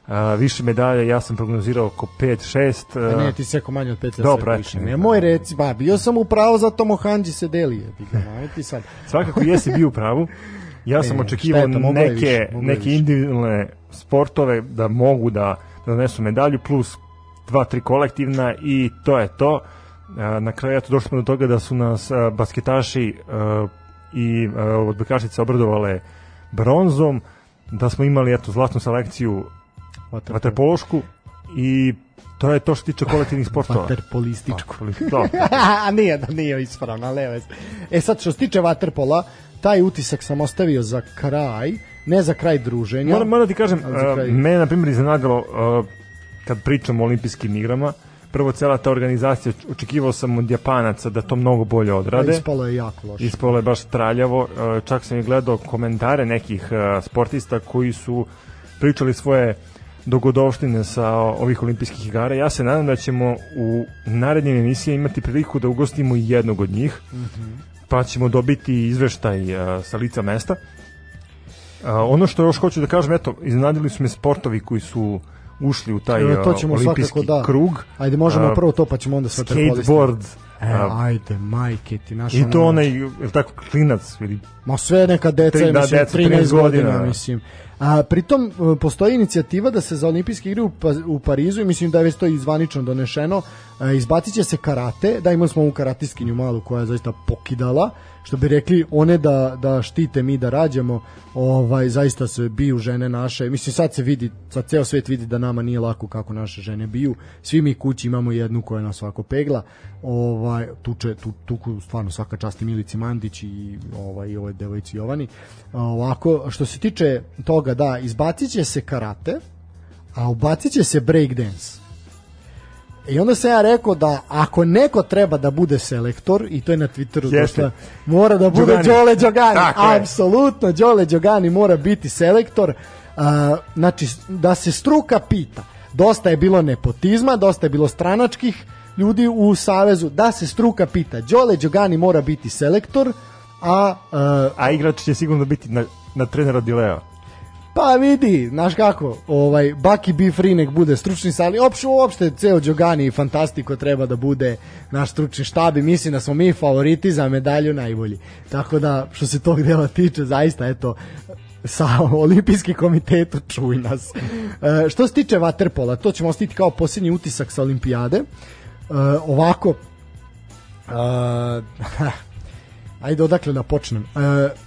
e, više medalje, ja sam prognozirao oko 5-6. A e, ne, ti si rekao manje od 5 Dobro, više. Nemoj reci, ba, bio sam u pravu za Tomo Hanđi se deli. nemoj ti sad. Svakako jesi bio u pravu. Ja sam E, očekivao je neke, više, je neke individualne sportove da mogu da, da donesu medalju plus dva, tri kolektivna i to je to. E, Na kraju eto došli smo do toga da su nas basketaši i e, odbojkašice obradovale bronzom, da smo imali eto zlatnu selekciju vaterpološku i to je to što tiče kolektivnih sportova. Vaterpolističko. Da, A nije da nije ispravno, ali. E sad što se tiče vaterpola, taj utisak sam ostavio za kraj, ne za kraj druženja. Moram, moram ti kažem, kraj. mene na primjer iznenadilo kad pričamo o olimpijskim igrama, prvo cela ta organizacija, očekivao sam od Japanaca da to mnogo bolje A odrade. Ispalo je jako loše. Ispalo je baš traljavo, uh, čak sam i gledao komentare nekih uh, sportista koji su pričali svoje dogodovštine sa ovih olimpijskih igara. Ja se nadam da ćemo u narednim emisijama imati priliku da ugostimo jednog od njih, pa ćemo dobiti izveštaj uh, sa lica mesta. Uh, ono što još hoću da kažem, eto, iznenadili su me sportovi koji su ušli u taj E, to uh, ćemo olimpijski svakako da. krug. Ajde, možemo A, prvo to, pa ćemo onda sve Skateboard, E, a, ajde, majke ti, naš i to onaj, je li tako, klinac, ili Ma sve neka deca, Tri- da, mislim, deca, 13, 13 godina, godina. mislim. A, pritom, e, postoji inicijativa da se za olimpijske igre u, Pa- u Parizu, i mislim da je već to i zvanično donešeno, e, izbacit će se karate, da imali smo ovu karatiskinju malu koja je zaista pokidala, što bi rekli one da, da štite mi da rađamo, ovaj, zaista se biju žene naše, mislim sad se vidi, sad ceo svet vidi da nama nije lako kako naše žene biju, svi mi kući imamo jednu koja nas svako pegla, ovaj, tuče, tu, tuku stvarno svaka čast i Milici Mandić i ovaj, i ovoj devojci Jovani, A, ovako, što se tiče toga da, izbacit će se karate, a ubacit će se breakdance. I onda sam ja rekao da ako neko treba da bude selektor, i to je na Twitteru došla, mora da bude Đogani. Đole Đogani. Apsolutno, Đole Đogani mora biti selektor. A, znači, da se struka pita. Dosta je bilo nepotizma, dosta je bilo stranačkih ljudi u Savezu. Da se struka pita. Đole Đogani mora biti selektor, a, a a igrač će sigurno biti na, na trenera Dilea. Pa vidi, znaš kako, ovaj Baki B Free nek bude stručni sali, opšte uopšte ceo Đogani i Fantastiko treba da bude naš stručni štab i mislim da smo mi favoriti za medalju najbolji. Tako da, što se tog dela tiče, zaista, eto, sa olimpijski komitetu čuj nas. E, što se tiče Waterpola, to ćemo ostaviti kao posljednji utisak sa olimpijade. E, ovako, e, ajde odakle da počnem. E,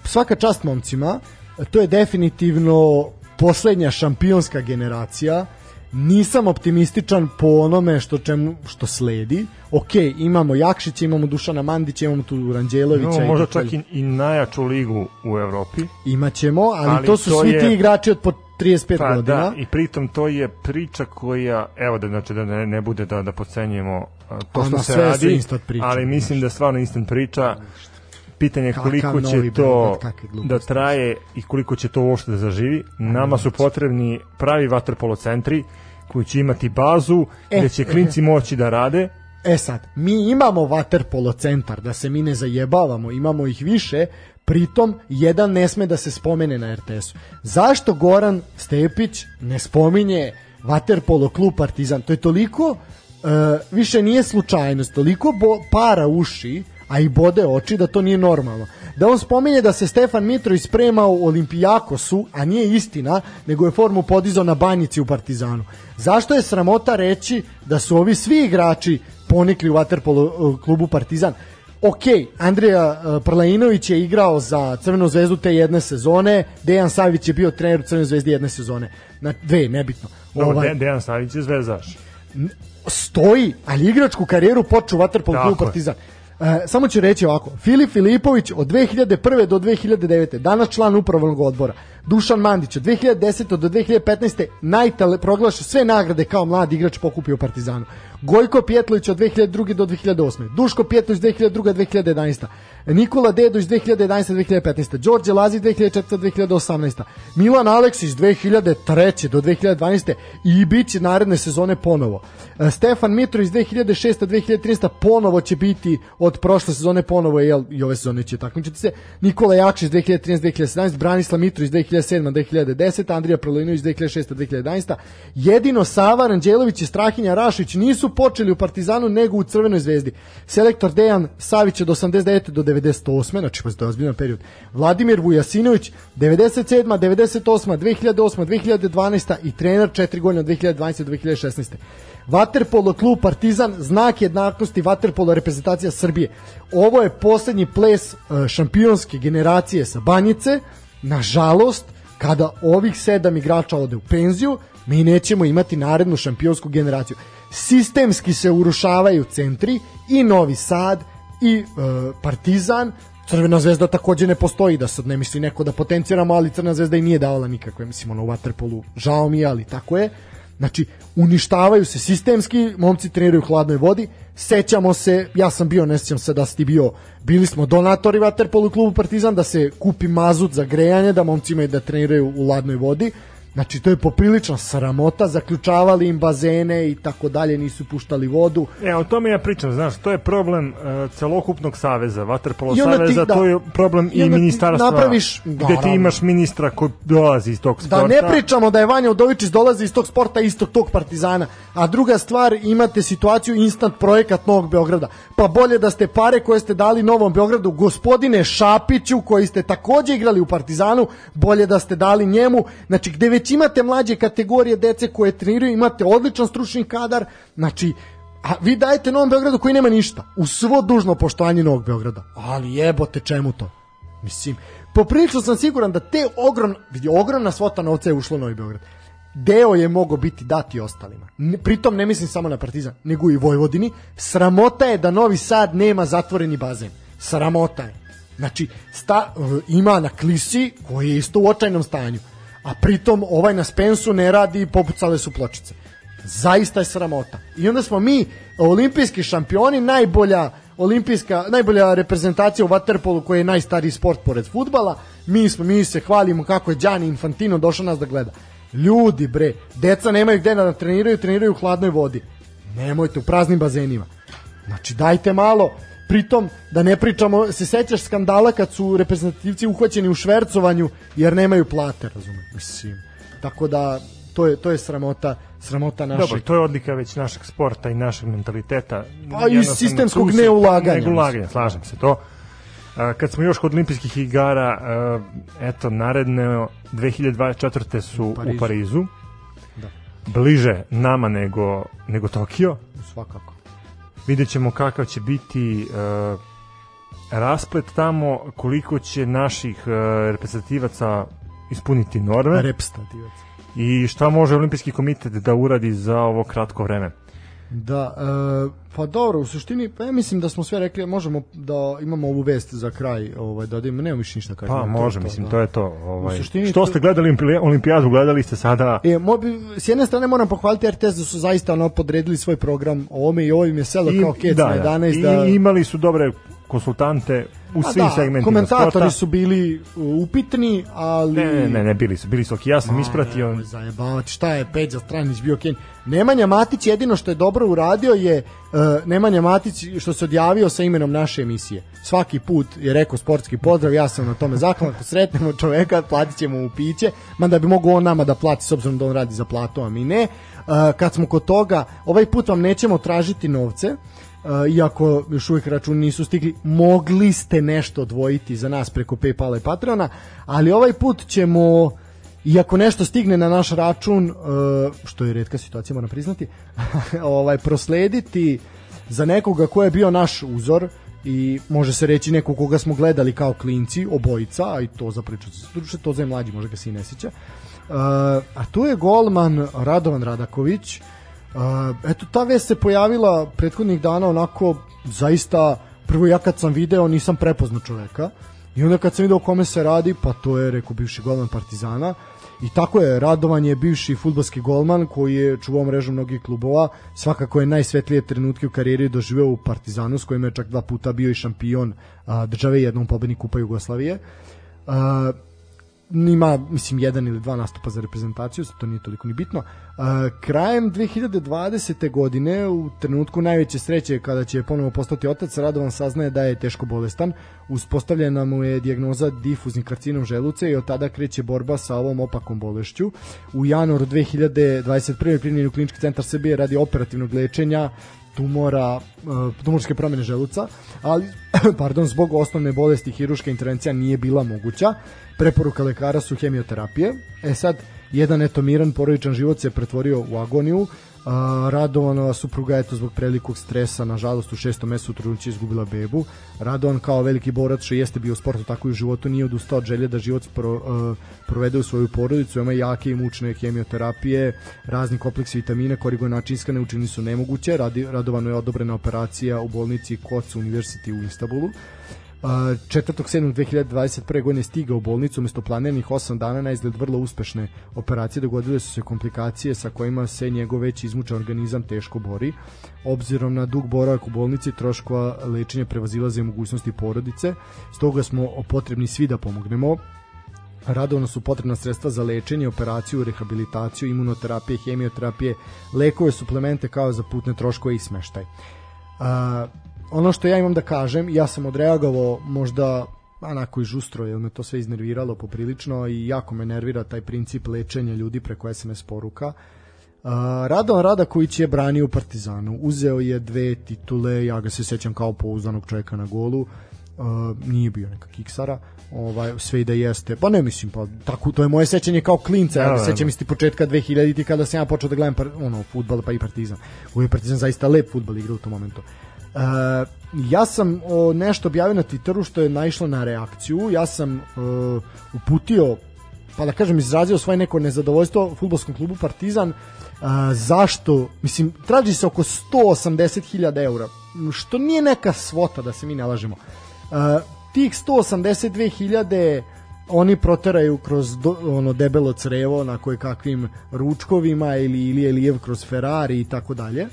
svaka čast momcima, to je definitivno poslednja šampionska generacija. Nisam optimističan po onome što čemu što sledi. Ok, imamo Jakšića, imamo Dušana Mandića, imamo tu Ranđelovića. No, možda čak i, i najjaču ligu u Evropi. Imaćemo, ali, Ali to su to svi je- ti igrači od po 35 Pa godina. da, i pritom to je priča koja, evo da znači da ne, ne bude da da podcenjujemo a, to što se radi, ali mislim da je stvarno instant priča. Pitanje je koliko će to da traje i koliko će to uopšte da zaživi. Nama su potrebni pravi vaterpolo centri koji će imati bazu, E, gde će klinci moći da rade. E sad, mi imamo waterpolo centar, da se mi ne zajebavamo, imamo ih više, pritom jedan ne sme da se spomene na RTS-u. Zašto Goran Stepić ne spominje waterpolo klub Partizan? To je toliko, e, više nije slučajnost, toliko bo, para uši, a i bode oči da to nije normalno. Da on spominje da se Stefan Mitrović sprema u Olimpijakosu, a nije istina, nego je formu podizao na banjici u Partizanu. Zašto je sramota reći da su ovi svi igrači ponikli u Waterpolo uh, klubu Partizan? ok, Andrija uh, Prlainović je igrao za Crvenu zvezdu te jedne sezone, Dejan Savić je bio trener u Crvenoj zvezdi jedne sezone. Na dve, nebitno. Dobro, Ovaj, De- Dejan Savić je zvezdaš. stoji, ali igračku karijeru počeo u Waterpolo klubu je. E, samo ću reći ovako, Filip Filipović od 2001. do 2009. danas član upravnog odbora. Dušan Mandić od 2010. do 2015. najtale proglaša sve nagrade kao mladi igrač pokupio u Partizanu. Gojko Pjetlović od 2002. do 2008. Duško Pjetlović 2002. 2011. Nikola Dedović 2011. 2015. Đorđe Lazić 2004. 2018. Milan Aleksić 2003. do 2012. i bit će naredne sezone ponovo. E, Stefan Mitrović 2006. 2013. ponovo će biti od prošle sezone ponovo jel, i ove sezone će takmičiti se. Nikola Jakšić 2013. 2017. Branislav Mitrović 2007. 2010. Andrija Prolinović 2006. 2011. Jedino Sava Ranđelović i Strahinja Rašić nisu počeli u Partizanu nego u Crvenoj zvezdi. Selektor Dejan Savić od 89. do 98. Znači, pa to je ozbiljan period. Vladimir Vujasinović 97. 98. 2008. 2012. i trener 4 godine od 2012. do 2016. Vaterpolo klub Partizan znak jednakosti Vaterpolo reprezentacija Srbije. Ovo je poslednji ples e, šampionske generacije sa Banjice. Nažalost, kada ovih sedam igrača ode u penziju, mi nećemo imati narednu šampionsku generaciju. Sistemski se urušavaju centri i Novi Sad i e, Partizan Crvena zvezda takođe ne postoji da sad ne misli neko da potenciramo, ali Crna zvezda i nije davala nikakve, mislim ono u Waterpolu, žao mi je, ali tako je. Znači, uništavaju se sistemski, momci treniraju u hladnoj vodi, sećamo se, ja sam bio, ne sećam se da si bio, bili smo donatori Waterpolu klubu Partizan, da se kupi mazut za grejanje, da momci imaju da treniraju u hladnoj vodi, Znači, to je poprilična sramota, zaključavali im bazene i tako dalje, nisu puštali vodu. E, o tome ja pričam, znaš, to je problem uh, celokupnog saveza, Vaterpolo saveza, da. to je problem I i, ministarstva, napraviš- gde ti imaš ministra koji dolazi iz tog sporta. Da ne pričamo da je Vanja Udovičić dolazi iz tog sporta istog tog Partizana. A druga stvar, imate situaciju instant projekat Novog Beograda. Pa bolje da ste pare koje ste dali Novom Beogradu gospodine Šapiću koji ste takođe igrali u Partizanu, bolje da ste dali njemu. Znači gde već imate mlađe kategorije dece koje treniraju, imate odličan stručni kadar, znači a vi dajete Novom Beogradu koji nema ništa. U svo dužno poštovanje Novog Beograda. Ali jebote čemu to? Mislim, poprilično sam siguran da te ogrom, vidi, ogromna svota novca je ušla u Novi Beograd. Deo je mogao biti dati ostalima. Pritom ne mislim samo na Partizan, nego i Vojvodini. Sramota je da Novi Sad nema zatvoreni bazen. Sramota je. Znači, sta, uh, ima na Klisi koji je isto u očajnom stanju. A pritom ovaj na Spensu ne radi i popucale su pločice. Zaista je sramota. I onda smo mi olimpijski šampioni, najbolja olimpijska, najbolja reprezentacija u waterpolu koji je najstariji sport pored futbala. Mi smo mi se hvalimo kako je Gianni Infantino došao nas da gleda. Ljudi bre, deca nemaju gde da treniraju, treniraju u hladnoj vodi. Nemojte u praznim bazenima. Znači dajte malo Pritom, da ne pričamo, se sećaš skandala kad su reprezentativci uhvaćeni u švercovanju jer nemaju plate, razumem. Mislim, tako da to je to je sramota, sramota našeg. Dobro, to je odlika već našeg sporta i našeg mentaliteta. Pa i sistemskog neulaganja, Neulaganja, slažem se to. Kad smo još kod olimpijskih igara, eto, naredne 2024. su u Parizu. Parizu. Bliže nama nego, nego Tokio. svakako. Vidjet ćemo kakav će biti uh, rasplet tamo, koliko će naših uh, reprezentativaca ispuniti norme Repstativac. i šta može olimpijski komitet da uradi za ovo kratko vreme. Da, e, pa dobro, u suštini, pa ja mislim da smo sve rekli, možemo da imamo ovu vest za kraj, ovaj, da odimo, nemamo više ništa da kažemo. Pa može, to, mislim, da. to je to. Ovaj, suštini što to- ste gledali Olimpi- olimpijadu, gledali ste sada E, mo, s jedne strane moram pohvaliti RTS da su zaista ono podredili svoj program ovome i ovo im je selo kao kec na 11 da, I imali su dobre konsultante u A svim da, segmentima komentatori sporta. su bili uh, upitni, ali... Ne, ne, ne, ne, bili su, bili su ok. Ja sam ispratio, Nemoj Zajebavati, šta je Peđa Stranić bio Ken? Nemanja Matić jedino što je dobro uradio je uh, Nemanja Matić što se odjavio sa imenom naše emisije. Svaki put je rekao sportski pozdrav, ja sam na tome zahvalan, ako sretnemo čoveka, platit ćemo mu piće, mada bi mogo on nama da plati s obzirom da on radi za platu, a mi ne. Uh, kad smo kod toga, ovaj put vam nećemo tražiti novce, Uh, iako još uvijek računi nisu stigli, mogli ste nešto odvojiti za nas preko Paypala i Patreona, ali ovaj put ćemo iako nešto stigne na naš račun, uh, što je redka situacija, moram priznati, ovaj proslediti za nekoga ko je bio naš uzor, i može se reći neko koga smo gledali kao klinci, obojica, a i to za priču, duše to za mlađi, možda ga se i ne sjeća. Uh, a tu je golman Radovan Radaković. Uh, eto, ta vest se pojavila prethodnih dana onako zaista, prvo ja kad sam video nisam prepoznao čoveka i onda kad sam video o kome se radi, pa to je, rekao, bivši golman Partizana, I tako je, Radovan je bivši futbalski golman koji je čuvao mrežu mnogih klubova, svakako je najsvetlije trenutke u karijeri doživeo u Partizanu s kojim je čak dva puta bio i šampion a, države jednom pobednik Kupa Jugoslavije. A, ima, mislim, jedan ili dva nastupa za reprezentaciju, to nije toliko ni bitno. Uh, krajem 2020. godine, u trenutku najveće sreće kada će ponovo postati otac, Radovan saznaje da je teško bolestan. Uspostavljena mu je dijagnoza difuznim karcinom želuca i od tada kreće borba sa ovom opakom bolešću. U januaru 2021. primljen u klinički centar Srbije radi operativnog lečenja tumora, uh, tumorske promene želuca, ali pardon, zbog osnovne bolesti hiruška intervencija nije bila moguća. Preporuka lekara su hemioterapije. E sad, jedan eto miran porodičan život se pretvorio u agoniju. Radovanova supruga eto zbog prevelikog stresa nažalost u šestom mesecu trudnoće izgubila bebu. Radovan kao veliki borac što jeste bio u sportu tako i u životu nije odustao od želje da život pro, uh, provede u svoju porodicu. Ima jake i mučne hemioterapije, razni kompleksi vitamina, koriguje način ishrane učini su nemoguće. Radi, Radovano je odobrena operacija u bolnici Koc University u Istanbulu. 4.7.2021. godine stigao u bolnicu umesto planiranih 8 dana na izgled vrlo uspešne operacije dogodile su se komplikacije sa kojima se njegov već izmučan organizam teško bori. Obzirom na dug boravak u bolnici troškova lečenja prevazilaze mogućnosti porodice, stoga smo potrebni svi da pomognemo. Radovno su potrebna sredstva za lečenje, operaciju, rehabilitaciju, imunoterapije, hemioterapije, lekove, suplemente kao za putne troškove i smeštaj. Ono što ja imam da kažem, ja sam odreagovao možda onako i žustro, jer me to sve iznerviralo poprilično i jako me nervira taj princip lečenja ljudi preko SMS poruka. Uh, Radovan Radaković je branio u Partizanu, uzeo je dve titule, ja ga se sećam kao pouzdanog čovjeka na golu, uh, nije bio neka kiksara, ovaj sve i da jeste. Pa ne mislim, pa tako to je moje sećanje kao klinca, ja Da, se da, sećam da. isti početka 2000 kada sam ja počeo da gledam par, ono fudbal pa i Partizan. Koji je Partizan zaista lep fudbal igra u tom momentu. Uh, ja sam o, nešto objavio na Twitteru što je naišlo na reakciju. Ja sam uh, uputio pa da kažem izrazio svoje neko nezadovoljstvo fudbalskom klubu Partizan uh, zašto, mislim, traži se oko 180.000 eura, što nije neka svota da se mi ne lažemo. Uh, tih 182.000 oni proteraju kroz do, ono debelo crevo na koje kakvim ručkovima ili ili Elijev kroz Ferrari i tako dalje.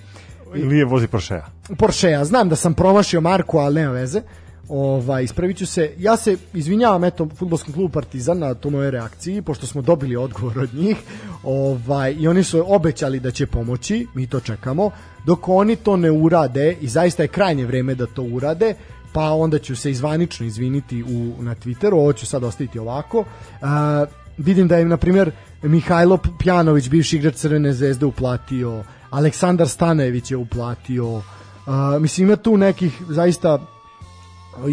Ilije vozi Porschea. Porschea. Znam da sam promašio Marku, ali nema veze. Ovaj, ispravit ću se. Ja se izvinjavam eto fudbalskom klubu Partizan na to moje reakciji, pošto smo dobili odgovor od njih. Ovaj, I oni su obećali da će pomoći, mi to čekamo. Dok oni to ne urade, i zaista je krajnje vreme da to urade, pa onda ću se izvanično izviniti u, na Twitteru, ovo ću sad ostaviti ovako. Uh, vidim da je, na primjer, Mihajlo Pjanović, bivši igrač Crvene zvezde, uplatio, Aleksandar Stanajević je uplatio, uh, mislim ima tu nekih zaista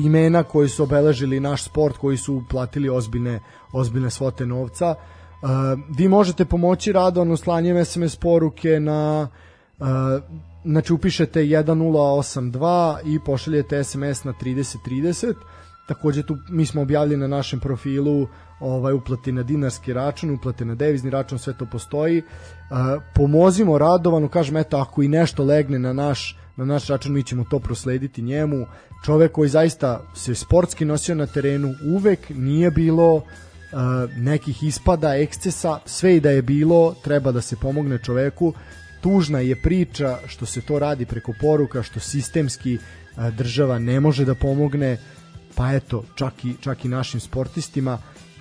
imena koji su obeležili naš sport, koji su uplatili ozbiljne, ozbiljne svote novca. Uh, vi možete pomoći Radovanu slanjem SMS poruke na uh, znači upišete 1082 i pošaljete SMS na 3030 takođe tu mi smo objavili na našem profilu ovaj uplati na dinarski račun, uplati na devizni račun, sve to postoji. Uh, pomozimo Radovanu, kažem eto ako i nešto legne na naš na naš račun mi ćemo to proslediti njemu. Čovek koji zaista se sportski nosio na terenu, uvek nije bilo uh, nekih ispada, ekscesa, sve i da je bilo, treba da se pomogne čoveku. Tužna je priča što se to radi preko poruka, što sistemski uh, država ne može da pomogne, pa eto, čak i, čak i našim sportistima.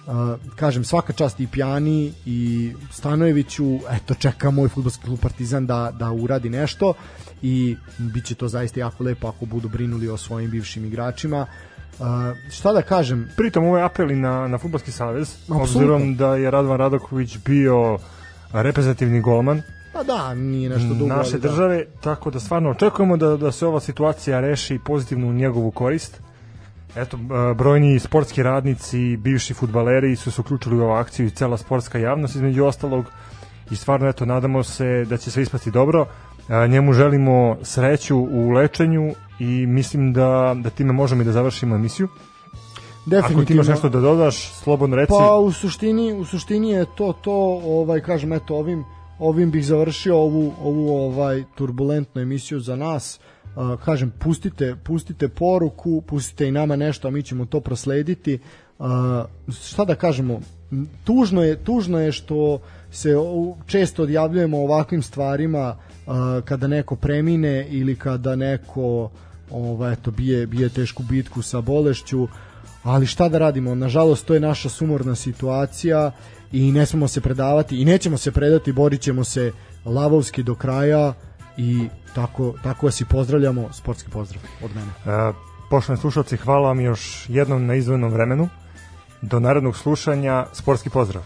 Uh, kažem, svaka čast i Pjani i Stanojeviću, eto, čeka moj futbolski klub Partizan da, da uradi nešto i bit će to zaista jako lepo ako budu brinuli o svojim bivšim igračima. Uh, šta da kažem, Pritom ovo je apel i na, na Futbolski savez, obzirom da je Radovan Radoković bio reprezentativni golman pa da, nije nešto dugo. naše ali da. države, tako da stvarno očekujemo da, da se ova situacija reši pozitivno u njegovu korist. Eto, brojni sportski radnici, bivši futbaleri su se uključili u ovu akciju i cela sportska javnost između ostalog i stvarno eto nadamo se da će sve ispasti dobro. E, Njemu želimo sreću u lečenju i mislim da, da time možemo i da završimo emisiju. Definitivno. Ako ti imaš nešto da dodaš, slobodno reci. Pa u suštini, u suštini je to to, ovaj kažem eto ovim ovim bih završio ovu ovu ovaj turbulentnu emisiju za nas. Kažem pustite pustite poruku, pustite i nama nešto, a mi ćemo to proslediti. Uh, šta da kažemo? Tužno je tužno je što se često odjavljujemo o ovakvim stvarima uh, kada neko premine ili kada neko ovaj eto bije bije tešku bitku sa bolešću ali šta da radimo, nažalost to je naša sumorna situacija i ne smemo se predavati i nećemo se predati, borit ćemo se lavovski do kraja i tako, tako vas i pozdravljamo, sportski pozdrav od mene. E, poštovani slušalci, hvala vam još jednom na izvojenom vremenu. Do narednog slušanja, sportski pozdrav.